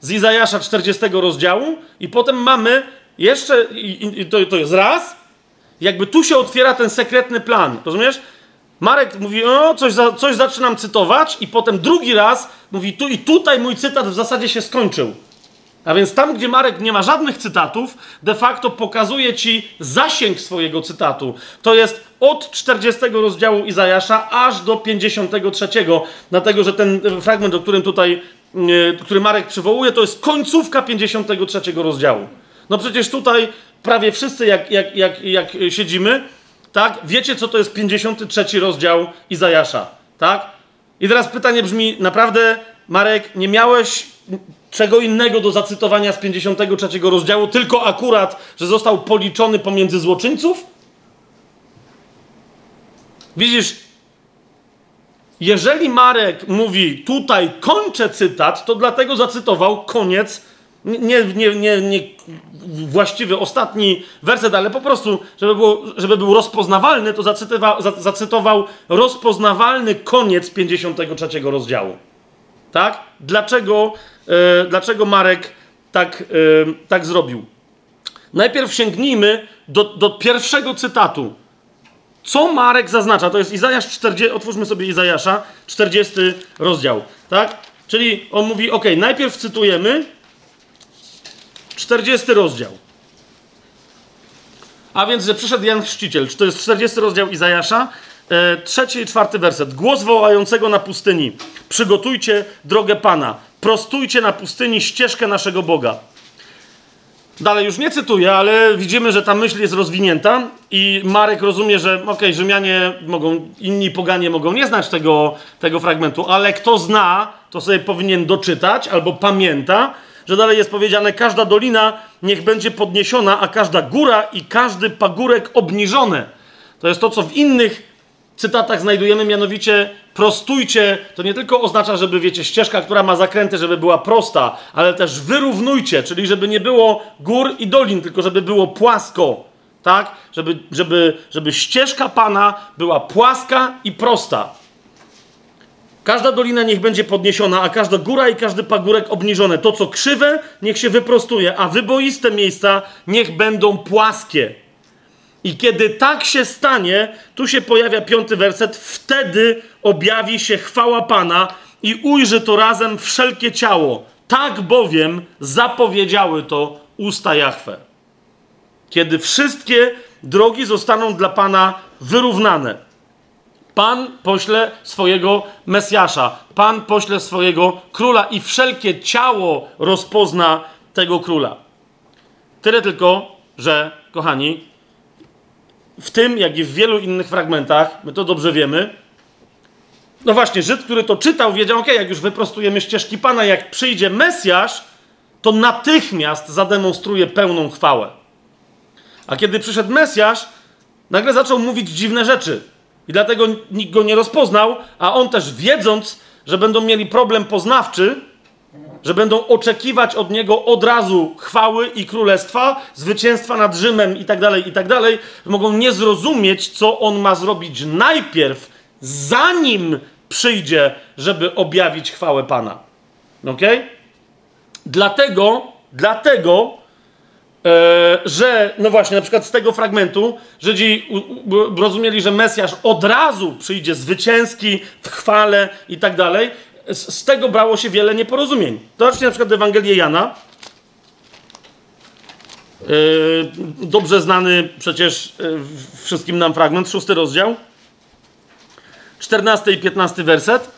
z Izajasza 40 rozdziału i potem mamy jeszcze, i, i to, to jest raz, jakby tu się otwiera ten sekretny plan, rozumiesz? Marek mówi, o, coś, za, coś zaczynam cytować i potem drugi raz mówi, tu i tutaj mój cytat w zasadzie się skończył. A więc tam, gdzie Marek nie ma żadnych cytatów, de facto pokazuje ci zasięg swojego cytatu. To jest od 40 rozdziału Izajasza aż do 53, dlatego że ten fragment, o którym tutaj, który Marek przywołuje, to jest końcówka 53 rozdziału. No przecież tutaj prawie wszyscy, jak, jak, jak, jak siedzimy, tak, wiecie, co to jest 53 rozdział Izajasza, tak? I teraz pytanie brzmi, naprawdę, Marek, nie miałeś czego innego do zacytowania z 53 rozdziału, tylko akurat, że został policzony pomiędzy złoczyńców? Widzisz, jeżeli Marek mówi tutaj kończę cytat, to dlatego zacytował koniec, nie, nie, nie, nie właściwy ostatni werset, ale po prostu, żeby, było, żeby był rozpoznawalny, to zacytował, zacytował rozpoznawalny koniec 53 rozdziału. Tak? Dlaczego E, dlaczego Marek tak, e, tak zrobił. Najpierw sięgnijmy do, do pierwszego cytatu. Co Marek zaznacza? To jest Izajasz 40, otwórzmy sobie Izajasza, 40 rozdział, tak? Czyli on mówi, ok, najpierw cytujemy 40 rozdział. A więc, że przyszedł Jan Chrzciciel, to jest 40 rozdział Izajasza, e, trzeci i czwarty werset. Głos wołającego na pustyni. Przygotujcie drogę Pana prostujcie na pustyni ścieżkę naszego Boga. Dalej już nie cytuję, ale widzimy, że ta myśl jest rozwinięta i Marek rozumie, że okej, okay, Rzymianie mogą, inni poganie mogą nie znać tego, tego fragmentu, ale kto zna, to sobie powinien doczytać albo pamięta, że dalej jest powiedziane, każda dolina niech będzie podniesiona, a każda góra i każdy pagórek obniżone. To jest to, co w innych cytatach znajdujemy, mianowicie prostujcie, to nie tylko oznacza, żeby, wiecie, ścieżka, która ma zakręty, żeby była prosta, ale też wyrównujcie, czyli żeby nie było gór i dolin, tylko żeby było płasko, tak? Żeby, żeby, żeby ścieżka Pana była płaska i prosta. Każda dolina niech będzie podniesiona, a każda góra i każdy pagórek obniżone. To, co krzywe, niech się wyprostuje, a wyboiste miejsca niech będą płaskie. I kiedy tak się stanie, tu się pojawia piąty werset, wtedy objawi się chwała Pana i ujrzy to razem wszelkie ciało. Tak bowiem zapowiedziały to usta Jahwe. Kiedy wszystkie drogi zostaną dla Pana wyrównane. Pan pośle swojego Mesjasza, Pan pośle swojego króla i wszelkie ciało rozpozna tego króla. Tyle tylko, że, kochani, w tym, jak i w wielu innych fragmentach, my to dobrze wiemy. No właśnie, Żyd, który to czytał, wiedział, ok, jak już wyprostujemy ścieżki Pana, jak przyjdzie Mesjasz, to natychmiast zademonstruje pełną chwałę. A kiedy przyszedł Mesjasz, nagle zaczął mówić dziwne rzeczy. I dlatego nikt go nie rozpoznał, a on też wiedząc, że będą mieli problem poznawczy, że będą oczekiwać od niego od razu chwały i królestwa, zwycięstwa nad Rzymem i tak dalej, i tak dalej, mogą nie zrozumieć, co on ma zrobić najpierw, zanim przyjdzie, żeby objawić chwałę Pana. Ok? Dlatego, dlatego, że, no właśnie, na przykład z tego fragmentu Żydzi rozumieli, że Mesjasz od razu przyjdzie zwycięski, w chwale i tak dalej. Z, tego brało się wiele nieporozumień. Zobaczcie na przykład Ewangelię Jana. E, dobrze znany przecież e, wszystkim nam fragment, szósty rozdział. 14 i 15 werset.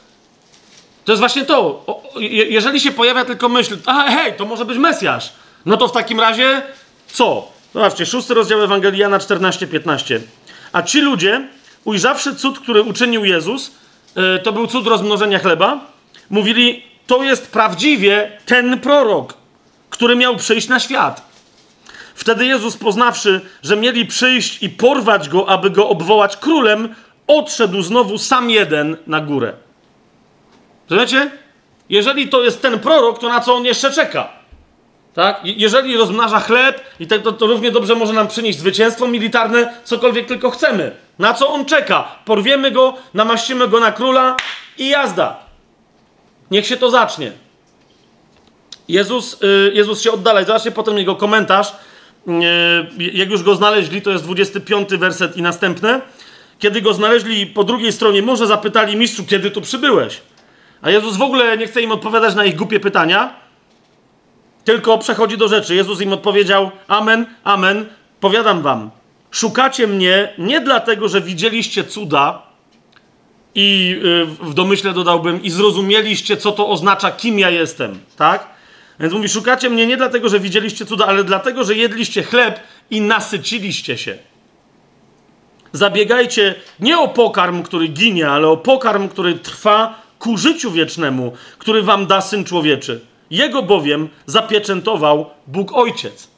To jest właśnie to. Jeżeli się pojawia tylko myśl, a hej, to może być Mesjasz, no to w takim razie co? Zobaczcie, szósty rozdział Ewangelii Jana 14-15. A ci ludzie, ujrzawszy cud, który uczynił Jezus, yy, to był cud rozmnożenia chleba, mówili, to jest prawdziwie ten prorok, który miał przyjść na świat. Wtedy Jezus, poznawszy, że mieli przyjść i porwać go, aby go obwołać królem, odszedł znowu sam jeden na górę. Rozumiecie? Jeżeli to jest ten prorok, to na co on jeszcze czeka? Tak? Jeżeli rozmnaża chleb, i to, to równie dobrze może nam przynieść zwycięstwo militarne, cokolwiek tylko chcemy. Na co on czeka? Porwiemy go, namaścimy go na króla i jazda. Niech się to zacznie. Jezus, yy, Jezus się oddala. Zobaczcie potem jego komentarz. Yy, jak już go znaleźli, to jest 25 werset i następne. Kiedy go znaleźli po drugiej stronie morza, zapytali mistrzu, kiedy tu przybyłeś? A Jezus w ogóle nie chce im odpowiadać na ich głupie pytania, tylko przechodzi do rzeczy. Jezus im odpowiedział: Amen, amen, powiadam wam, szukacie mnie nie dlatego, że widzieliście cuda i yy, w domyśle dodałbym, i zrozumieliście, co to oznacza, kim ja jestem, tak? Więc mówi: Szukacie mnie nie dlatego, że widzieliście cuda, ale dlatego, że jedliście chleb i nasyciliście się. Zabiegajcie nie o pokarm, który ginie, ale o pokarm, który trwa ku życiu wiecznemu, który wam da Syn Człowieczy. Jego bowiem zapieczętował Bóg Ojciec.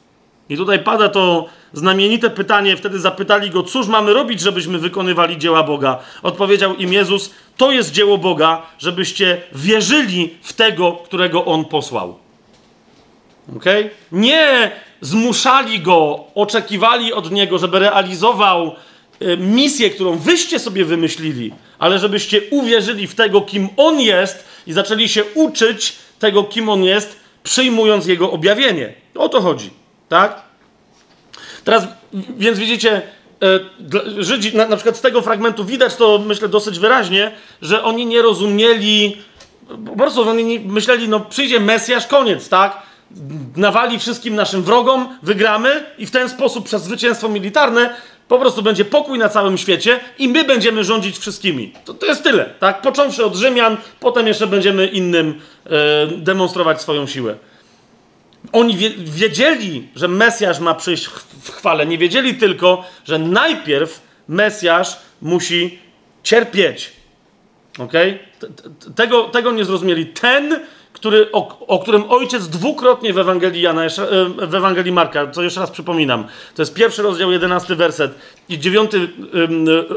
I tutaj pada to znamienite pytanie. Wtedy zapytali go, cóż mamy robić, żebyśmy wykonywali dzieła Boga? Odpowiedział im Jezus, to jest dzieło Boga, żebyście wierzyli w tego, którego On posłał. Okay? Nie zmuszali go, oczekiwali od niego, żeby realizował y, misję, którą wyście sobie wymyślili, ale żebyście uwierzyli w tego, kim On jest i zaczęli się uczyć tego, kim On jest, przyjmując Jego objawienie. O to chodzi, tak? Teraz, więc widzicie, e, Żydzi, na, przykład z tego fragmentu widać to, myślę, dosyć wyraźnie, że oni nie rozumieli, po prostu oni myśleli, no przyjdzie Mesjasz, koniec, tak? Nawali wszystkim naszym wrogom, wygramy i w ten sposób przez zwycięstwo militarne po prostu będzie pokój na całym świecie i my będziemy rządzić wszystkimi. To, to jest tyle, tak? Począwszy od Rzymian, potem jeszcze będziemy innym e, demonstrować swoją siłę. Oni wie, wiedzieli, że Mesjasz ma przyjść w, chwale. Nie wiedzieli tylko, że najpierw Mesjasz musi cierpieć. Ok? Tego, tego nie zrozumieli. Ten, który, o, o, którym ojciec dwukrotnie w Ewangelii Jana, e, w Ewangelii Marka, co jeszcze raz przypominam, to jest pierwszy rozdział, jedenasty werset i dziewiąty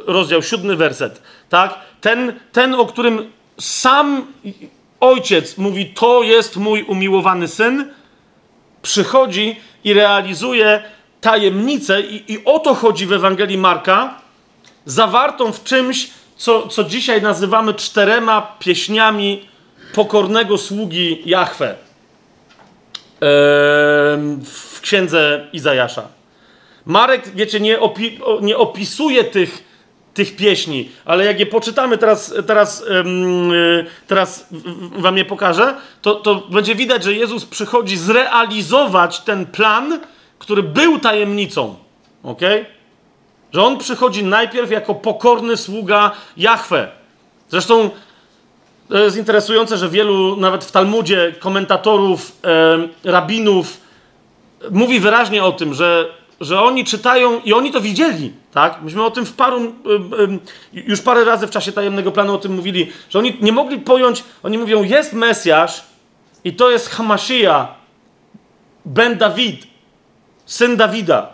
rozdział, siódmy werset, tak? Ten, ten, o którym sam ojciec mówi, to jest mój umiłowany syn, przychodzi i realizuje tajemnicę i, i o to chodzi w Ewangelii Marka, zawartą w czymś, co, co dzisiaj nazywamy czterema pieśniami pokornego sługi Jahwe w księdze Izajasza. Marek, wiecie, nie, opi nie opisuje tych, tych pieśni, ale jak je poczytamy, teraz, teraz, teraz wam je pokażę, to, to będzie widać, że Jezus przychodzi zrealizować ten plan, który był tajemnicą. ok? Że on przychodzi najpierw jako pokorny sługa Jahwe. Zresztą to jest interesujące, że wielu, nawet w Talmudzie, komentatorów, e, rabinów mówi wyraźnie o tym, że, że oni czytają i oni to widzieli, tak? Myśmy o tym w paru, już parę razy w czasie tajemnego planu o tym mówili, że oni nie mogli pojąć, oni mówią, jest Mesjasz i to jest Hamashiach, Ben Dawid, syn Dawida.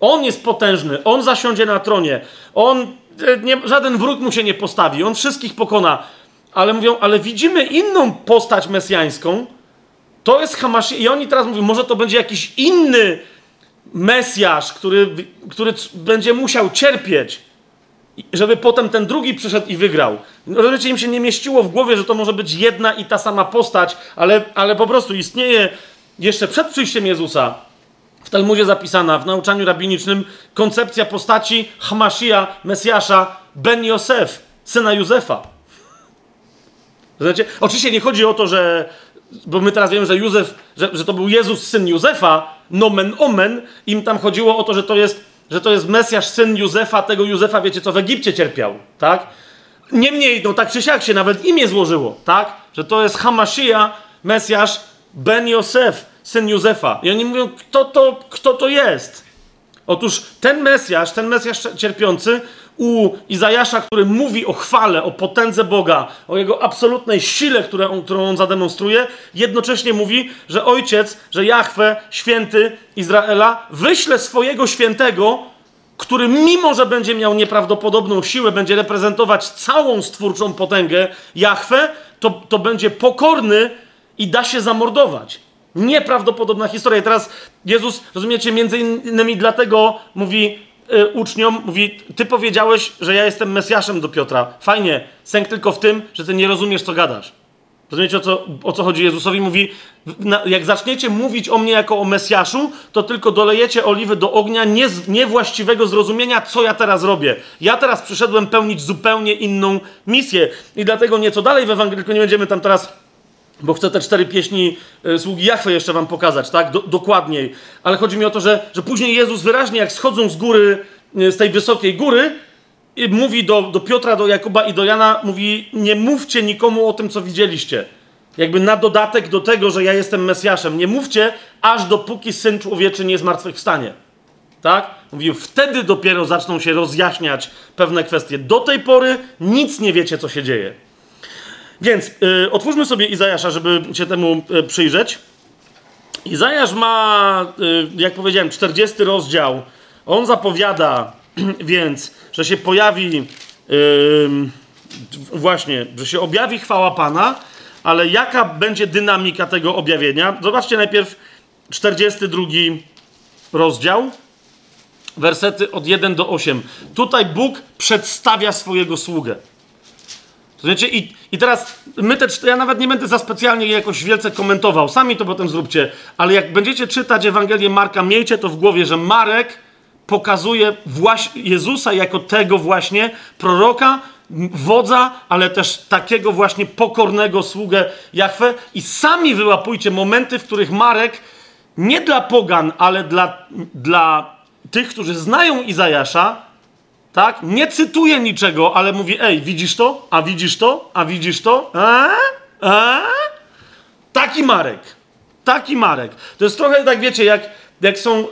On jest potężny, on zasiądzie na tronie, on, e, nie, żaden wróg mu się nie postawi, on wszystkich pokona ale mówią, ale widzimy inną postać mesjańską, to jest Hamashi i oni teraz mówią, może to będzie jakiś inny Mesjasz, który, który będzie musiał cierpieć. żeby potem ten drugi przyszedł i wygrał. Rozumiecie, im się nie mieściło w głowie, że to może być jedna i ta sama postać, ale, ale po prostu istnieje jeszcze przed przyjściem Jezusa w Talmudzie zapisana, w nauczaniu rabinicznym, koncepcja postaci Hamashia, Mesjasza, Ben Yosef, syna Józefa. Znaczy, oczywiście nie chodzi o to, że, bo my teraz wiemy, że Józef, że, że to był Jezus, syn Józefa, nomen omen, im tam chodziło o to, że to jest, że to jest Mesjasz, syn Józefa, tego Józefa, wiecie, co w Egipcie cierpiał, tak? Niemniej, no tak czy siak się nawet imię złożyło, tak? Że to jest Hamashia, Mesjasz, Ben Yosef, syn Józefa. I oni mówią, kto to, kto to jest? Otóż ten Mesjasz, ten Mesjasz cierpiący u Izajasza, który mówi o chwale, o potędze Boga, o jego absolutnej sile, którą on, którą on zademonstruje, jednocześnie mówi, że ojciec, że Jahwe, święty Izraela, wyśle swojego świętego, który mimo, że będzie miał nieprawdopodobną siłę, będzie reprezentować całą stwórczą potęgę Jahwe, to, to będzie pokorny i da się zamordować. Nieprawdopodobna historia. I teraz Jezus, rozumiecie, między innymi dlatego mówi y, uczniom, mówi, ty powiedziałeś, że ja jestem Mesjaszem do Piotra. Fajnie, sęk tylko w tym, że ty nie rozumiesz, co gadasz. Rozumiecie, o co, o co chodzi Jezusowi? Mówi, jak zaczniecie mówić o mnie jako o Mesjaszu, to tylko dolejecie oliwy do ognia nie, niewłaściwego zrozumienia, co ja teraz robię. Ja teraz przyszedłem pełnić zupełnie inną misję. I dlatego nieco dalej w Ewangelii, tylko nie będziemy tam teraz bo chcę te cztery pieśni y, sługi Jachwy jeszcze wam pokazać, tak? Do, dokładniej. Ale chodzi mi o to, że, że później Jezus wyraźnie, jak schodzą z góry, y, z tej wysokiej góry, mówi do, do Piotra, do Jakuba i do Jana, mówi, nie mówcie nikomu o tym, co widzieliście. Jakby na dodatek do tego, że ja jestem Mesjaszem. Nie mówcie, aż dopóki Syn Człowieczy nie zmartwychwstanie. Tak? Mówił, wtedy dopiero zaczną się rozjaśniać pewne kwestie. Do tej pory nic nie wiecie, co się dzieje. Więc y, otwórzmy sobie Izajasza, żeby się temu y, przyjrzeć. Izajasz ma, y, jak powiedziałem, 40 rozdział. On zapowiada więc, że się pojawi właśnie, że się objawi chwała Pana, ale jaka będzie dynamika tego objawienia? Zobaczcie najpierw 42 rozdział, wersety od 1 do 8. Tutaj Bóg przedstawia swojego sługę. Rozumiecie? I, I teraz my te ja nawet nie będę za specjalnie jakoś wielce komentował, sami to potem zróbcie, ale jak będziecie czytać Ewangelię Marka, miejcie to w głowie, że Marek pokazuje właśnie Jezusa jako tego właśnie proroka, wodza, ale też takiego właśnie pokornego sługę Jahwe i sami wyłapujcie momenty, w których Marek nie dla pogan, ale dla, dla tych, którzy znają Izajasza, tak? Nie cytuje niczego, ale mówi, ej, widzisz to? A widzisz to? A widzisz to? A? A? Taki Marek. Taki Marek. To jest trochę tak, wiecie, jak, jak są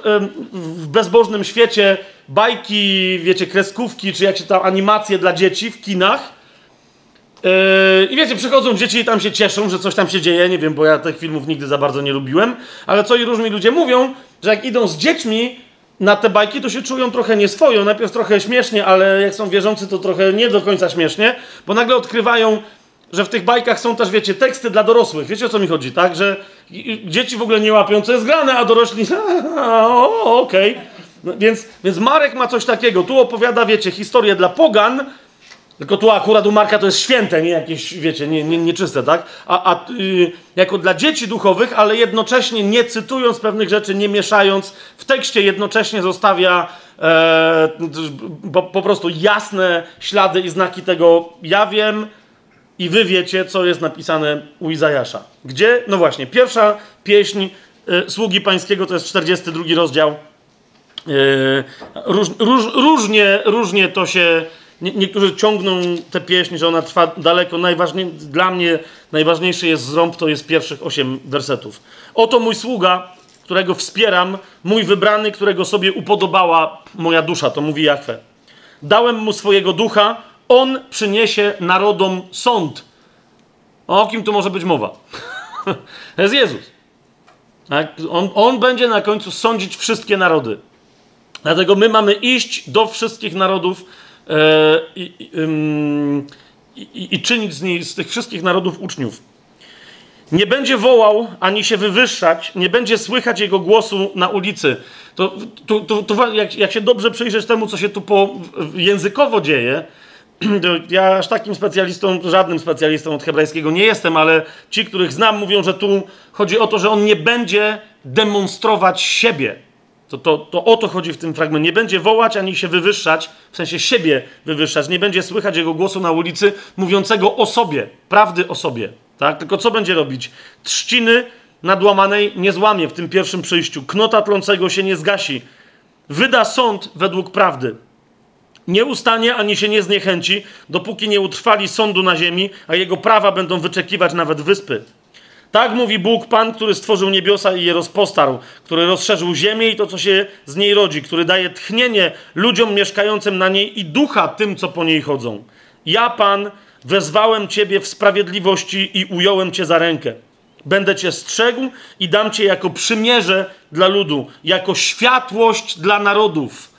w bezbożnym świecie bajki, wiecie, kreskówki, czy jak się tam animacje dla dzieci w kinach. Yy, I wiecie, przychodzą dzieci i tam się cieszą, że coś tam się dzieje. Nie wiem, bo ja tych filmów nigdy za bardzo nie lubiłem. Ale co i różni ludzie mówią, że jak idą z dziećmi, na te bajki to się czują trochę nieswojo. Najpierw trochę śmiesznie, ale jak są wierzący, to trochę nie do końca śmiesznie, bo nagle odkrywają, że w tych bajkach są też, wiecie, teksty dla dorosłych. Wiecie o co mi chodzi, tak? Że dzieci w ogóle nie łapią, co jest grane, a dorośli, okej. Okay. No, więc, więc Marek ma coś takiego. Tu opowiada, wiecie, historię dla pogan, tylko tu akurat u Marka to jest święte, nie jakieś, wiecie, nie, nie, nieczyste, tak? A, a yy, jako dla dzieci duchowych, ale jednocześnie nie cytując pewnych rzeczy, nie mieszając, w tekście jednocześnie zostawia e, po, po prostu jasne ślady i znaki tego, ja wiem i wy wiecie, co jest napisane u Izajasza. Gdzie? No właśnie, pierwsza pieśń y, Sługi Pańskiego, to jest 42 rozdział. Y, róż, róż, różnie, różnie to się nie, niektórzy ciągną tę pieśń, że ona trwa daleko. Najważniej, dla mnie najważniejszy jest zrąb, to jest pierwszych osiem wersetów. Oto mój sługa, którego wspieram, mój wybrany, którego sobie upodobała moja dusza, to mówi Jachwę. Dałem mu swojego ducha, on przyniesie narodom sąd. O kim tu może być mowa? to jest Jezus. Tak? On, on będzie na końcu sądzić wszystkie narody. Dlatego my mamy iść do wszystkich narodów, i, i, i, i czynić z, niej, z tych wszystkich narodów uczniów. Nie będzie wołał ani się wywyższać, nie będzie słychać jego głosu na ulicy. To, to, to, to jak, jak, się dobrze przyjrzeć temu, co się tu po, językowo dzieje, ja aż takim specjalistą, żadnym specjalistą od hebrajskiego nie jestem, ale ci, których znam, mówią, że tu chodzi o to, że on nie będzie demonstrować siebie. To, to, to o to chodzi w tym fragmencie. Nie będzie wołać ani się wywyższać, w sensie siebie wywyższać. Nie będzie słychać jego głosu na ulicy mówiącego o sobie, prawdy o sobie. Tak? Tylko co będzie robić? Trzciny nadłamanej nie złamie w tym pierwszym przyjściu. Knota tlącego się nie zgasi. Wyda sąd według prawdy. Nie ustanie ani się nie zniechęci, dopóki nie utrwali sądu na ziemi, a jego prawa będą wyczekiwać nawet wyspy. Tak mówi Bóg, Pan, który stworzył niebiosa i je rozpostarł, który rozszerzył ziemię i to, co się z niej rodzi, który daje tchnienie ludziom mieszkającym na niej i ducha tym, co po niej chodzą. Ja, Pan, wezwałem Ciebie w sprawiedliwości i ująłem Cię za rękę. Będę Cię strzegł i dam Cię jako przymierze dla ludu, jako światłość dla narodów.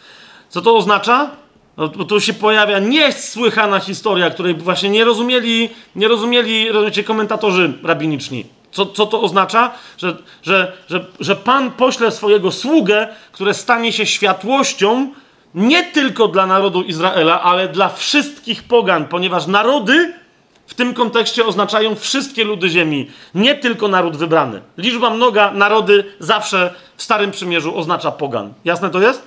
Co to oznacza? No, tu się pojawia niesłychana historia, której właśnie nie rozumieli, nie rozumieli rozumiecie, komentatorzy rabiniczni. Co, co to oznacza? Że, że, że, że Pan pośle swojego sługę, które stanie się światłością nie tylko dla narodu Izraela, ale dla wszystkich pogan, ponieważ narody w tym kontekście oznaczają wszystkie ludy ziemi, nie tylko naród wybrany. Liczba mnoga, narody zawsze w Starym Przymierzu oznacza pogan. Jasne to jest?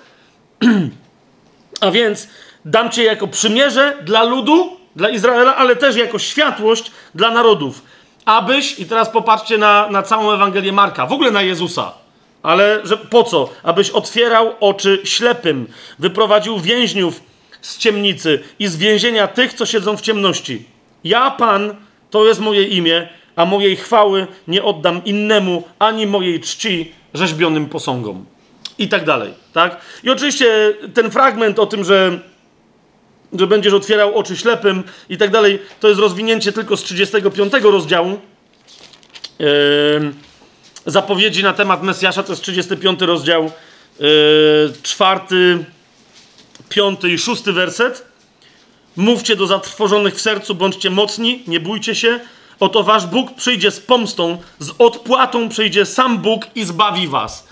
A więc dam cię jako przymierze dla ludu, dla Izraela, ale też jako światłość dla narodów. Abyś, i teraz popatrzcie na, na całą Ewangelię Marka, w ogóle na Jezusa. Ale że po co? Abyś otwierał oczy ślepym, wyprowadził więźniów z ciemnicy i z więzienia tych, co siedzą w ciemności. Ja, Pan, to jest moje imię, a mojej chwały nie oddam innemu, ani mojej czci rzeźbionym posągom. I tak dalej, tak? I oczywiście ten fragment o tym, że, że będziesz otwierał oczy ślepym i tak dalej, to jest rozwinięcie tylko z 35 rozdziału. Yy, zapowiedzi na temat Mesjasza to jest 35 rozdział, yy, czwarty, piąty i szósty werset. Mówcie do zatrwożonych w sercu, bądźcie mocni, nie bójcie się. Oto wasz Bóg przyjdzie z pomstą, z odpłatą przyjdzie sam Bóg i zbawi was.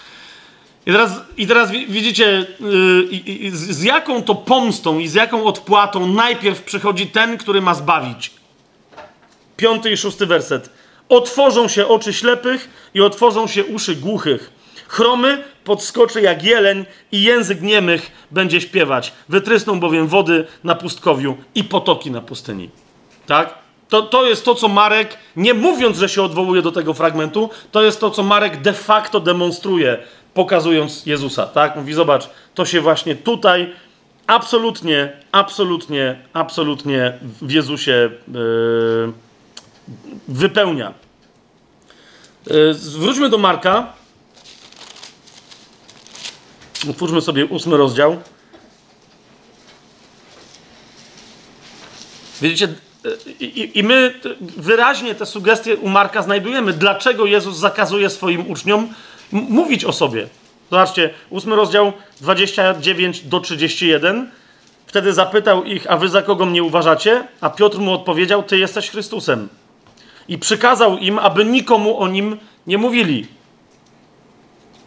I teraz, i teraz widzicie, yy, z, jaką to pomstą i z jaką odpłatą najpierw przychodzi ten, który ma zbawić. Piąty i szósty werset. Otworzą się oczy ślepych i otworzą się uszy głuchych. Chromy podskoczy jak jeleń i język niemych będzie śpiewać. Wytrysną bowiem wody na pustkowiu i potoki na pustyni. Tak? To, to jest to, co Marek, nie mówiąc, że się odwołuje do tego fragmentu, to jest to, co Marek de facto demonstruje, pokazując Jezusa. Tak? Mówi, zobacz, to się właśnie tutaj absolutnie, absolutnie, absolutnie w Jezusie yy, wypełnia. Yy, wróćmy do Marka. Otwórzmy sobie ósmy rozdział. Widzicie, i, i, my wyraźnie te sugestie u Marka znajdujemy. Dlaczego Jezus zakazuje swoim uczniom mówić o sobie? Zobaczcie, ósmy rozdział 29 do 31. Wtedy zapytał ich, a wy za kogo mnie uważacie? A Piotr mu odpowiedział, ty jesteś Chrystusem. I przykazał im, aby nikomu o nim nie mówili.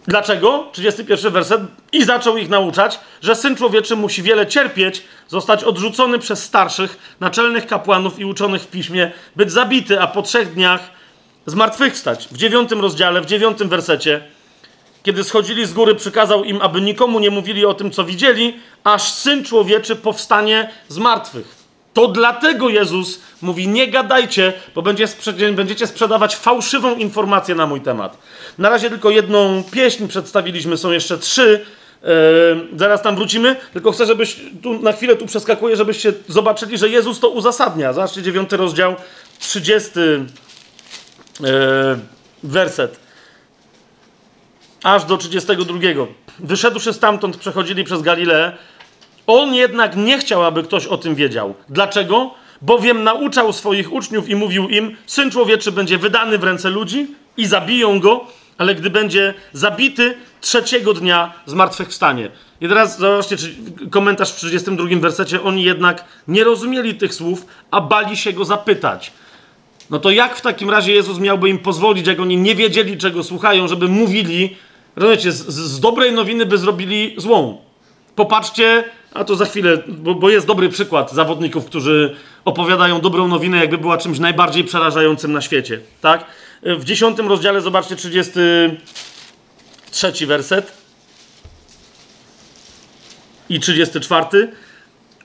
Dlaczego? 31 werset. I zaczął ich nauczać, że syn człowieczy musi wiele cierpieć, zostać odrzucony przez starszych, naczelnych kapłanów i uczonych w piśmie, być zabity, a po trzech dniach zmartwychwstać. W dziewiątym rozdziale, w dziewiątym wersecie, kiedy schodzili z góry, przykazał im, aby nikomu nie mówili o tym, co widzieli, aż syn człowieczy powstanie z martwych. To dlatego Jezus mówi: Nie gadajcie, bo będziecie sprzedawać fałszywą informację na mój temat. Na razie tylko jedną pieśń przedstawiliśmy, są jeszcze trzy. Yy, zaraz tam wrócimy, tylko chcę, żebyś tu na chwilę tu przeskakuję, żebyście zobaczyli, że Jezus to uzasadnia. Zobaczcie, dziewiąty rozdział, trzydziesty yy, werset. Aż do 32. Wyszedłszy stamtąd, przechodzili przez Galileę on jednak nie chciał, aby ktoś o tym wiedział. Dlaczego? Bowiem nauczał swoich uczniów i mówił im: Syn człowieczy będzie wydany w ręce ludzi i zabiją go, ale gdy będzie zabity, trzeciego dnia zmartwychwstanie. I teraz zobaczcie, komentarz w 32 wersecie. Oni jednak nie rozumieli tych słów, a bali się go zapytać. No to jak w takim razie Jezus miałby im pozwolić, jak oni nie wiedzieli, czego słuchają, żeby mówili, rozumiecie, z, z dobrej nowiny by zrobili złą. Popatrzcie, a to za chwilę, bo, bo, jest dobry przykład zawodników, którzy opowiadają dobrą nowinę, jakby była czymś najbardziej przerażającym na świecie. Tak? W dziesiątym rozdziale, zobaczcie, 33 werset i 34.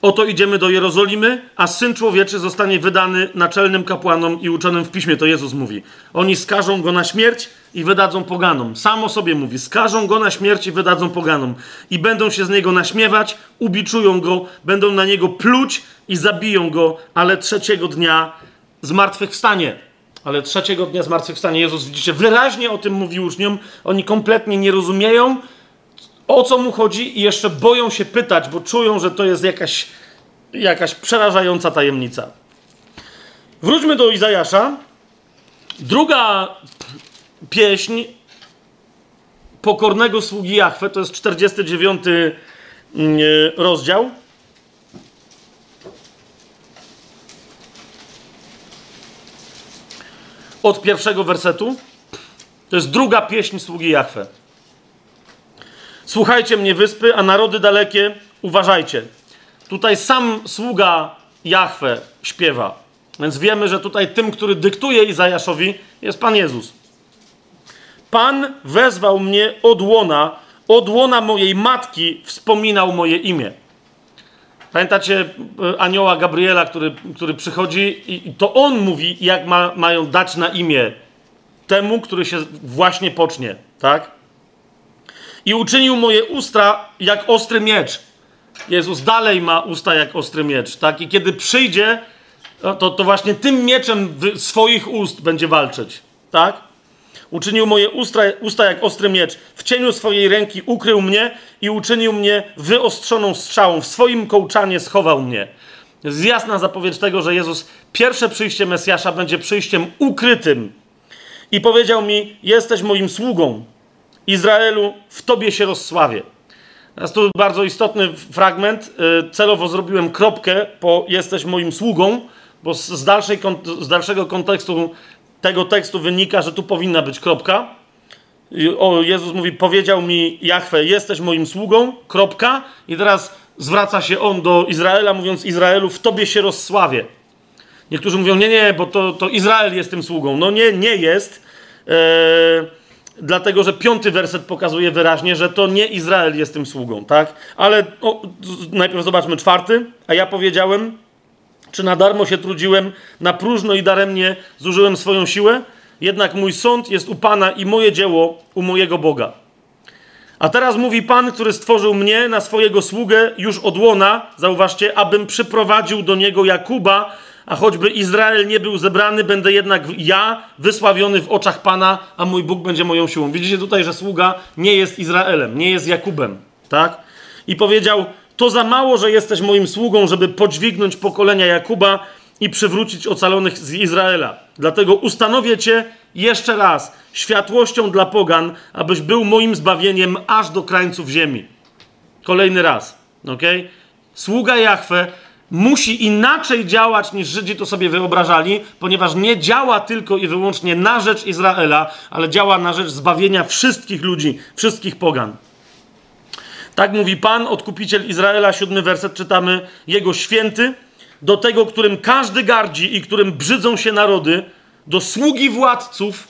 Oto idziemy do Jerozolimy, a Syn Człowieczy zostanie wydany naczelnym kapłanom i uczonym w piśmie, to Jezus mówi. Oni skażą go na śmierć i wydadzą poganom. Sam o sobie mówi, skażą go na śmierć i wydadzą poganom. I będą się z niego naśmiewać, ubiczują go, będą na niego pluć i zabiją go, ale trzeciego dnia zmartwychwstanie. Ale trzeciego dnia zmartwychwstanie. Jezus, widzicie, wyraźnie o tym mówi uczniom. Oni kompletnie nie rozumieją, o co mu chodzi i jeszcze boją się pytać, bo czują, że to jest jakaś, jakaś przerażająca tajemnica. Wróćmy do Izajasza. Druga pieśń pokornego sługi Jachwę, to jest 49 mm, rozdział. Od pierwszego wersetu. To jest druga pieśń sługi Jachwę. Słuchajcie mnie wyspy, a narody dalekie, uważajcie. Tutaj sam sługa Jahwe śpiewa. Więc wiemy, że tutaj tym, który dyktuje Izajaszowi, jest Pan Jezus. Pan wezwał mnie od łona, od łona mojej matki wspominał moje imię. Pamiętacie e, anioła Gabriela, który, który przychodzi i to on mówi, jak ma, mają dać na imię temu, który się właśnie pocznie, tak? I uczynił moje usta jak ostry miecz. Jezus dalej ma usta jak ostry miecz, tak? I kiedy przyjdzie, to, to właśnie tym mieczem swoich ust będzie walczyć, tak? Uczynił moje usta, usta jak ostry miecz. W cieniu swojej ręki ukrył mnie i uczynił mnie wyostrzoną strzałą. W swoim kołczanie schował mnie. Jest jasna zapowiedź tego, że Jezus, pierwsze przyjście Mesjasza będzie przyjściem ukrytym. I powiedział mi: Jesteś moim sługą Izraelu, w Tobie się rozsławię. Teraz tu bardzo istotny fragment. Y, celowo zrobiłem kropkę po jesteś moim sługą, bo z, dalszej, z dalszego kontekstu tego tekstu wynika, że tu powinna być kropka. O, Jezus mówi, powiedział mi Jachwę, jesteś moim sługą, kropka. I teraz zwraca się on do Izraela, mówiąc Izraelu, w Tobie się rozsławię. Niektórzy mówią, nie, nie, bo to, to Izrael jest tym sługą. No nie, nie jest. Eee, dlatego że piąty werset pokazuje wyraźnie, że to nie Izrael jest tym sługą, tak? Ale o, najpierw zobaczmy czwarty, a ja powiedziałem, czy na darmo się trudziłem, na próżno i daremnie zużyłem swoją siłę? Jednak mój sąd jest u Pana i moje dzieło u mojego Boga. A teraz mówi Pan, który stworzył mnie na swojego sługę już od łona, zauważcie, abym przyprowadził do niego Jakuba, a choćby Izrael nie był zebrany, będę jednak ja wysławiony w oczach Pana, a mój Bóg będzie moją siłą. Widzicie tutaj, że sługa nie jest Izraelem, nie jest Jakubem, tak? I powiedział: To za mało, że jesteś moim sługą, żeby podźwignąć pokolenia Jakuba i przywrócić ocalonych z Izraela. Dlatego ustanowię cię jeszcze raz światłością dla pogan, abyś był moim zbawieniem aż do krańców ziemi. Kolejny raz, ok? Sługa Jahwe musi inaczej działać niż Żydzi to sobie wyobrażali, ponieważ nie działa tylko i wyłącznie na rzecz Izraela, ale działa na rzecz zbawienia wszystkich ludzi, wszystkich pogan. Tak mówi Pan, odkupiciel Izraela, siódmy werset czytamy, jego święty, do tego, którym każdy gardzi i którym brzydzą się narody, do sługi władców,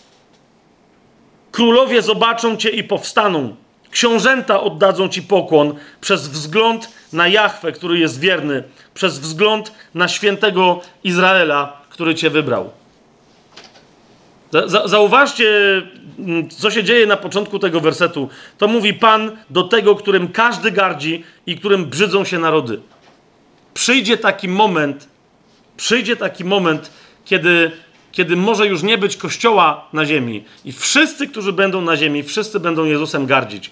królowie zobaczą cię i powstaną. Książęta oddadzą ci pokłon przez wzgląd na Jahwe, który jest wierny, przez wzgląd na świętego Izraela, który cię wybrał. Zauważcie, mm, co się dzieje na początku tego wersetu. To mówi Pan do tego, którym każdy gardzi i którym brzydzą się narody. Przyjdzie taki moment, przyjdzie taki moment, kiedy, kiedy może już nie być kościoła na ziemi i wszyscy, którzy będą na ziemi, wszyscy będą Jezusem gardzić.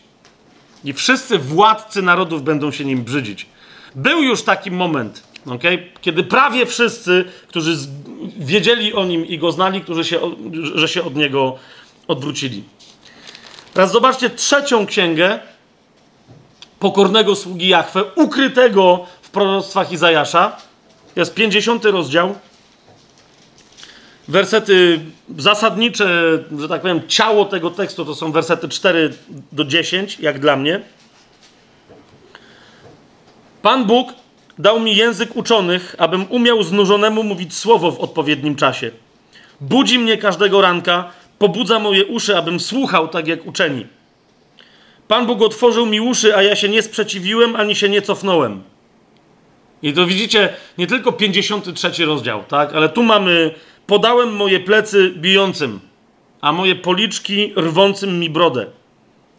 I wszyscy władcy narodów będą się nim brzydzić. Był już taki moment, okay, kiedy prawie wszyscy, którzy wiedzieli o nim i go znali, którzy się, że się od niego odwrócili. Teraz zobaczcie trzecią księgę pokornego sługi Jachwę, ukrytego w proroctwach Izajasza. Jest 50 rozdział. Wersety zasadnicze, że tak powiem, ciało tego tekstu to są wersety 4 do 10, jak dla mnie. Pan Bóg dał mi język uczonych, abym umiał znużonemu mówić słowo w odpowiednim czasie. Budzi mnie każdego ranka, pobudza moje uszy, abym słuchał tak jak uczeni. Pan Bóg otworzył mi uszy, a ja się nie sprzeciwiłem ani się nie cofnąłem. I to widzicie, nie tylko 53 rozdział, tak? Ale tu mamy, podałem moje plecy bijącym, a moje policzki rwącym mi brodę.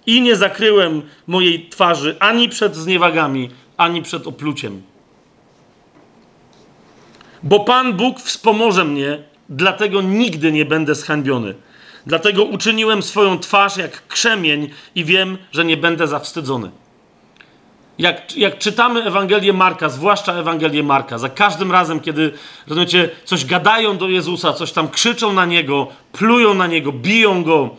I nie zakryłem mojej twarzy ani przed zniewagami, ani przed opluciem. Bo Pan Bóg wspomoże mnie, dlatego nigdy nie będę zhańbiony. Dlatego uczyniłem swoją twarz jak krzemień i wiem, że nie będę zawstydzony. Jak, jak czytamy Ewangelię Marka, zwłaszcza Ewangelię Marka, za każdym razem, kiedy rozumiecie, coś gadają do Jezusa, coś tam krzyczą na niego, plują na niego, biją go,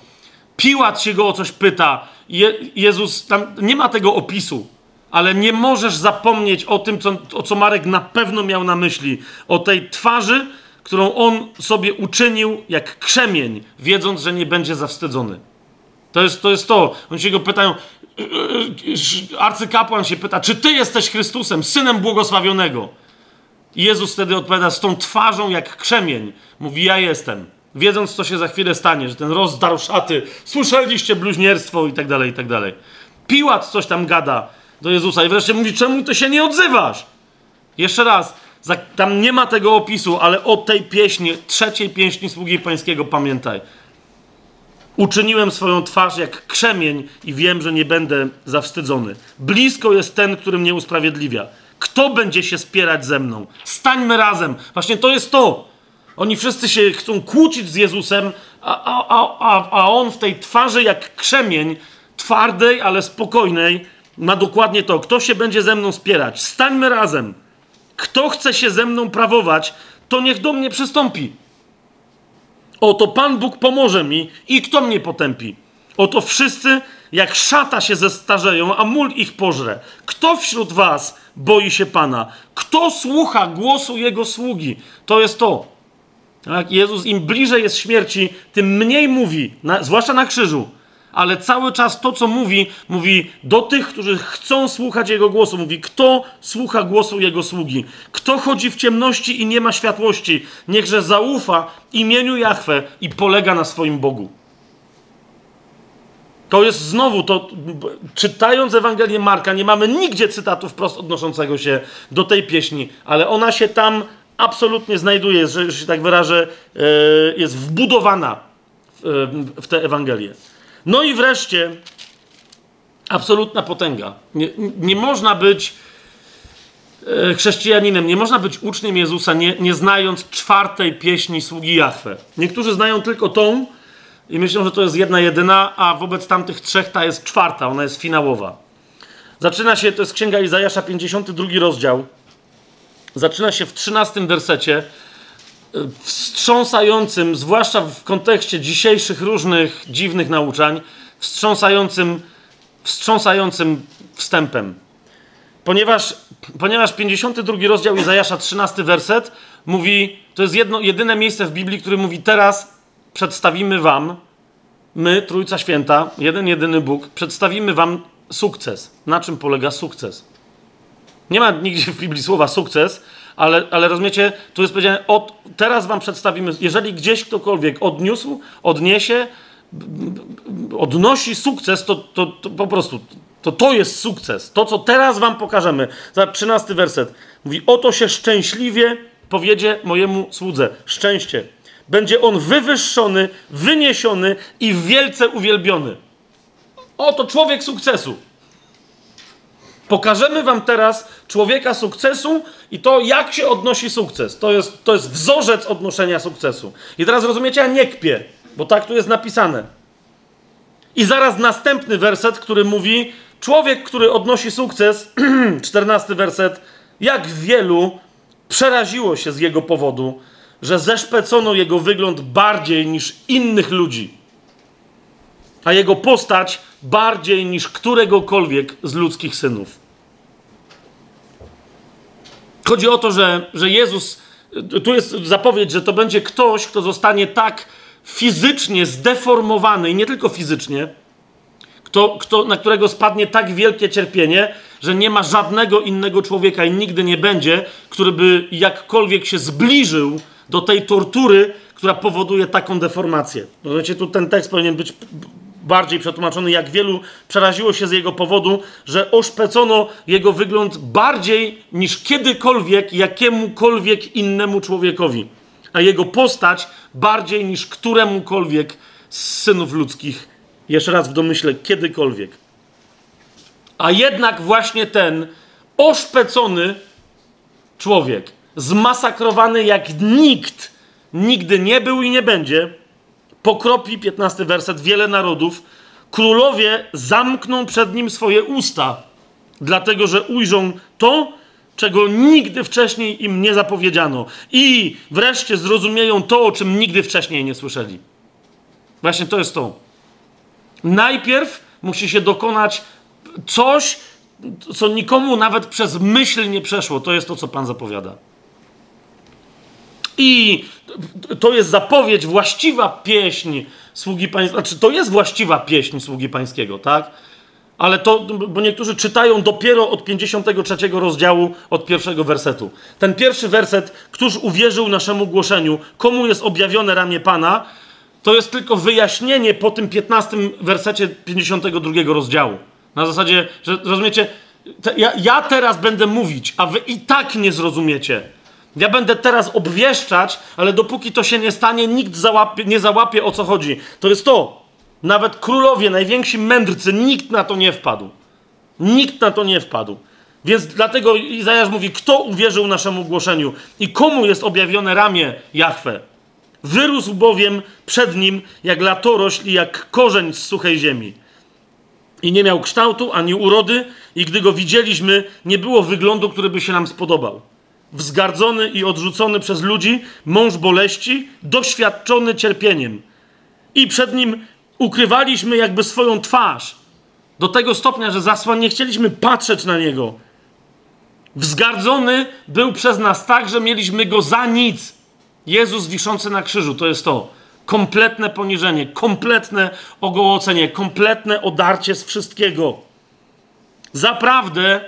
Piłat się go o coś pyta, Je, Jezus, tam nie ma tego opisu, ale nie możesz zapomnieć o tym, co, o co Marek na pewno miał na myśli, o tej twarzy, którą on sobie uczynił jak krzemień, wiedząc, że nie będzie zawstydzony. To jest to. Jest to. Oni się go pytają, arcykapłan się pyta, czy ty jesteś Chrystusem, synem błogosławionego? I Jezus wtedy odpowiada z tą twarzą jak krzemień. Mówi, ja jestem. Wiedząc, co się za chwilę stanie, że ten rozdarł szaty, słyszeliście bluźnierstwo i tak dalej, i tak dalej. Piłat coś tam gada do Jezusa i wreszcie mówi, czemu ty się nie odzywasz? Jeszcze raz, tam nie ma tego opisu, ale o tej pieśni, trzeciej pieśni Sługi Pańskiego pamiętaj. Uczyniłem swoją twarz jak krzemień i wiem, że nie będę zawstydzony. Blisko jest ten, który mnie usprawiedliwia. Kto będzie się spierać ze mną? Stańmy razem. Właśnie to jest to. Oni wszyscy się chcą kłócić z Jezusem, a, a, a, a on w tej twarzy jak krzemień, twardej, ale spokojnej, ma dokładnie to. Kto się będzie ze mną spierać? Stańmy razem. Kto chce się ze mną prawować, to niech do mnie przystąpi. Oto Pan Bóg pomoże mi i kto mnie potępi? Oto wszyscy jak szata się zestarzeją, a mól ich pożre. Kto wśród was boi się Pana? Kto słucha głosu Jego sługi? To jest to. Tak? Jezus im bliżej jest śmierci, tym mniej mówi, na, zwłaszcza na krzyżu ale cały czas to, co mówi, mówi do tych, którzy chcą słuchać Jego głosu. Mówi, kto słucha głosu Jego sługi? Kto chodzi w ciemności i nie ma światłości? Niechże zaufa imieniu Jahwe i polega na swoim Bogu. To jest znowu to, czytając Ewangelię Marka, nie mamy nigdzie cytatu wprost odnoszącego się do tej pieśni, ale ona się tam absolutnie znajduje, że się tak wyrażę, e, jest wbudowana w tę Ewangelię. No i wreszcie absolutna potęga. Nie, nie można być e, chrześcijaninem, nie można być uczniem Jezusa, nie, nie znając czwartej pieśni sługi Jahwe. Niektórzy znają tylko tą i myślą, że to jest jedna jedyna, a wobec tamtych trzech ta jest czwarta, ona jest finałowa. Zaczyna się, to jest Księga Izajasza, 52 rozdział. Zaczyna się w 13 wersecie wstrząsającym, zwłaszcza w kontekście dzisiejszych różnych dziwnych nauczań, wstrząsającym, wstrząsającym wstępem. Ponieważ, ponieważ 52 rozdział Izajasza, 13 werset mówi, to jest jedno, jedyne miejsce w Biblii, które mówi teraz przedstawimy wam, my, Trójca Święta, jeden, jedyny Bóg, przedstawimy wam sukces. Na czym polega sukces? Nie ma nigdzie w Biblii słowa sukces, ale, ale rozumiecie, tu jest powiedziane, od, teraz wam przedstawimy, jeżeli gdzieś ktokolwiek odniósł, odniesie, odnosi sukces, to, to, to po prostu to to jest sukces. To, co teraz wam pokażemy. Za 13 werset. Mówi, oto się szczęśliwie powiedzie mojemu słudze. Szczęście. Będzie on wywyższony, wyniesiony i wielce uwielbiony. Oto człowiek sukcesu. Pokażemy wam teraz człowieka sukcesu i to, jak się odnosi sukces. To jest, to jest wzorzec odnoszenia sukcesu. I teraz rozumiecie, ja nie kpię, bo tak tu jest napisane. I zaraz następny werset, który mówi, człowiek, który odnosi sukces, czternasty werset, jak wielu przeraziło się z jego powodu, że zeszpecono jego wygląd bardziej niż innych ludzi, a jego postać bardziej niż któregokolwiek z ludzkich synów. Chodzi o to, że, że Jezus tu jest zapowiedź, że to będzie ktoś, kto zostanie tak fizycznie zdeformowany i nie tylko fizycznie, kto, kto, na którego spadnie tak wielkie cierpienie, że nie ma żadnego innego człowieka i nigdy nie będzie, który by jakkolwiek się zbliżył do tej tortury, która powoduje taką deformację. Rozumiecie, tu ten tekst powinien być bardziej przetłumaczony, jak wielu przeraziło się z jego powodu, że oszpecono jego wygląd bardziej niż kiedykolwiek jakiemukolwiek innemu człowiekowi, a jego postać bardziej niż któremukolwiek z synów ludzkich. Jeszcze raz w domyśle, kiedykolwiek. A jednak właśnie ten oszpecony człowiek, zmasakrowany jak nikt nigdy nie był i nie będzie, pokropi, 15 werset, wiele narodów, królowie zamkną przed nim swoje usta, dlatego że ujrzą to, czego nigdy wcześniej im nie zapowiedziano. I wreszcie zrozumieją to, o czym nigdy wcześniej nie słyszeli. Właśnie to jest to. Najpierw musi się dokonać coś, co nikomu nawet przez myśl nie przeszło. To jest to, co Pan zapowiada. I to jest zapowiedź, właściwa pieśń sługi pańskiego. Znaczy, to jest właściwa pieśń sługi pańskiego, tak? Ale to, bo niektórzy czytają dopiero od 53 rozdziału, od pierwszego wersetu. Ten pierwszy werset, któż uwierzył naszemu głoszeniu, komu jest objawione ramię Pana, to jest tylko wyjaśnienie po tym 15 wersecie 52 rozdziału. Na zasadzie, że rozumiecie, ja, ja teraz będę mówić, a wy i tak nie zrozumiecie. Ja będę teraz obwieszczać, ale dopóki to się nie stanie, nikt załapie, nie załapie o co chodzi. To jest to. Nawet królowie, najwięksi mędrcy, nikt na to nie wpadł. Nikt na to nie wpadł. Więc dlatego Izajasz mówi, kto uwierzył naszemu głoszeniu i komu jest objawione ramię Jahwe. Wyrósł bowiem przed nim jak latorośl i jak korzeń z suchej ziemi. I nie miał kształtu ani urody, i gdy go widzieliśmy, nie było wyglądu, który by się nam spodobał wzgardzony i odrzucony przez ludzi, mąż boleści, doświadczony cierpieniem. I przed nim ukrywaliśmy jakby swoją twarz. Do tego stopnia, że zasłan nie chcieliśmy patrzeć na niego. Wzgardzony był przez nas tak, że mieliśmy go za nic. Jezus wiszący na krzyżu, to jest to. Kompletne poniżenie, kompletne ogołocenie, kompletne odarcie z wszystkiego. Zaprawdę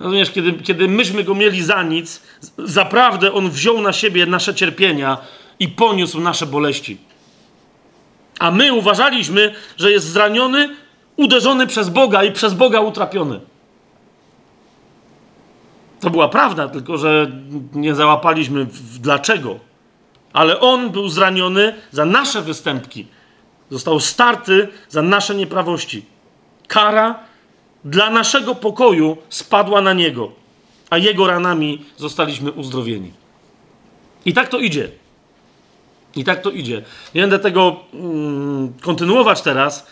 Rozumiesz, kiedy, kiedy myśmy go mieli za nic, zaprawdę on wziął na siebie nasze cierpienia i poniósł nasze boleści. A my uważaliśmy, że jest zraniony, uderzony przez Boga i przez Boga utrapiony. To była prawda, tylko że nie załapaliśmy w dlaczego. Ale on był zraniony za nasze występki. Został starty za nasze nieprawości. Kara dla naszego pokoju spadła na niego, a jego ranami zostaliśmy uzdrowieni. I tak to idzie. I tak to idzie. Nie będę tego mm, kontynuować teraz,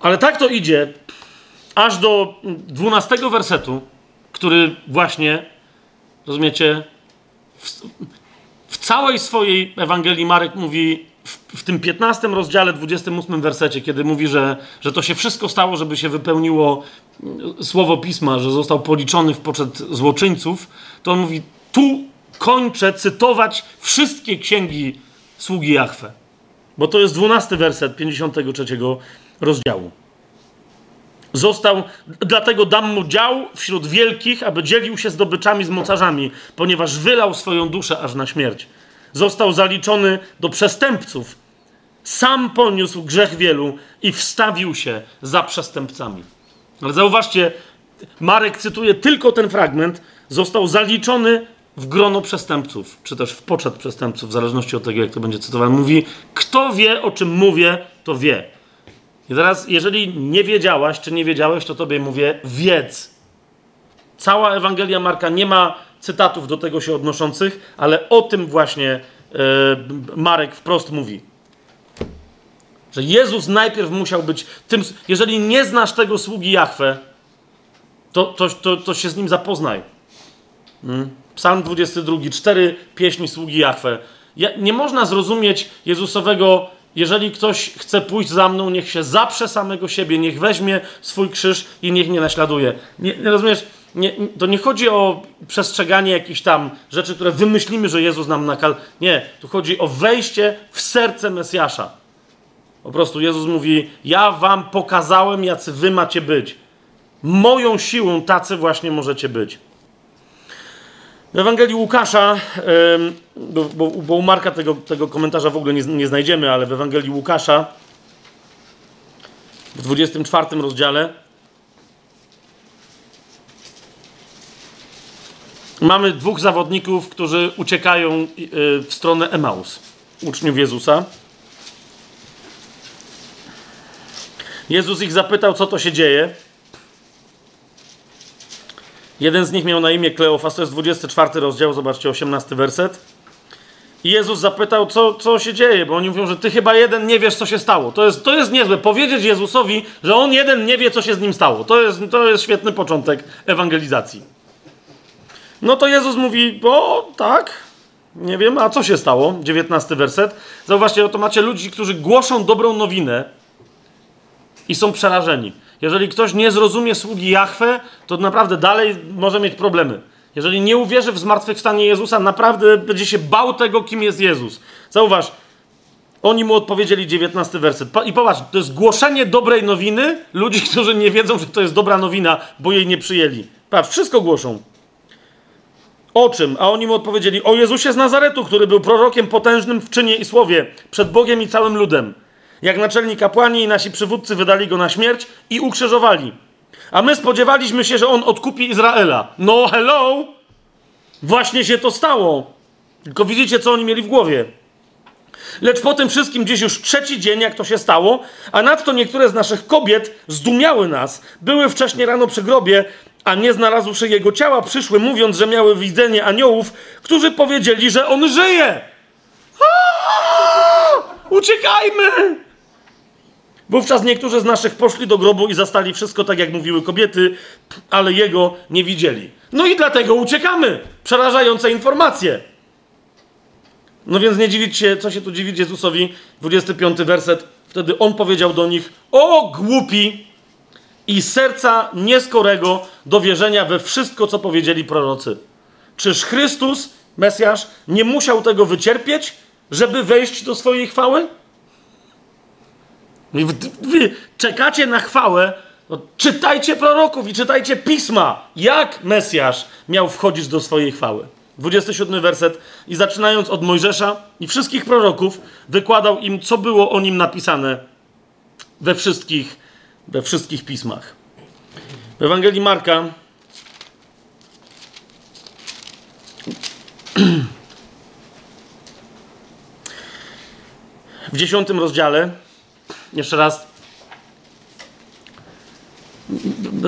ale tak to idzie aż do dwunastego wersetu, który właśnie, rozumiecie, w, w całej swojej Ewangelii Marek mówi w, w, tym 15 rozdziale, 28 wersecie, kiedy mówi, że, że to się wszystko stało, żeby się wypełniło mm, słowo pisma, że został policzony w poczet złoczyńców, to on mówi: Tu kończę cytować wszystkie księgi sługi Jahwe. Bo to jest 12 werset 53 rozdziału. Został, dlatego dam mu dział wśród wielkich, aby dzielił się zdobyczami z mocarzami, ponieważ wylał swoją duszę aż na śmierć został zaliczony do przestępców. Sam poniósł grzech wielu i wstawił się za przestępcami. Ale zauważcie, Marek cytuje tylko ten fragment. Został zaliczony w grono przestępców, czy też w poczet przestępców, w zależności od tego, jak to będzie cytowane. Mówi, kto wie, o czym mówię, to wie. I teraz, jeżeli nie wiedziałaś, czy nie wiedziałeś, to tobie mówię, wiedz. Cała Ewangelia Marka nie ma cytatów do tego się odnoszących, ale o tym właśnie e, Marek wprost mówi. Że Jezus najpierw musiał być tym. Jeżeli nie znasz tego sługi Jahwe, to, to, to, to się z nim zapoznaj. Hmm? Psalm 22, cztery pieśni sługi Jahwe. Ja, nie można zrozumieć Jezusowego, jeżeli ktoś chce pójść za mną, niech się zaprze samego siebie, niech weźmie swój krzyż i niech nie naśladuje. Nie, nie rozumiesz? Nie, to nie chodzi o przestrzeganie jakichś tam rzeczy, które wymyślimy, że Jezus nam nakazał. Nie, tu chodzi o wejście w serce Mesjasza. Po prostu Jezus mówi: Ja wam pokazałem, jacy wy macie być. Moją siłą tacy właśnie możecie być. W Ewangelii Łukasza, bo, bo, bo u Marka tego, tego komentarza w ogóle nie, nie znajdziemy, ale w Ewangelii Łukasza w 24 rozdziale mamy dwóch zawodników, którzy uciekają y, w stronę Emaus, uczniów Jezusa. Jezus ich zapytał, co to się dzieje. Jeden z nich miał na imię Kleofas, to jest 24 rozdział, zobaczcie, 18 werset. I Jezus zapytał, co, co się dzieje, bo oni mówią, że ty chyba jeden nie wiesz, co się stało. To jest, to jest niezłe. Powiedzieć Jezusowi, że on jeden nie wie, co się z nim stało. To jest, to jest świetny początek ewangelizacji. No to Jezus mówi, o tak, nie wiem, a co się stało? 19 werset. Zauważcie, oto macie ludzi, którzy głoszą dobrą nowinę i są przerażeni. Jeżeli ktoś nie zrozumie sługi Jahwe, to naprawdę dalej może mieć problemy. Jeżeli nie uwierzy w zmartwychwstanie Jezusa, naprawdę będzie się bał tego, kim jest Jezus. Zauważ, oni mu odpowiedzieli 19 werset. I popatrz, to jest głoszenie dobrej nowiny ludzi, którzy nie wiedzą, że to jest dobra nowina, bo jej nie przyjęli. Patrz, wszystko głoszą. O czym? A oni mu odpowiedzieli: O Jezusie z Nazaretu, który był prorokiem potężnym w czynie i słowie, przed Bogiem i całym ludem. Jak naczelni kapłani i nasi przywódcy wydali go na śmierć i ukrzyżowali. A my spodziewaliśmy się, że on odkupi Izraela. No, hello! Właśnie się to stało. Tylko widzicie, co oni mieli w głowie. Lecz po tym wszystkim gdzieś już trzeci dzień, jak to się stało, a nadto niektóre z naszych kobiet zdumiały nas. Były wcześniej rano przy grobie, a nie znalazłszy jego ciała, przyszły, mówiąc, że miały widzenie aniołów, którzy powiedzieli, że on żyje. Uciekajmy! Wówczas niektórzy z naszych poszli do grobu i zastali wszystko tak, jak mówiły kobiety, ale jego nie widzieli. No i dlatego uciekamy. Przerażające informacje. No więc nie dziwić się, co się tu dziwić Jezusowi. 25 werset. Wtedy on powiedział do nich: O głupi i serca nieskorego do wierzenia we wszystko, co powiedzieli prorocy. Czyż Chrystus, Mesjasz, nie musiał tego wycierpieć, żeby wejść do swojej chwały? Wy czekacie na chwałę, no, czytajcie proroków i czytajcie pisma, jak Mesjasz miał wchodzić do swojej chwały. 27 werset. I zaczynając od Mojżesza i wszystkich proroków, wykładał im, co było o nim napisane we wszystkich, we wszystkich pismach. W Ewangelii Marka w dziesiątym rozdziale jeszcze raz,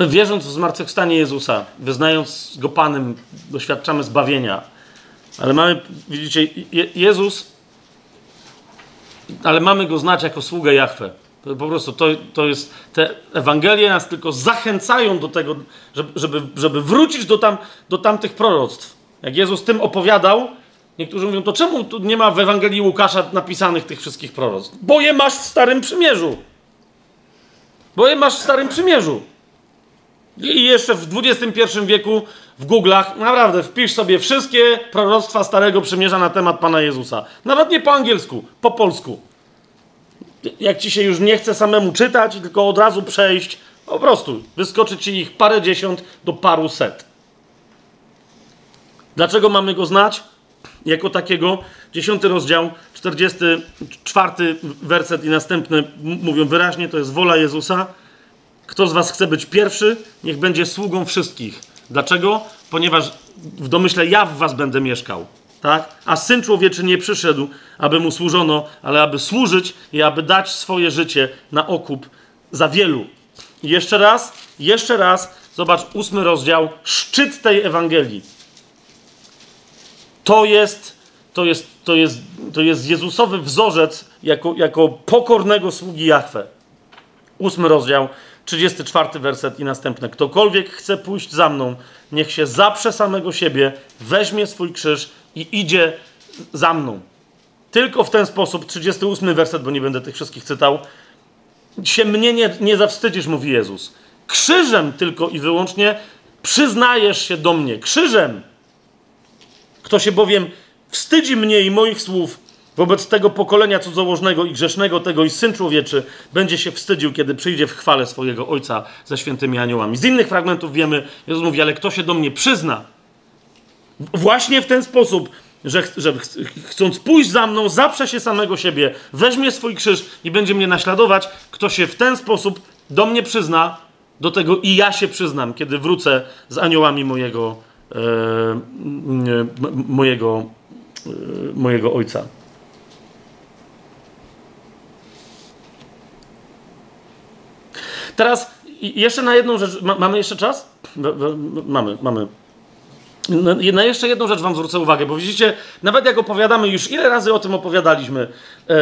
wierząc w zmartwychwstanie Jezusa, wyznając Go Panem, doświadczamy zbawienia. Ale mamy, widzicie, Jezus, ale mamy Go znać jako sługę Po prostu to, to jest, te Ewangelie nas tylko zachęcają do tego, żeby, żeby wrócić do, tam, do tamtych proroctw. Jak Jezus tym opowiadał, Niektórzy mówią, to czemu tu nie ma w Ewangelii Łukasza napisanych tych wszystkich proroctw? Bo je masz w Starym Przymierzu. Bo je masz w Starym Przymierzu. I jeszcze w XXI wieku w Google'ach naprawdę wpisz sobie wszystkie proroctwa Starego Przymierza na temat Pana Jezusa. Nawet nie po angielsku, po polsku. Jak ci się już nie chce samemu czytać, tylko od razu przejść, po prostu wyskoczy ci ich parę dziesiąt do paru set. Dlaczego mamy go znać? jako takiego. Dziesiąty rozdział, 44 werset i następny mówią wyraźnie, to jest wola Jezusa. Kto z was chce być pierwszy, niech będzie sługą wszystkich. Dlaczego? Ponieważ w domyśle ja w was będę mieszkał. Tak? A Syn Człowieczy nie przyszedł, aby mu służono, ale aby służyć i aby dać swoje życie na okup za wielu. I jeszcze raz, jeszcze raz, zobacz, ósmy rozdział, szczyt tej Ewangelii to jest, to jest, to jest, to jest Jezusowy wzorzec jako, jako pokornego sługi Jahwe. Ósmy rozdział, 34 werset i następne. Ktokolwiek chce pójść za mną, niech się zaprze samego siebie, weźmie swój krzyż i idzie za mną. Tylko w ten sposób, 38 werset, bo nie będę tych wszystkich czytał, się mnie nie, nie zawstydzisz, mówi Jezus. Krzyżem tylko i wyłącznie przyznajesz się do mnie krzyżem. Kto się bowiem wstydzi mnie i moich słów wobec tego pokolenia cudzołożnego i grzesznego, tego i Syn Człowieczy będzie się wstydził, kiedy przyjdzie w chwale swojego Ojca ze świętymi aniołami. Z innych fragmentów wiemy, Jezus mówi, ale kto się do mnie przyzna, właśnie w ten sposób, że, że chcąc pójść za mną, zaprze się samego siebie, weźmie swój krzyż i będzie mnie naśladować, kto się w ten sposób do mnie przyzna, do tego i ja się przyznam, kiedy wrócę z aniołami mojego, e, mojego, e, mojego ojca. Teraz jeszcze na jedną rzecz. mamy jeszcze czas? mamy, mamy. Na jeszcze jedną rzecz Wam zwrócę uwagę, bo widzicie, nawet jak opowiadamy, już ile razy o tym opowiadaliśmy, e,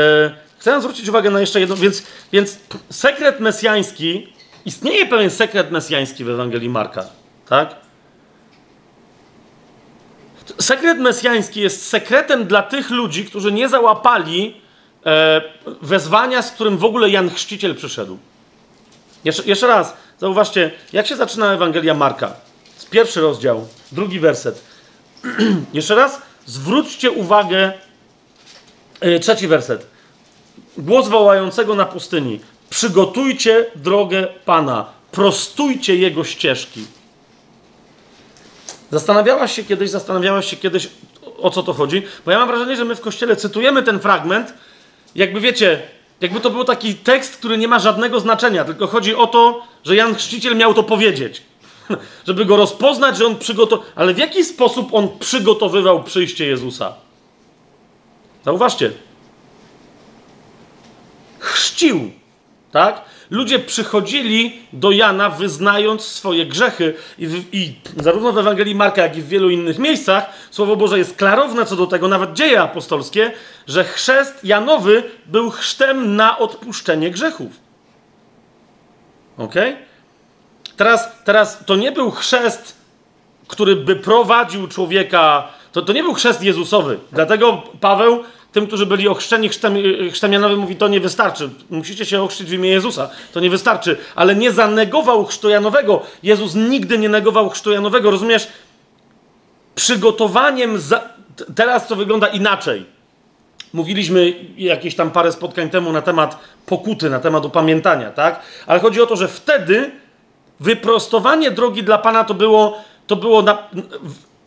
chcę zwrócić uwagę na jeszcze jedną, więc, więc sekret mesjański, istnieje pewien sekret mesjański w Ewangelii Marka, tak? Sekret mesjański jest sekretem dla tych ludzi, którzy nie załapali e, wezwania, z którym w ogóle Jan Chrzciciel przyszedł. Jeszcze, jeszcze raz, zauważcie, jak się zaczyna Ewangelia Marka. Pierwszy rozdział, drugi werset. jeszcze raz, zwróćcie uwagę, yy, trzeci werset. Głos wołającego na pustyni. Przygotujcie drogę Pana, prostujcie Jego ścieżki. Zastanawiałaś się kiedyś, zastanawiałaś się kiedyś, o co to chodzi? Bo ja mam wrażenie, że my w Kościele cytujemy ten fragment, jakby wiecie, jakby to był taki tekst, który nie ma żadnego znaczenia, tylko chodzi o to, że Jan Chrzciciel miał to powiedzieć. Żeby go rozpoznać, że on przygotował. Ale w jaki sposób on przygotowywał przyjście Jezusa? Zauważcie. Chrzcił, tak? Ludzie przychodzili do Jana wyznając swoje grzechy i, w, i, zarówno w Ewangelii Marka, jak i w wielu innych miejscach Słowo Boże jest klarowne co do tego, nawet dzieje apostolskie, że chrzest Janowy był chrztem na odpuszczenie grzechów. Ok? Teraz, teraz to nie był chrzest, który by prowadził człowieka, to, to nie był chrzest Jezusowy. Dlatego Paweł tym, którzy byli ochrzczeni chrztem, chrztem Janowym, mówi, to nie wystarczy. Musicie się ochrzcić w imię Jezusa. To nie wystarczy. Ale nie zanegował chrztu Janowego. Jezus nigdy nie negował chrztu Janowego. Rozumiesz? Przygotowaniem za... Teraz to wygląda inaczej. Mówiliśmy jakieś tam parę spotkań temu na temat pokuty, na temat upamiętania, tak? Ale chodzi o to, że wtedy wyprostowanie drogi dla Pana to było, to było na,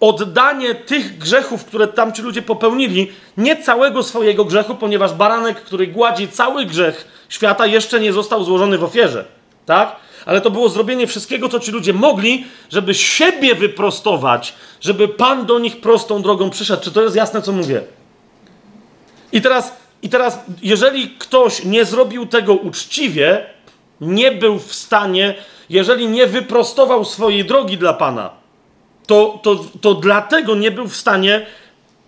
oddanie tych grzechów, które tamci ludzie popełnili, nie całego swojego grzechu, ponieważ baranek, który gładzi cały grzech świata, jeszcze nie został złożony w ofierze. Tak? Ale to było zrobienie wszystkiego, co ci ludzie mogli, żeby siebie wyprostować, żeby Pan do nich prostą drogą przyszedł. Czy to jest jasne, co mówię? I teraz, i teraz jeżeli ktoś nie zrobił tego uczciwie, nie był w stanie, jeżeli nie wyprostował swojej drogi dla Pana, to, to, to dlatego nie był w stanie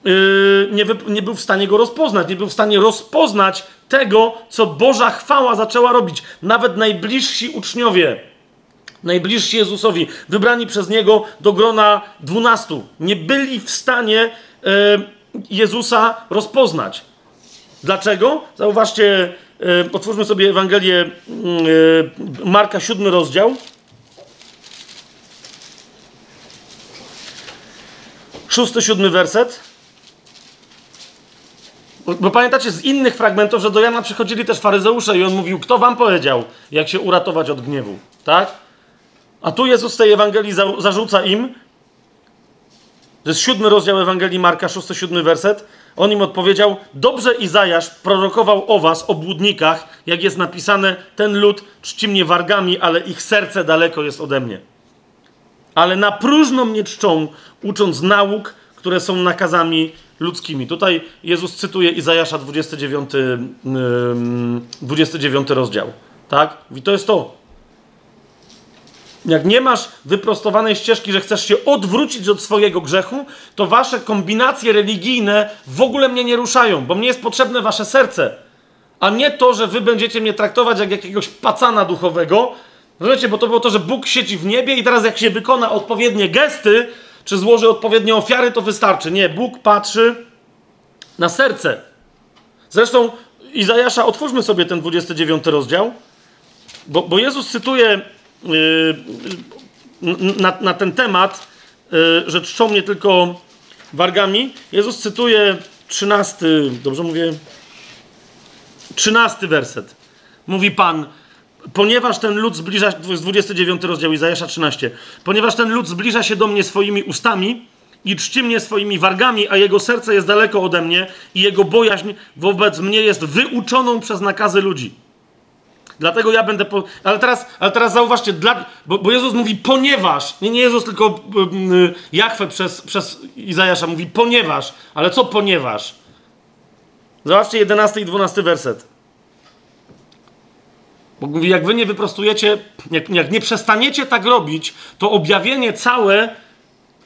yy, nie, nie był w stanie go rozpoznać, nie był w stanie rozpoznać tego, co Boża chwała zaczęła robić. Nawet najbliżsi uczniowie, najbliżsi Jezusowi, wybrani przez Niego do grona dwunastu, nie byli w stanie yy, Jezusa rozpoznać. Dlaczego? Zauważcie, otwórzmy sobie Ewangelię yy, Marka, siódmy rozdział. Szósty, siódmy werset. Bo, pamiętacie z innych fragmentów, że do Jana przychodzili też faryzeusze i on mówił, kto wam powiedział, jak się uratować od gniewu, tak? A tu Jezus z tej Ewangelii za, zarzuca im, to jest siódmy rozdział Ewangelii Marka, szósty, siódmy werset, on im odpowiedział, dobrze Izajasz prorokował o was, o błudnikach, jak jest napisane, ten lud czci mnie wargami, ale ich serce daleko jest ode mnie ale na próżno mnie czczą, ucząc nauk, które są nakazami ludzkimi. Tutaj Jezus cytuje Izajasza 29, 29 rozdział. Tak? I to jest to. Jak nie masz wyprostowanej ścieżki, że chcesz się odwrócić od swojego grzechu, to wasze kombinacje religijne w ogóle mnie nie ruszają, bo mnie jest potrzebne wasze serce, a nie to, że wy będziecie mnie traktować jak jakiegoś pacana duchowego, Rozumiecie, bo to było to, że Bóg siedzi w niebie i teraz jak się wykona odpowiednie gesty, czy złoży odpowiednie ofiary, to wystarczy. Nie, Bóg patrzy na serce. Zresztą Izajasza, otwórzmy sobie ten 29 rozdział, bo, bo Jezus cytuje, na, na ten temat, yy, że czczą mnie tylko wargami. Jezus cytuje 13, dobrze mówię? 13 werset. Mówi Pan, ponieważ ten lud zbliża się, to jest 29 rozdział Izajasza 13, ponieważ ten lud zbliża się do mnie swoimi ustami i czci mnie swoimi wargami, a jego serce jest daleko ode mnie i jego bojaźń wobec mnie jest wyuczoną przez nakazy ludzi. Dlatego ja będę. Po... Ale, teraz, ale teraz zauważcie, dla... bo, bo Jezus mówi ponieważ. Nie, nie Jezus, tylko yy, Jachwę przez, przez Izajasza mówi ponieważ. Ale co ponieważ? Zobaczcie 11 i 12 werset. Bo mówi, jak wy nie wyprostujecie, jak, jak nie przestaniecie tak robić, to objawienie całe,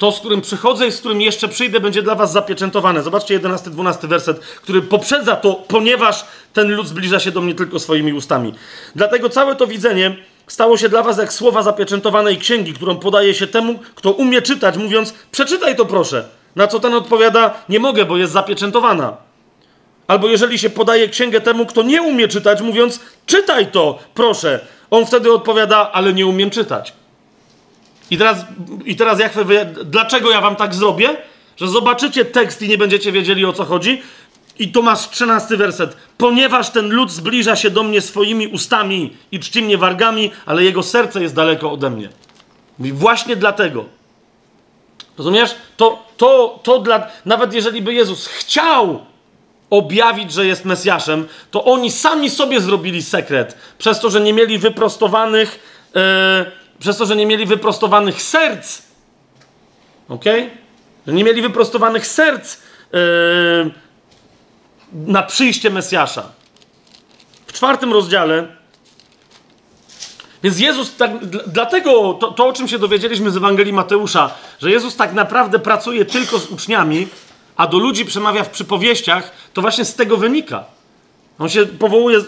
to z którym przychodzę i z którym jeszcze przyjdę, będzie dla was zapieczętowane. Zobaczcie 11-12 werset, który poprzedza to, ponieważ ten lud zbliża się do mnie tylko swoimi ustami. Dlatego całe to widzenie stało się dla was jak słowa zapieczętowanej księgi, którą podaje się temu, kto umie czytać, mówiąc, przeczytaj to proszę. Na co ten odpowiada, nie mogę, bo jest zapieczętowana. Albo jeżeli się podaje księgę temu, kto nie umie czytać, mówiąc, czytaj to, proszę. On wtedy odpowiada, ale nie umiem czytać. I teraz, i teraz jak dlaczego ja wam tak zrobię? Że zobaczycie tekst i nie będziecie wiedzieli o co chodzi. I to masz trzynasty werset. Ponieważ ten lud zbliża się do mnie swoimi ustami i czci mnie wargami, ale jego serce jest daleko ode mnie. I właśnie dlatego. Rozumiesz? To, to, to dla, nawet jeżeli by Jezus chciał objawić, że jest Mesjaszem, to oni sami sobie zrobili sekret. Przez to, że nie mieli wyprostowanych, yy, przez to, że nie mieli wyprostowanych serc. Ok? Że nie mieli wyprostowanych serc yy, na przyjście Mesjasza. W czwartym rozdziale. Więc Jezus, tak, dlatego to, to, o czym się dowiedzieliśmy z Ewangelii Mateusza, że Jezus tak naprawdę pracuje tylko z uczniami, a do ludzi przemawia w przypowieściach, to właśnie z tego wynika. On się powołuje,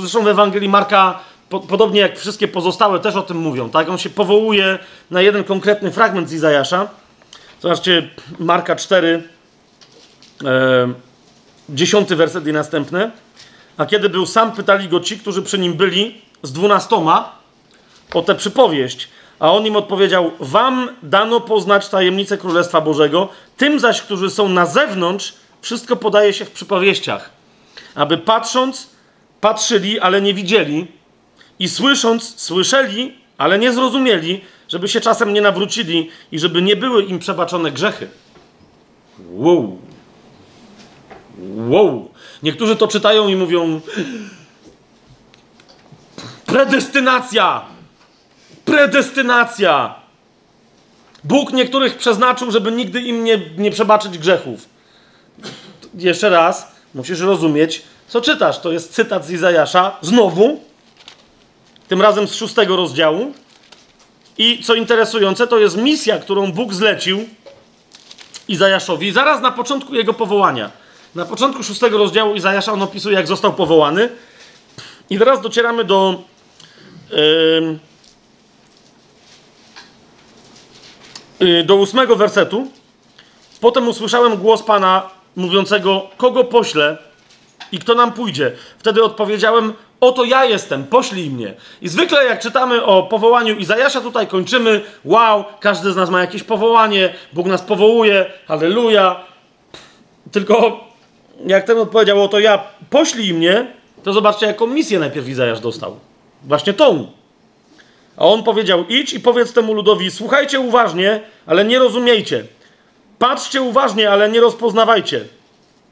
zresztą w Ewangelii Marka, po, podobnie jak wszystkie pozostałe też o tym mówią, tak? On się powołuje na jeden konkretny fragment z Izajasza. Zobaczcie, Marka 4, e, 10 werset i następne. A kiedy był sam, pytali go ci, którzy przy nim byli, z dwunastoma, o tę przypowieść. A on im odpowiedział: Wam dano poznać tajemnicę Królestwa Bożego, tym zaś, którzy są na zewnątrz, wszystko podaje się w przypowieściach. Aby patrząc, patrzyli, ale nie widzieli, i słysząc, słyszeli, ale nie zrozumieli, żeby się czasem nie nawrócili i żeby nie były im przebaczone grzechy. Wow. Wow. Niektórzy to czytają i mówią: Predestynacja! Predestynacja! Bóg niektórych przeznaczył, żeby nigdy im nie, nie przebaczyć grzechów. Jeszcze raz, musisz rozumieć, co czytasz. To jest cytat z Izajasza, znowu, tym razem z szóstego rozdziału. I co interesujące, to jest misja, którą Bóg zlecił Izajaszowi zaraz na początku jego powołania. Na początku szóstego rozdziału Izajasza on opisuje, jak został powołany. I teraz docieramy do. Yy, do ósmego wersetu. Potem usłyszałem głos Pana mówiącego, kogo poślę i kto nam pójdzie. Wtedy odpowiedziałem, oto ja jestem, poślij mnie. I zwykle jak czytamy o powołaniu Izajasza, tutaj kończymy, wow, każdy z nas ma jakieś powołanie, Bóg nas powołuje, halleluja. Tylko jak ten odpowiedział, oto ja, poślij mnie, to zobaczcie, jaką misję najpierw Izajasz dostał. Właśnie tą. A on powiedział: Idź i powiedz temu ludowi: Słuchajcie uważnie, ale nie rozumiejcie. Patrzcie uważnie, ale nie rozpoznawajcie.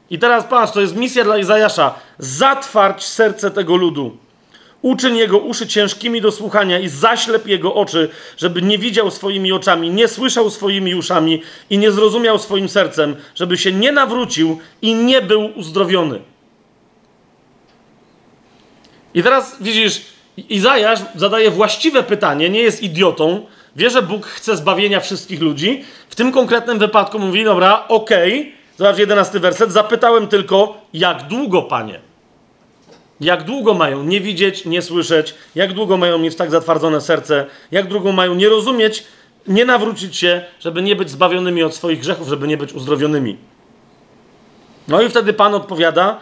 I teraz patrz, to jest misja dla Izajasza. Zatwarć serce tego ludu. Uczyń jego uszy ciężkimi do słuchania i zaślep jego oczy, żeby nie widział swoimi oczami, nie słyszał swoimi uszami i nie zrozumiał swoim sercem, żeby się nie nawrócił i nie był uzdrowiony. I teraz widzisz, Izajasz zadaje właściwe pytanie, nie jest idiotą, wie, że Bóg chce zbawienia wszystkich ludzi. W tym konkretnym wypadku mówi, dobra, okej, okay. Zobacz jedenasty werset, zapytałem tylko, jak długo, Panie? Jak długo mają nie widzieć, nie słyszeć? Jak długo mają mieć tak zatwardzone serce? Jak długo mają nie rozumieć, nie nawrócić się, żeby nie być zbawionymi od swoich grzechów, żeby nie być uzdrowionymi? No i wtedy Pan odpowiada,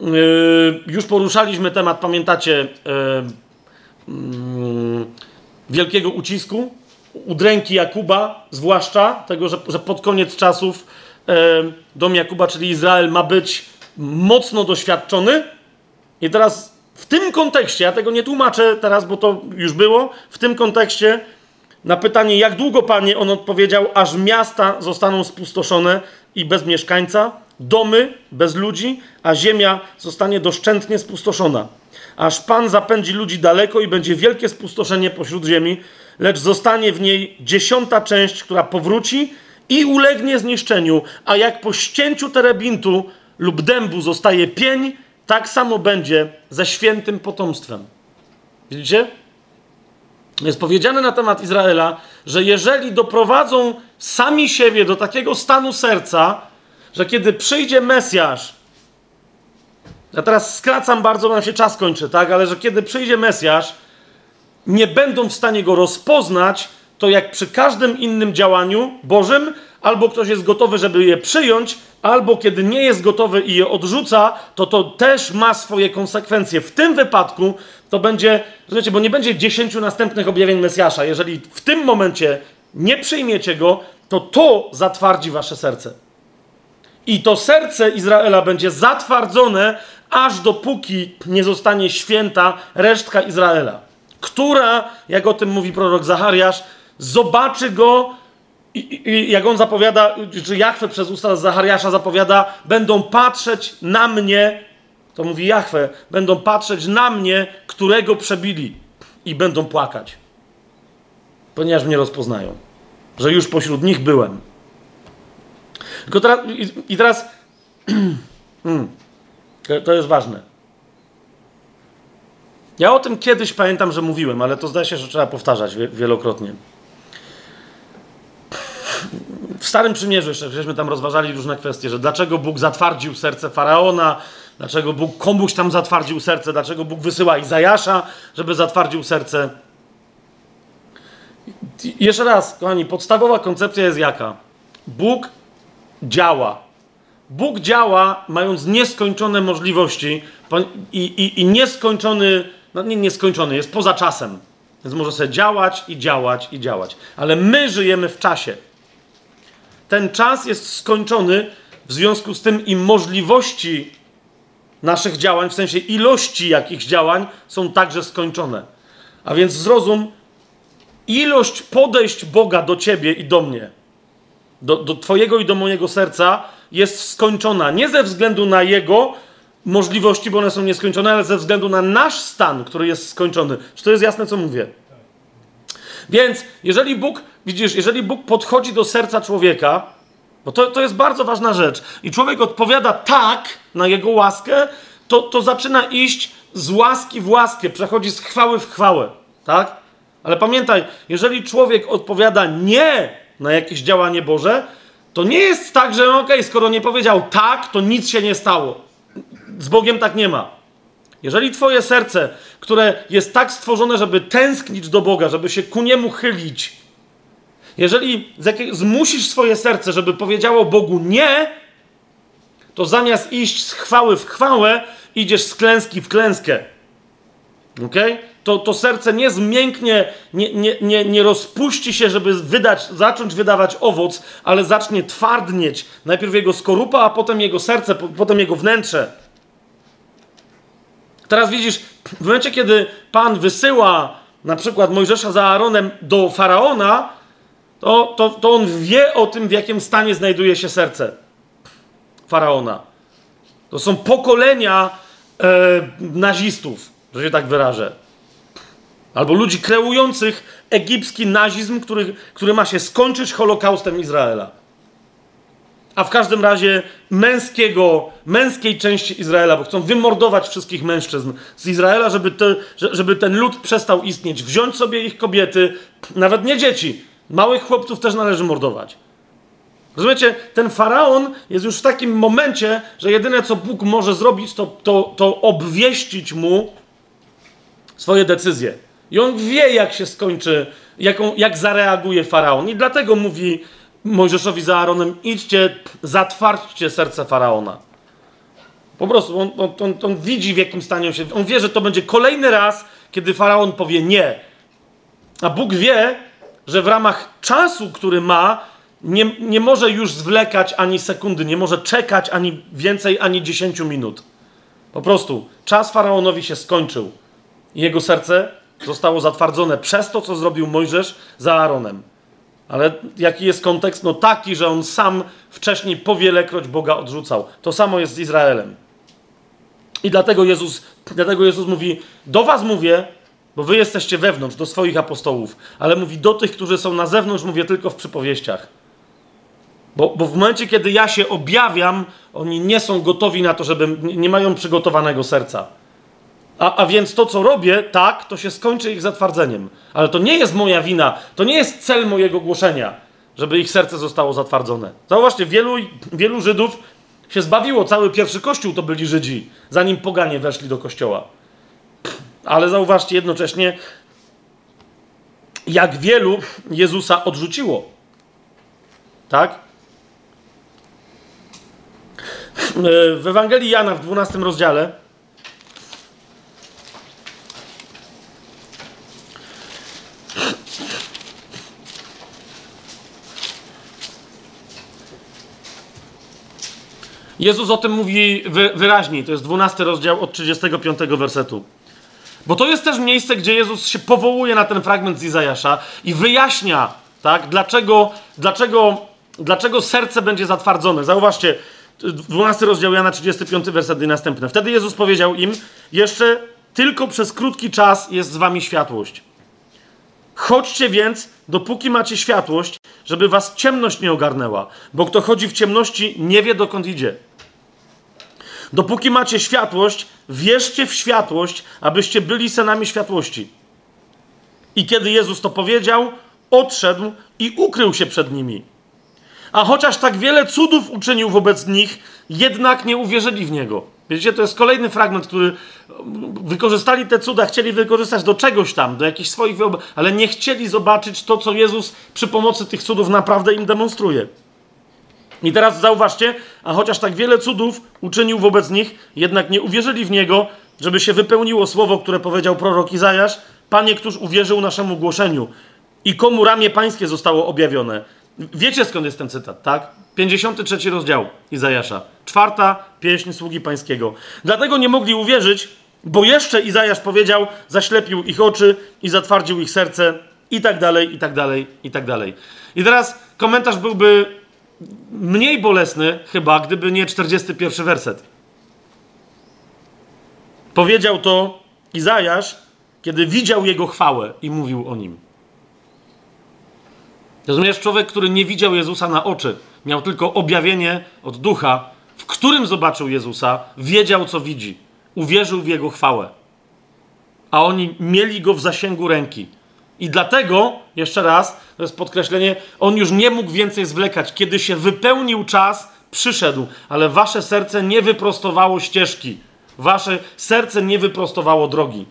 Yy, już poruszaliśmy temat, pamiętacie, yy, yy, wielkiego ucisku. udręki Jakuba, zwłaszcza tego, że, że pod koniec czasów dom Jakuba, czyli Izrael, ma być mocno doświadczony. I teraz w tym kontekście, ja tego nie tłumaczę teraz, bo to już było, w tym kontekście na pytanie, jak długo, panie, on odpowiedział, aż miasta zostaną spustoszone i bez mieszkańca, domy bez ludzi, a ziemia zostanie doszczętnie spustoszona. Aż pan zapędzi ludzi daleko i będzie wielkie spustoszenie pośród ziemi, lecz zostanie w niej dziesiąta część, która powróci i ulegnie zniszczeniu, a jak po ścięciu terebintu lub dębu zostaje pień, tak samo będzie ze świętym potomstwem. Widzicie? Jest powiedziane na temat Izraela, że jeżeli doprowadzą sami siebie do takiego stanu serca, że kiedy przyjdzie Mesjasz, ja teraz skracam bardzo, bo nam się czas kończy, tak? Ale że kiedy przyjdzie Mesjasz, nie będą w stanie go rozpoznać, to jak przy każdym innym działaniu Bożym, albo ktoś jest gotowy, żeby je przyjąć, albo kiedy nie jest gotowy i je odrzuca, to to też ma swoje konsekwencje. W tym wypadku to będzie, rozumiecie, bo nie będzie dziesięciu następnych objawień Mesjasza. Jeżeli w tym momencie nie przyjmiecie go, to to zatwardzi wasze serce. I to serce Izraela będzie zatwardzone, aż dopóki nie zostanie święta resztka Izraela, która, jak o tym mówi prorok Zachariasz, zobaczy go i, i, jak on zapowiada, czy Jachwę przez usta Zachariasza zapowiada, będą patrzeć na mnie, to mówi Jachwę, będą patrzeć na mnie, którego przebili i będą płakać, ponieważ mnie rozpoznają, że już pośród nich byłem. Tylko teraz, i, i teraz, hmm, to jest ważne. Ja o tym kiedyś pamiętam, że mówiłem, ale to zdaje się, że trzeba powtarzać wielokrotnie w Starym Przymierzu jeszcze, żeśmy tam rozważali różne kwestie, że dlaczego Bóg zatwardził serce Faraona, dlaczego Bóg komuś tam zatwardził serce, dlaczego Bóg wysyła Izajasza, żeby zatwardził serce. Jeszcze raz, kochani, podstawowa koncepcja jest jaka? Bóg działa. Bóg działa, mając nieskończone możliwości i, i, i nieskończony, no nie nieskończony, jest poza czasem. Więc może sobie działać i działać i działać. Ale my żyjemy w czasie ten czas jest skończony, w związku z tym i możliwości naszych działań, w sensie ilości jakichś działań, są także skończone. A więc zrozum, ilość podejść Boga do ciebie i do mnie, do, do Twojego i do mojego serca jest skończona. Nie ze względu na Jego możliwości, bo one są nieskończone, ale ze względu na nasz stan, który jest skończony. Czy to jest jasne, co mówię? Więc jeżeli Bóg, widzisz, jeżeli Bóg podchodzi do serca człowieka, bo to, to jest bardzo ważna rzecz, i człowiek odpowiada tak na jego łaskę, to, to zaczyna iść z łaski w łaskę, przechodzi z chwały w chwałę, tak? Ale pamiętaj, jeżeli człowiek odpowiada nie na jakieś działanie Boże, to nie jest tak, że okej, okay, skoro nie powiedział tak, to nic się nie stało. Z Bogiem tak nie ma. Jeżeli twoje serce, które jest tak stworzone, żeby tęsknić do Boga, żeby się ku Niemu chylić, jeżeli zmusisz swoje serce, żeby powiedziało Bogu nie, to zamiast iść z chwały w chwałę, idziesz z klęski w klęskę. Ok? To, to serce nie zmięknie, nie, nie, nie, nie rozpuści się, żeby wydać, zacząć wydawać owoc, ale zacznie twardnieć. Najpierw jego skorupa, a potem jego serce, potem jego wnętrze. Teraz widzisz, w momencie, kiedy Pan wysyła na przykład Mojżesza za Aaronem do faraona, to, to, to on wie o tym, w jakim stanie znajduje się serce faraona. To są pokolenia e, nazistów, że się tak wyrażę. Albo ludzi kreujących egipski nazizm, który, który ma się skończyć Holokaustem Izraela a w każdym razie męskiego, męskiej części Izraela, bo chcą wymordować wszystkich mężczyzn z Izraela, żeby, te, żeby ten lud przestał istnieć, wziąć sobie ich kobiety, nawet nie dzieci, małych chłopców też należy mordować. Rozumiecie, ten faraon jest już w takim momencie, że jedyne co Bóg może zrobić, to, to, to obwieścić mu swoje decyzje. I on wie, jak się skończy, jaką, jak zareaguje faraon. I dlatego mówi Mojżeszowi za Aaronem, idźcie, zatwarćcie serce Faraona. Po prostu on, on, on, on, widzi, w jakim stanie on się... On wie, że to będzie kolejny raz, kiedy Faraon powie nie. A Bóg wie, że w ramach czasu, który ma, nie, nie może już zwlekać ani sekundy, nie może czekać ani więcej, ani 10 minut. Po prostu czas faraonowi się skończył. Jego serce zostało zatwardzone przez to, co zrobił Mojżesz za Aaronem. Ale jaki jest kontekst? No taki, że on sam wcześniej powielekroć Boga odrzucał. To samo jest z Izraelem. I dlatego Jezus, dlatego Jezus mówi: Do was mówię, bo wy jesteście wewnątrz, do swoich apostołów, ale mówi do tych, którzy są na zewnątrz, mówię tylko w przypowieściach. Bo, bo w momencie, kiedy ja się objawiam, oni nie są gotowi na to, żeby, nie mają przygotowanego serca. A, a więc to, co robię, tak, to się skończy ich zatwardzeniem. Ale to nie jest moja wina, to nie jest cel mojego głoszenia, żeby ich serce zostało zatwardzone. Zauważcie, wielu, wielu Żydów się zbawiło. Cały pierwszy kościół to byli Żydzi, zanim poganie weszli do kościoła. Ale zauważcie jednocześnie, jak wielu Jezusa odrzuciło. Tak? W Ewangelii Jana w 12 rozdziale Jezus o tym mówi wyraźniej. To jest 12 rozdział od 35 wersetu. Bo to jest też miejsce, gdzie Jezus się powołuje na ten fragment z Izajasza i wyjaśnia, tak, dlaczego, dlaczego, dlaczego serce będzie zatwardzone. Zauważcie, 12 rozdział Jana, 35 werset i następne. Wtedy Jezus powiedział im, jeszcze tylko przez krótki czas jest z wami światłość. Chodźcie więc, dopóki macie światłość, żeby was ciemność nie ogarnęła, bo kto chodzi w ciemności, nie wie dokąd idzie. Dopóki macie światłość, wierzcie w światłość, abyście byli synami światłości. I kiedy Jezus to powiedział, odszedł i ukrył się przed nimi. A chociaż tak wiele cudów uczynił wobec nich, jednak nie uwierzyli w niego. Wiecie, to jest kolejny fragment, który wykorzystali te cuda, chcieli wykorzystać do czegoś tam, do jakichś swoich wyobrażeń, ale nie chcieli zobaczyć to, co Jezus przy pomocy tych cudów naprawdę im demonstruje. I teraz zauważcie, a chociaż tak wiele cudów uczynił wobec nich, jednak nie uwierzyli w Niego, żeby się wypełniło słowo, które powiedział prorok Izajasz, Panie, któż uwierzył naszemu głoszeniu i komu ramię pańskie zostało objawione. Wiecie skąd jest ten cytat, tak? 53 rozdział Izajasza. Czwarta pieśń sługi pańskiego. Dlatego nie mogli uwierzyć, bo jeszcze Izajasz powiedział, zaślepił ich oczy i zatwardził ich serce i tak dalej, i tak dalej, i tak dalej. I teraz komentarz byłby mniej bolesny chyba, gdyby nie 41 werset. Powiedział to Izajasz, kiedy widział jego chwałę i mówił o nim. Rozumiesz, człowiek, który nie widział Jezusa na oczy, miał tylko objawienie od ducha, w którym zobaczył Jezusa, wiedział, co widzi, uwierzył w jego chwałę. A oni mieli go w zasięgu ręki. I dlatego, jeszcze raz, to jest podkreślenie, on już nie mógł więcej zwlekać. Kiedy się wypełnił czas, przyszedł, ale wasze serce nie wyprostowało ścieżki. Wasze serce nie wyprostowało drogi.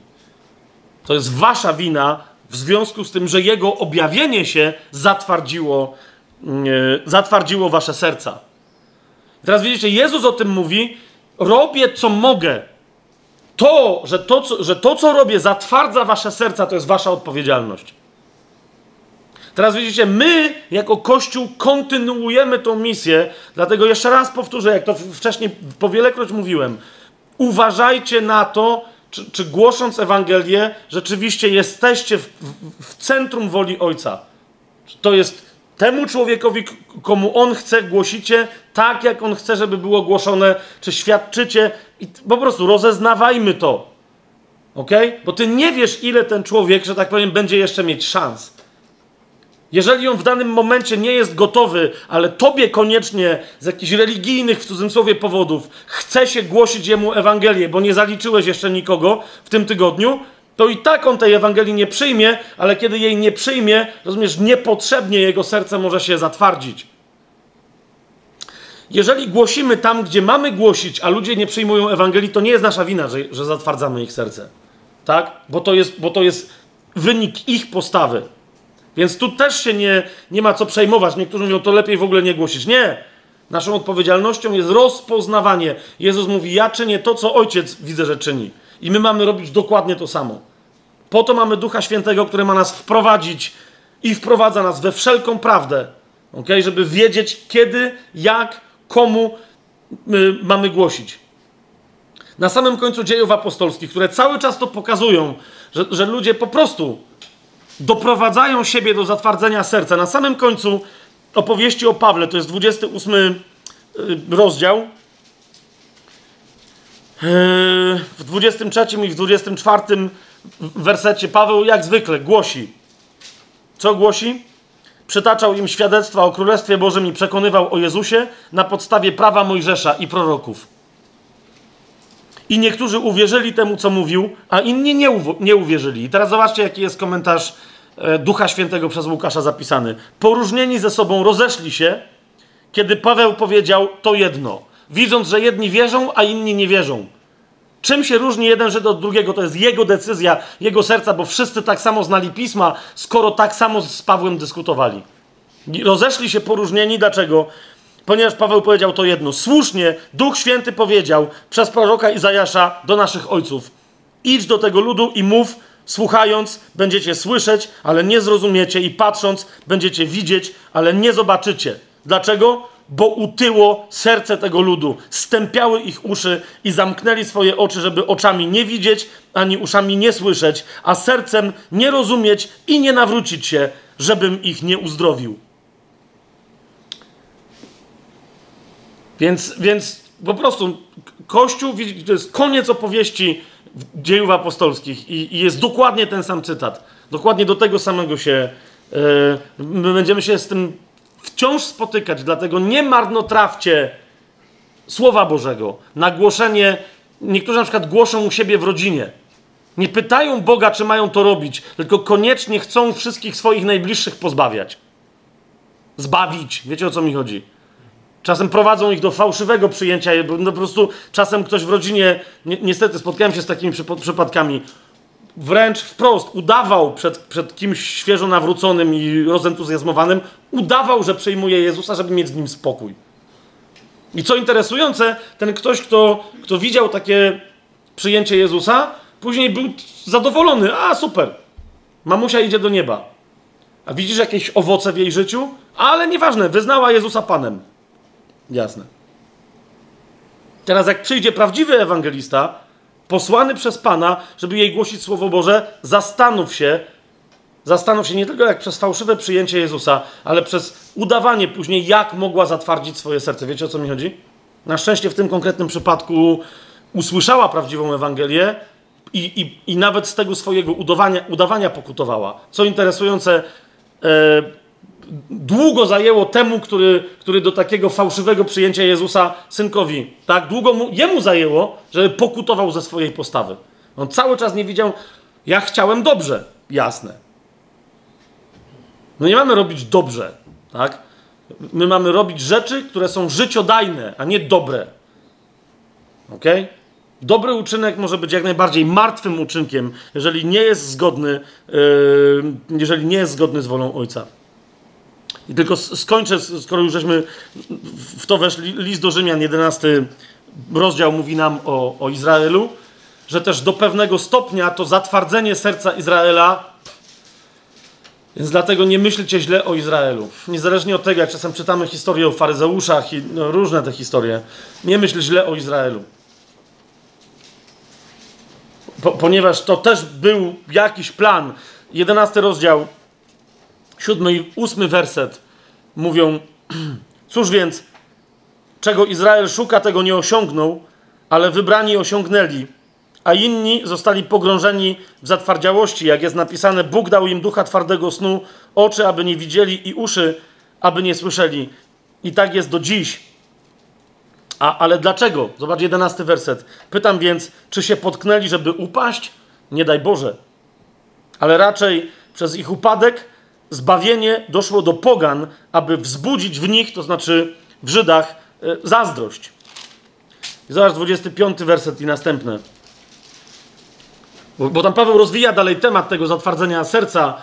To jest wasza wina w związku z tym, że jego objawienie się zatwardziło, yy, zatwardziło wasze serca. Teraz widzicie, Jezus o tym mówi: robię co mogę, to, że to, co, że to, co robię, zatwardza wasze serca, to jest wasza odpowiedzialność. Teraz widzicie, my jako Kościół kontynuujemy tą misję, dlatego jeszcze raz powtórzę, jak to wcześniej powielekroć mówiłem. Uważajcie na to, czy, czy głosząc Ewangelię, rzeczywiście jesteście w, w, w centrum woli Ojca. To jest temu człowiekowi, komu on chce, głosicie tak, jak on chce, żeby było głoszone, czy świadczycie i po prostu rozeznawajmy to. Ok? Bo ty nie wiesz, ile ten człowiek, że tak powiem, będzie jeszcze mieć szans. Jeżeli on w danym momencie nie jest gotowy, ale tobie koniecznie z jakichś religijnych, w cudzysłowie, powodów chce się głosić jemu Ewangelię, bo nie zaliczyłeś jeszcze nikogo w tym tygodniu, to i tak on tej Ewangelii nie przyjmie, ale kiedy jej nie przyjmie, rozumiesz, niepotrzebnie jego serce może się zatwardzić. Jeżeli głosimy tam, gdzie mamy głosić, a ludzie nie przyjmują Ewangelii, to nie jest nasza wina, że, że zatwardzamy ich serce. Tak? Bo to, jest, bo to jest wynik ich postawy. Więc tu też się nie, nie ma co przejmować. Niektórzy mówią, to lepiej w ogóle nie głosić. Nie! Naszą odpowiedzialnością jest rozpoznawanie. Jezus mówi: Ja czynię to, co ojciec widzę, że czyni. I my mamy robić dokładnie to samo. Po to mamy Ducha Świętego, który ma nas wprowadzić i wprowadza nas we wszelką prawdę, okay? żeby wiedzieć kiedy, jak, komu my mamy głosić. Na samym końcu dziejów apostolskich, które cały czas to pokazują, że, że ludzie po prostu doprowadzają siebie do zatwardzenia serca. Na samym końcu opowieści o Pawle, to jest 28 y, rozdział. Yy, w 23 i w 24 wersecie Paweł jak zwykle głosi. Co głosi? Przytaczał im świadectwa o Królestwie Bożym i przekonywał o Jezusie na podstawie prawa Mojżesza i proroków. I niektórzy uwierzyli temu, co mówił, a inni nie, nie uwierzyli. I teraz zobaczcie, jaki jest komentarz e, Ducha Świętego przez Łukasza zapisany. Poróżnieni ze sobą rozeszli się, kiedy Paweł powiedział to jedno, widząc, że jedni wierzą, a inni nie wierzą. Czym się różni jeden Żyd od drugiego? To jest jego decyzja, jego serca, bo wszyscy tak samo znali pisma, skoro tak samo z Pawłem dyskutowali. Rozeszli się poróżnieni. Dlaczego? Ponieważ Paweł powiedział to jedno. Słusznie Duch Święty powiedział przez proroka Izajasza do naszych ojców: Idź do tego ludu i mów, słuchając, będziecie słyszeć, ale nie zrozumiecie, i patrząc, będziecie widzieć, ale nie zobaczycie. Dlaczego? Bo utyło serce tego ludu, stępiały ich uszy i zamknęli swoje oczy, żeby oczami nie widzieć, ani uszami nie słyszeć, a sercem nie rozumieć i nie nawrócić się, żebym ich nie uzdrowił. Więc, więc po prostu Kościół, to jest koniec opowieści dziejów apostolskich i, i jest dokładnie ten sam cytat. Dokładnie do tego samego się. Yy, my będziemy się z tym wciąż spotykać, dlatego nie marnotrawcie Słowa Bożego na głoszenie. Niektórzy na przykład głoszą u siebie w rodzinie. Nie pytają Boga, czy mają to robić, tylko koniecznie chcą wszystkich swoich najbliższych pozbawiać. Zbawić. Wiecie o co mi chodzi? Czasem prowadzą ich do fałszywego przyjęcia, no po prostu czasem ktoś w rodzinie, ni niestety spotkałem się z takimi przypadkami, wręcz wprost udawał przed, przed kimś świeżo nawróconym i rozentuzjazmowanym, udawał, że przyjmuje Jezusa, żeby mieć z nim spokój. I co interesujące, ten ktoś, kto, kto widział takie przyjęcie Jezusa, później był zadowolony. A, super, mamusia idzie do nieba. A widzisz jakieś owoce w jej życiu? Ale nieważne, wyznała Jezusa Panem. Jasne. Teraz, jak przyjdzie prawdziwy ewangelista, posłany przez Pana, żeby jej głosić Słowo Boże, zastanów się, zastanów się nie tylko jak przez fałszywe przyjęcie Jezusa, ale przez udawanie później, jak mogła zatwardzić swoje serce. Wiecie o co mi chodzi? Na szczęście w tym konkretnym przypadku usłyszała prawdziwą Ewangelię i, i, i nawet z tego swojego udawania, udawania pokutowała. Co interesujące, e, długo zajęło temu, który, który do takiego fałszywego przyjęcia Jezusa synkowi, tak? Długo mu, jemu zajęło, żeby pokutował ze swojej postawy. On cały czas nie widział, ja chciałem dobrze, jasne. No nie mamy robić dobrze, tak? My mamy robić rzeczy, które są życiodajne, a nie dobre. Ok? Dobry uczynek może być jak najbardziej martwym uczynkiem, jeżeli nie jest zgodny, yy, jeżeli nie jest zgodny z wolą Ojca. I tylko skończę, skoro już żeśmy w to weszli, list do Rzymian, 11 rozdział mówi nam o, o Izraelu, że też do pewnego stopnia to zatwardzenie serca Izraela, więc dlatego nie myślcie źle o Izraelu. Niezależnie od tego, jak czasem czytamy historię o faryzeuszach i no, różne te historie, nie myśl źle o Izraelu. Po, ponieważ to też był jakiś plan. 11 rozdział siódmy i ósmy werset mówią: Cóż więc, czego Izrael szuka, tego nie osiągnął, ale wybrani osiągnęli, a inni zostali pogrążeni w zatwardziałości. Jak jest napisane, Bóg dał im ducha twardego snu, oczy, aby nie widzieli i uszy, aby nie słyszeli. I tak jest do dziś. A, ale dlaczego? Zobacz jedenasty werset. Pytam więc, czy się potknęli, żeby upaść? Nie daj Boże. Ale raczej przez ich upadek zbawienie doszło do pogan, aby wzbudzić w nich, to znaczy w Żydach, e, zazdrość. I zobacz 25 werset i następne. Bo, bo tam Paweł rozwija dalej temat tego zatwardzenia serca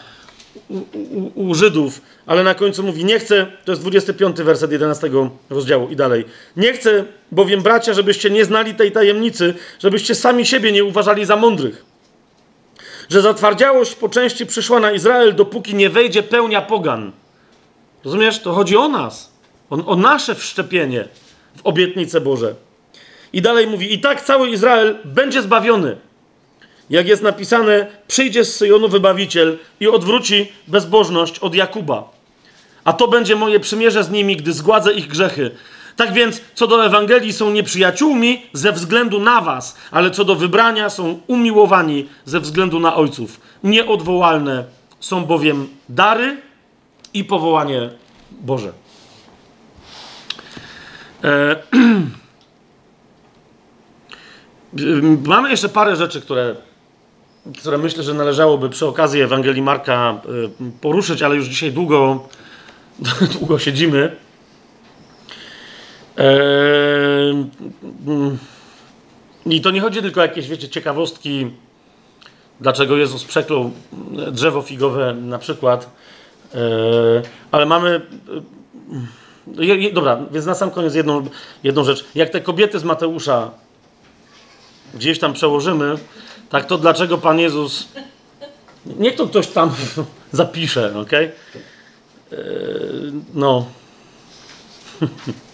u, u, u, Żydów, ale na końcu mówi: Nie chcę, to jest 25 werset 11 rozdziału i dalej. Nie chcę, bowiem bracia, żebyście nie znali tej tajemnicy, żebyście sami siebie nie uważali za mądrych że zatwardziałość po części przyszła na Izrael, dopóki nie wejdzie pełnia pogan. Rozumiesz? To chodzi o nas, o, o nasze wszczepienie w obietnice Boże. I dalej mówi: I tak cały Izrael będzie zbawiony. Jak jest napisane, przyjdzie z Syjonu wybawiciel i odwróci bezbożność od Jakuba. A to będzie moje przymierze z nimi, gdy zgładzę ich grzechy. Tak więc, co do Ewangelii, są nieprzyjaciółmi ze względu na was, ale co do wybrania, są umiłowani ze względu na ojców. Nieodwołalne są bowiem dary i powołanie Boże. E, Mamy jeszcze parę rzeczy, które, które myślę, że należałoby przy okazji Ewangelii Marka y, poruszyć, ale już dzisiaj długo, długo siedzimy. Eee, I to nie chodzi tylko o jakieś, wiecie, ciekawostki, dlaczego Jezus przeklął drzewo figowe na przykład, eee, ale mamy... E, dobra, więc na sam koniec jedną, jedną rzecz. Jak te kobiety z Mateusza gdzieś tam przełożymy, tak to dlaczego Pan Jezus. Niech to ktoś tam zapisze, ok? Eee, no.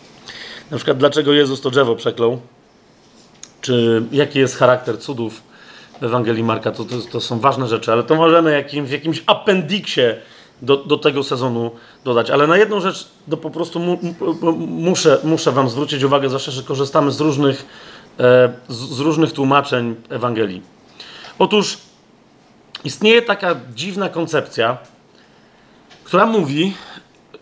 Na przykład, dlaczego Jezus to drzewo przeklął? Czy jaki jest charakter cudów w Ewangelii Marka? To, to, to są ważne rzeczy, ale to możemy jakim, w jakimś appendiksie do, do tego sezonu dodać. Ale na jedną rzecz to po prostu mu, muszę, muszę Wam zwrócić uwagę, zwłaszcza, że korzystamy z różnych E, z, różnych tłumaczeń Ewangelii. Otóż istnieje taka dziwna koncepcja, która mówi,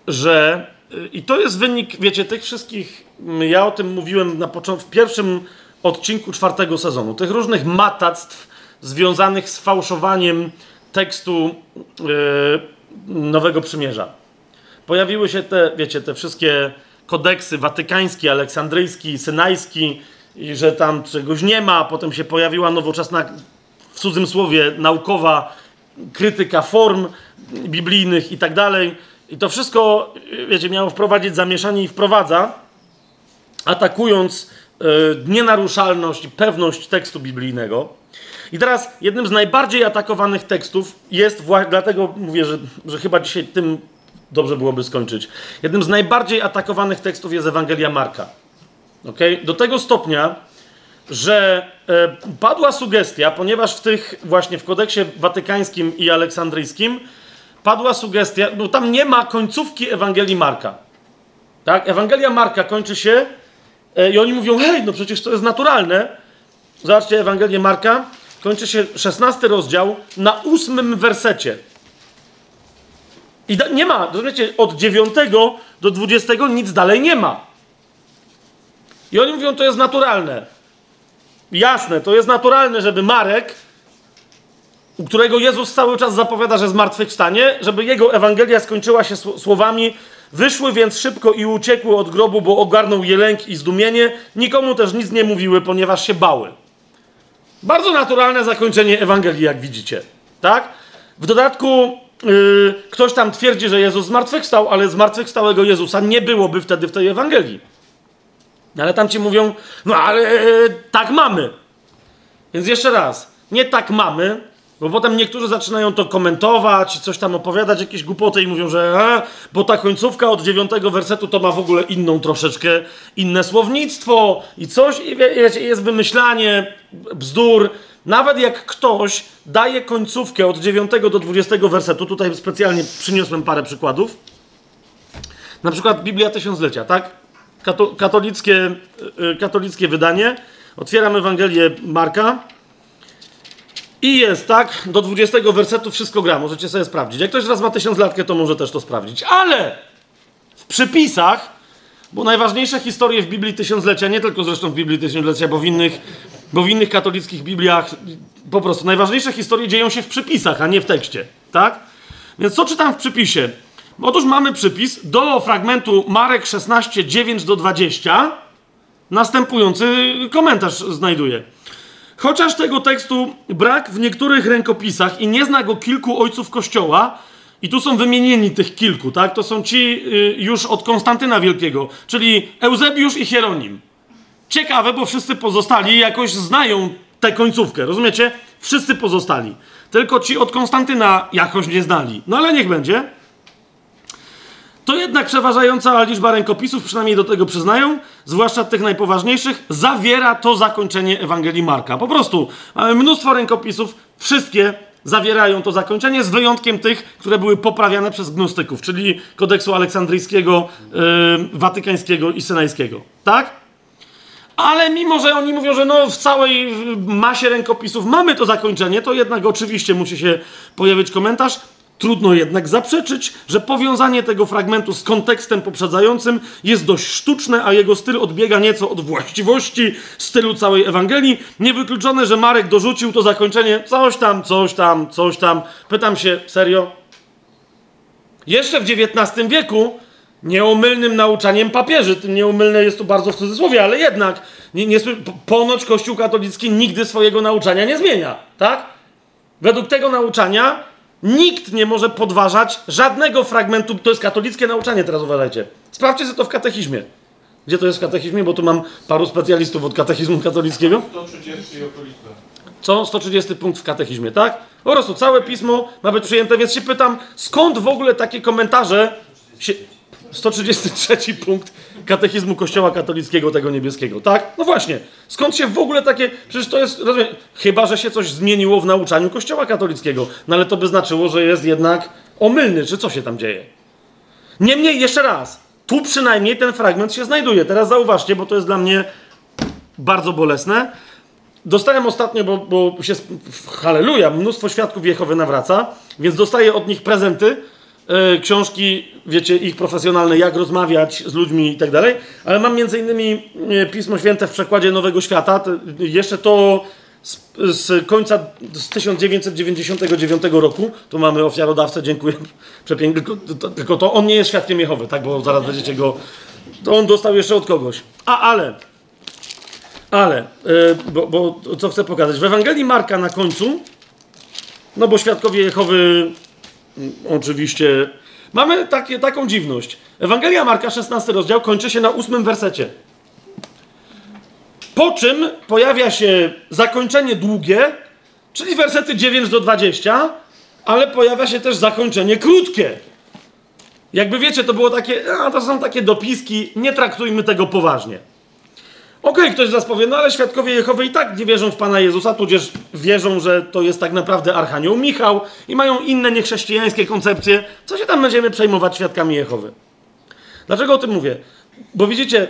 że i to jest wynik, wiecie, tych wszystkich, ja o tym mówiłem na początku, w pierwszym odcinku czwartego sezonu, tych różnych matactw związanych z fałszowaniem tekstu yy, Nowego Przymierza. Pojawiły się te, wiecie, te wszystkie kodeksy watykański, aleksandryjski, synajski, i że tam czegoś nie ma, potem się pojawiła nowoczesna, w cudzym słowie, naukowa krytyka form biblijnych i tak dalej. I to wszystko, wiecie, miało wprowadzić zamieszanie i wprowadza, atakując yy, nienaruszalność i pewność tekstu biblijnego. I teraz jednym z najbardziej atakowanych tekstów jest, dlatego mówię, że, że chyba dzisiaj tym dobrze byłoby skończyć. Jednym z najbardziej atakowanych tekstów jest Ewangelia Marka. Okay? Do tego stopnia, że e, padła sugestia, ponieważ w tych właśnie w kodeksie watykańskim i aleksandryjskim padła sugestia, no tam nie ma końcówki Ewangelii Marka. Tak? Ewangelia Marka kończy się e, i oni mówią, hej, no przecież to jest naturalne. Zobaczcie Ewangelię Marka, kończy się 16 rozdział na ósmym wersecie. I da, nie ma, rozumiecie, od 9 do 20 nic dalej nie ma. I oni mówią, to jest naturalne. Jasne, to jest naturalne, żeby Marek, u którego Jezus cały czas zapowiada, że zmartwychwstanie, żeby jego Ewangelia skończyła się słowami Wyszły więc szybko i uciekły od grobu, bo ogarnął je lęk i zdumienie. Nikomu też nic nie mówiły, ponieważ się bały. Bardzo naturalne zakończenie Ewangelii, jak widzicie. Tak? W dodatku yy, ktoś tam twierdzi, że Jezus zmartwychwstał, ale zmartwychwstałego Jezusa nie byłoby wtedy w tej Ewangelii. No ale tam ci mówią, no ale e, tak mamy. Więc jeszcze raz, nie tak mamy, bo potem niektórzy zaczynają to komentować, coś tam opowiadać, jakieś głupoty i mówią, że a, bo ta końcówka od dziewiątego wersetu to ma w ogóle inną troszeczkę, inne słownictwo i coś, i wiecie, jest wymyślanie bzdur. Nawet jak ktoś daje końcówkę od dziewiątego do dwudziestego wersetu, tutaj specjalnie przyniosłem parę przykładów, na przykład Biblia Tysiąclecia, tak? katolickie, y, katolickie wydanie. Otwieram Ewangelię Marka. I jest, tak? Do 20 wersetu wszystko gra. Możecie sobie sprawdzić. Jak ktoś raz ma tysiąclatkę, to może też to sprawdzić. Ale w przypisach, bo najważniejsze historie w Biblii Tysiąclecia, nie tylko zresztą w Biblii Tysiąclecia, bo w innych, bo w innych katolickich Bibliach po prostu najważniejsze historie dzieją się w przypisach, a nie w tekście, tak? Więc co czytam w przypisie? Otóż mamy przypis do fragmentu Marek 16, 9 do 20. Następujący komentarz znajduje. Chociaż tego tekstu brak w niektórych rękopisach i nie zna go kilku ojców kościoła, i tu są wymienieni tych kilku, tak? To są ci y, już od Konstantyna Wielkiego, czyli Eusebiusz i Hieronim. Ciekawe, bo wszyscy pozostali jakoś znają tę końcówkę, rozumiecie? Wszyscy pozostali. tylko ci od Konstantyna jakoś nie znali. No ale niech będzie. To jednak przeważająca liczba rękopisów, przynajmniej do tego przyznają, zwłaszcza tych najpoważniejszych, zawiera to zakończenie Ewangelii Marka. Po prostu mamy mnóstwo rękopisów, wszystkie zawierają to zakończenie, z wyjątkiem tych, które były poprawiane przez gnostyków, czyli kodeksu aleksandryjskiego, yy, watykańskiego i synajskiego. Tak? Ale mimo, że oni mówią, że no w całej masie rękopisów mamy to zakończenie, to jednak oczywiście musi się pojawić komentarz. Trudno jednak zaprzeczyć, że powiązanie tego fragmentu z kontekstem poprzedzającym jest dość sztuczne, a jego styl odbiega nieco od właściwości stylu całej Ewangelii. Niewykluczone, że Marek dorzucił to zakończenie coś tam, coś tam, coś tam. Pytam się, serio? Jeszcze w XIX wieku nieomylnym nauczaniem papieży, tym nieomylne jest tu bardzo w cudzysłowie, ale jednak nie, nie, ponoć Kościół katolicki nigdy swojego nauczania nie zmienia, tak? Według tego nauczania Nikt nie może podważać żadnego fragmentu. To jest katolickie nauczanie, teraz uważajcie. Sprawdźcie sobie to w katechizmie. Gdzie to jest w katechizmie? Bo tu mam paru specjalistów od katechizmu katolickiego. 130 okolice. Co? 130 punkt w katechizmie, tak? Po prostu całe pismo ma być przyjęte, więc się pytam, skąd w ogóle takie komentarze się... 133 punkt katechizmu Kościoła katolickiego tego niebieskiego, tak? No właśnie. Skąd się w ogóle takie... Przecież to jest... Rozumiem, chyba, że się coś zmieniło w nauczaniu Kościoła katolickiego. No ale to by znaczyło, że jest jednak omylny, czy co się tam dzieje. Niemniej, jeszcze raz. Tu przynajmniej ten fragment się znajduje. Teraz zauważcie, bo to jest dla mnie bardzo bolesne. Dostałem ostatnio, bo, bo się... Halleluja, mnóstwo świadków Jehowy nawraca, więc dostaję od nich prezenty, E, książki, wiecie, ich profesjonalne, jak rozmawiać z ludźmi i tak dalej, ale mam między innymi e, Pismo Święte w przekładzie Nowego Świata, jeszcze to z, z, końca z 1999 roku, tu mamy ofiarodawcę, dziękuję, przepięknie, tylko tylko to on nie jest świadkiem Jehowy, tak, bo zaraz będziecie go, to on dostał jeszcze od kogoś. A, ale, ale, yy, bo, bo co chcę pokazać, w Ewangelii Marka na końcu, no bo świadkowie Jehowy oczywiście. Mamy takie, taką dziwność. Ewangelia Marka, 16 rozdział, kończy się na ósmym wersecie. Po czym pojawia się zakończenie długie, czyli wersety 9 do 20, ale pojawia się też zakończenie krótkie. Jakby wiecie, to było takie, a to są takie dopiski, nie traktujmy tego poważnie. Okej, okay, ktoś z nas powie, no ale świadkowie Jehowy i tak nie wierzą w Pana Jezusa, tudzież wierzą, że to jest tak naprawdę Archanioł Michał i mają inne niechrześcijańskie koncepcje. Co się tam będziemy przejmować świadkami Jehowy? Dlaczego o tym mówię? Bo widzicie,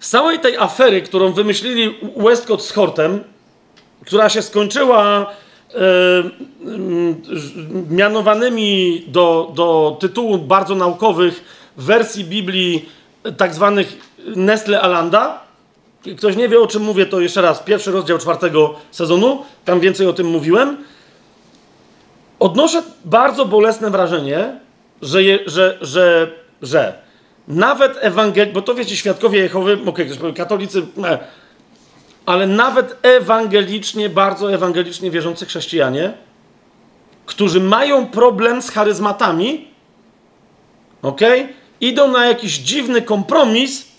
z całej tej afery, którą wymyślili Westcott z Hortem, która się skończyła e, mianowanymi do, do tytułu bardzo naukowych wersji Biblii tak zwanych Nestle Alanda, ktoś nie wie o czym mówię, to jeszcze raz, pierwszy rozdział czwartego sezonu, tam więcej o tym mówiłem. Odnoszę bardzo bolesne wrażenie, że, je, że, że, że nawet ewangel... bo to wiecie, świadkowie Jehowy, okej, okay, katolicy, ale nawet ewangelicznie, bardzo ewangelicznie wierzący chrześcijanie, którzy mają problem z charyzmatami, ok, idą na jakiś dziwny kompromis,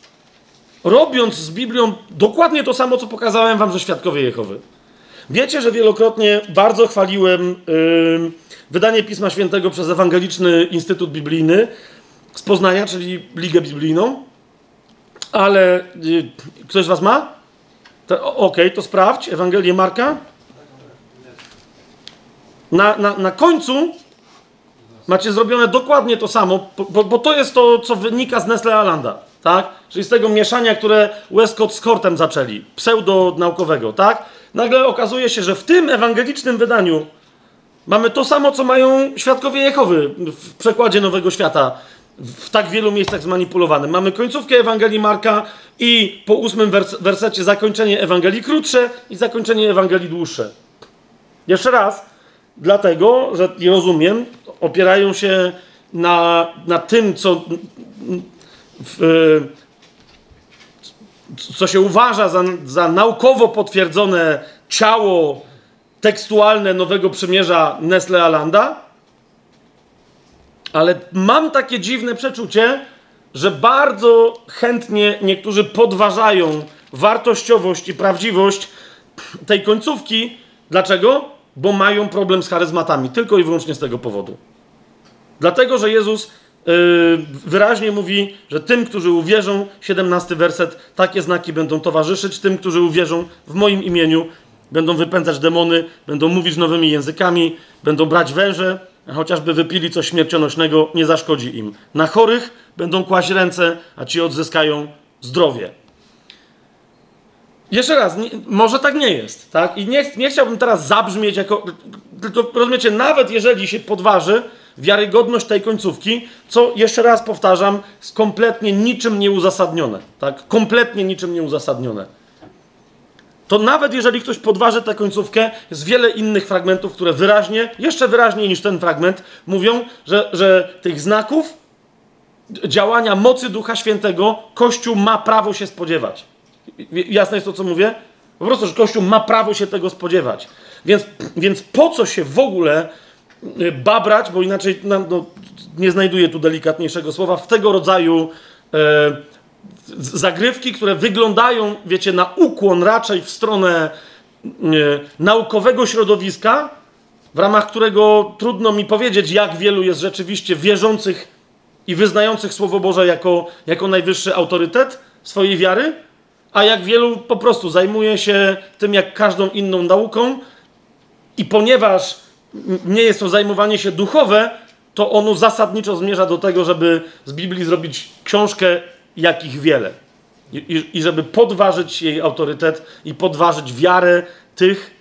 robiąc z Biblią dokładnie to samo, co pokazałem wam, że świadkowie Jehowy. Wiecie, że wielokrotnie bardzo chwaliłem yy, wydanie Pisma Świętego przez Ewangeliczny Instytut Biblijny z Poznania, czyli Ligę Biblijną, ale yy, ktoś z was ma? Okej, okay, to sprawdź. Ewangelię Marka. Na, na, na końcu macie zrobione dokładnie to samo, bo, bo to jest to, co wynika z Nestle Alanda tak? Czyli z tego mieszania, które Westcott z Kortem zaczęli, pseudo-naukowego, tak? Nagle okazuje się, że w tym ewangelicznym wydaniu mamy to samo, co mają świadkowie Jehowy w przekładzie Nowego Świata, w tak wielu miejscach zmanipulowanym. Mamy końcówkę Ewangelii Marka i po ósmym wers wersecie zakończenie Ewangelii krótsze i zakończenie Ewangelii dłuższe. Jeszcze raz, dlatego, że rozumiem, opierają się na, na tym, co w, co się uważa za, za naukowo potwierdzone ciało tekstualne Nowego Przymierza Nestle Alanda, ale mam takie dziwne przeczucie, że bardzo chętnie niektórzy podważają wartościowość i prawdziwość tej końcówki. Dlaczego? bo mają problem z charyzmatami, tylko i wyłącznie z tego powodu. Dlatego, że Jezus wyraźnie mówi, że tym, którzy uwierzą, 17 werset, takie znaki będą towarzyszyć tym, którzy uwierzą w moim imieniu, będą wypędzać demony, będą mówić nowymi językami, będą brać węże, a chociażby wypili coś śmiercionośnego, nie zaszkodzi im. Na chorych będą kłaść ręce, a ci odzyskają zdrowie. Jeszcze raz, nie, może tak nie jest, tak? I nie, nie chciałbym teraz zabrzmieć jako. Tylko rozumiecie, nawet jeżeli się podważy wiarygodność tej końcówki, co jeszcze raz powtarzam, jest kompletnie niczym nieuzasadnione, tak? Kompletnie niczym nieuzasadnione. To nawet jeżeli ktoś podważy tę końcówkę, jest wiele innych fragmentów, które wyraźnie, jeszcze wyraźniej niż ten fragment, mówią, że, że tych znaków działania mocy Ducha Świętego Kościół ma prawo się spodziewać. Jasne jest to, co mówię? Po prostu, że Kościół ma prawo się tego spodziewać. Więc, więc po co się w ogóle babrać, bo inaczej no, nie znajduję tu delikatniejszego słowa, w tego rodzaju e, zagrywki, które wyglądają, wiecie, na ukłon raczej w stronę e, naukowego środowiska, w ramach którego trudno mi powiedzieć, jak wielu jest rzeczywiście wierzących i wyznających Słowo Boże jako, jako najwyższy autorytet swojej wiary, a jak wielu po prostu zajmuje się tym, jak każdą inną nauką, i ponieważ nie jest to zajmowanie się duchowe, to ono zasadniczo zmierza do tego, żeby z Biblii zrobić książkę, jakich wiele. I, I, żeby podważyć jej autorytet i podważyć wiarę tych,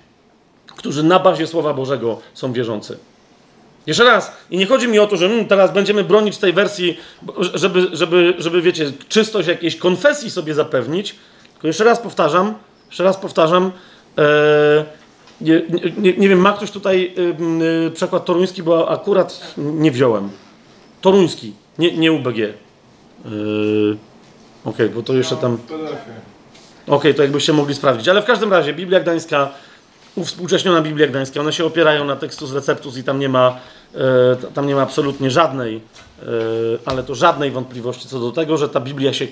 którzy na bazie Słowa Bożego są wierzący. Jeszcze raz, i nie chodzi mi o to, że hmm, teraz będziemy bronić tej wersji, żeby, żeby, żeby, wiecie, czystość jakiejś konfesji sobie zapewnić, tylko jeszcze raz powtarzam, jeszcze raz powtarzam, e, nie, nie, nie, wiem, ma ktoś tutaj e, przekład toruński, bo akurat nie wziąłem. Toruński, nie, nie UBG. E, Okej, okay, bo to jeszcze tam... Okej, okay, to jakbyście mogli sprawdzić. Ale w każdym razie, Biblia Gdańska, uwspółcześniona Biblia Gdańska, one się opierają na tekstu z Receptus i tam nie ma, e, tam nie ma absolutnie żadnej, e, ale to żadnej wątpliwości co do tego, że ta Biblia się,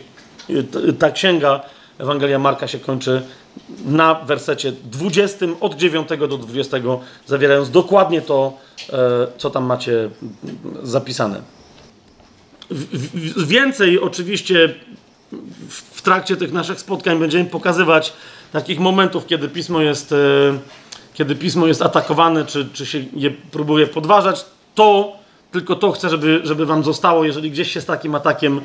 e, ta księga Ewangelia Marka się kończy na wersecie 20, od 9 do 20, zawierając dokładnie to, e, co tam macie zapisane. Więcej oczywiście w trakcie tych naszych spotkań będziemy pokazywać takich momentów, kiedy pismo jest, e, kiedy pismo jest atakowane, czy, czy się je próbuje podważać. To, tylko to chcę, żeby, żeby wam zostało, jeżeli gdzieś się z takim atakiem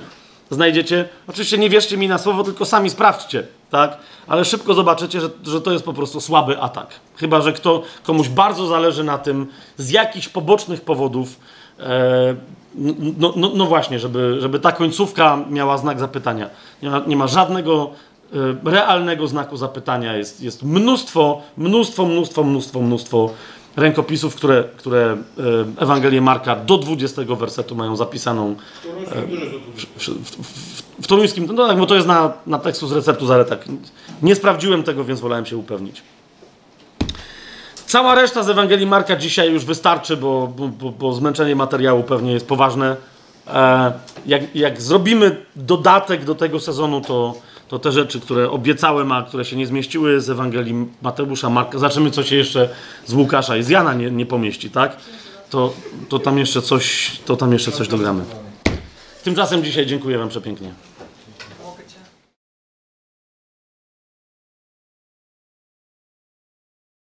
znajdziecie. Oczywiście nie wierzcie mi na słowo, tylko sami sprawdźcie, tak? Ale szybko zobaczycie, że, że to jest po prostu słaby atak. Chyba, że kto, komuś bardzo zależy na tym z jakichś pobocznych powodów, e, no, no, no, właśnie, żeby, żeby ta końcówka miała znak zapytania. Nie ma, nie ma żadnego e, realnego znaku zapytania. Jest, jest mnóstwo, mnóstwo, mnóstwo, mnóstwo, mnóstwo rękopisów, które, które e, Ewangelię Marka do 20 wersetu mają zapisaną e, w, toruńskim, no tak, bo to jest na, na tekstu z receptu, ale tak, nie sprawdziłem tego, więc wolałem się upewnić. Cała reszta z Ewangelii Marka dzisiaj już wystarczy, bo, bo, bo zmęczenie materiału pewnie jest poważne. E, jak, jak zrobimy dodatek do tego sezonu, to, to te rzeczy, które obiecałem, a które się nie zmieściły z Ewangelii Mateusza, Marka, zobaczymy, co się jeszcze z Łukasza i z Jana nie, nie pomieści, tak? To, to tam jeszcze coś, to tam jeszcze coś dogramy. Tymczasem dzisiaj dziękuję Wam przepięknie.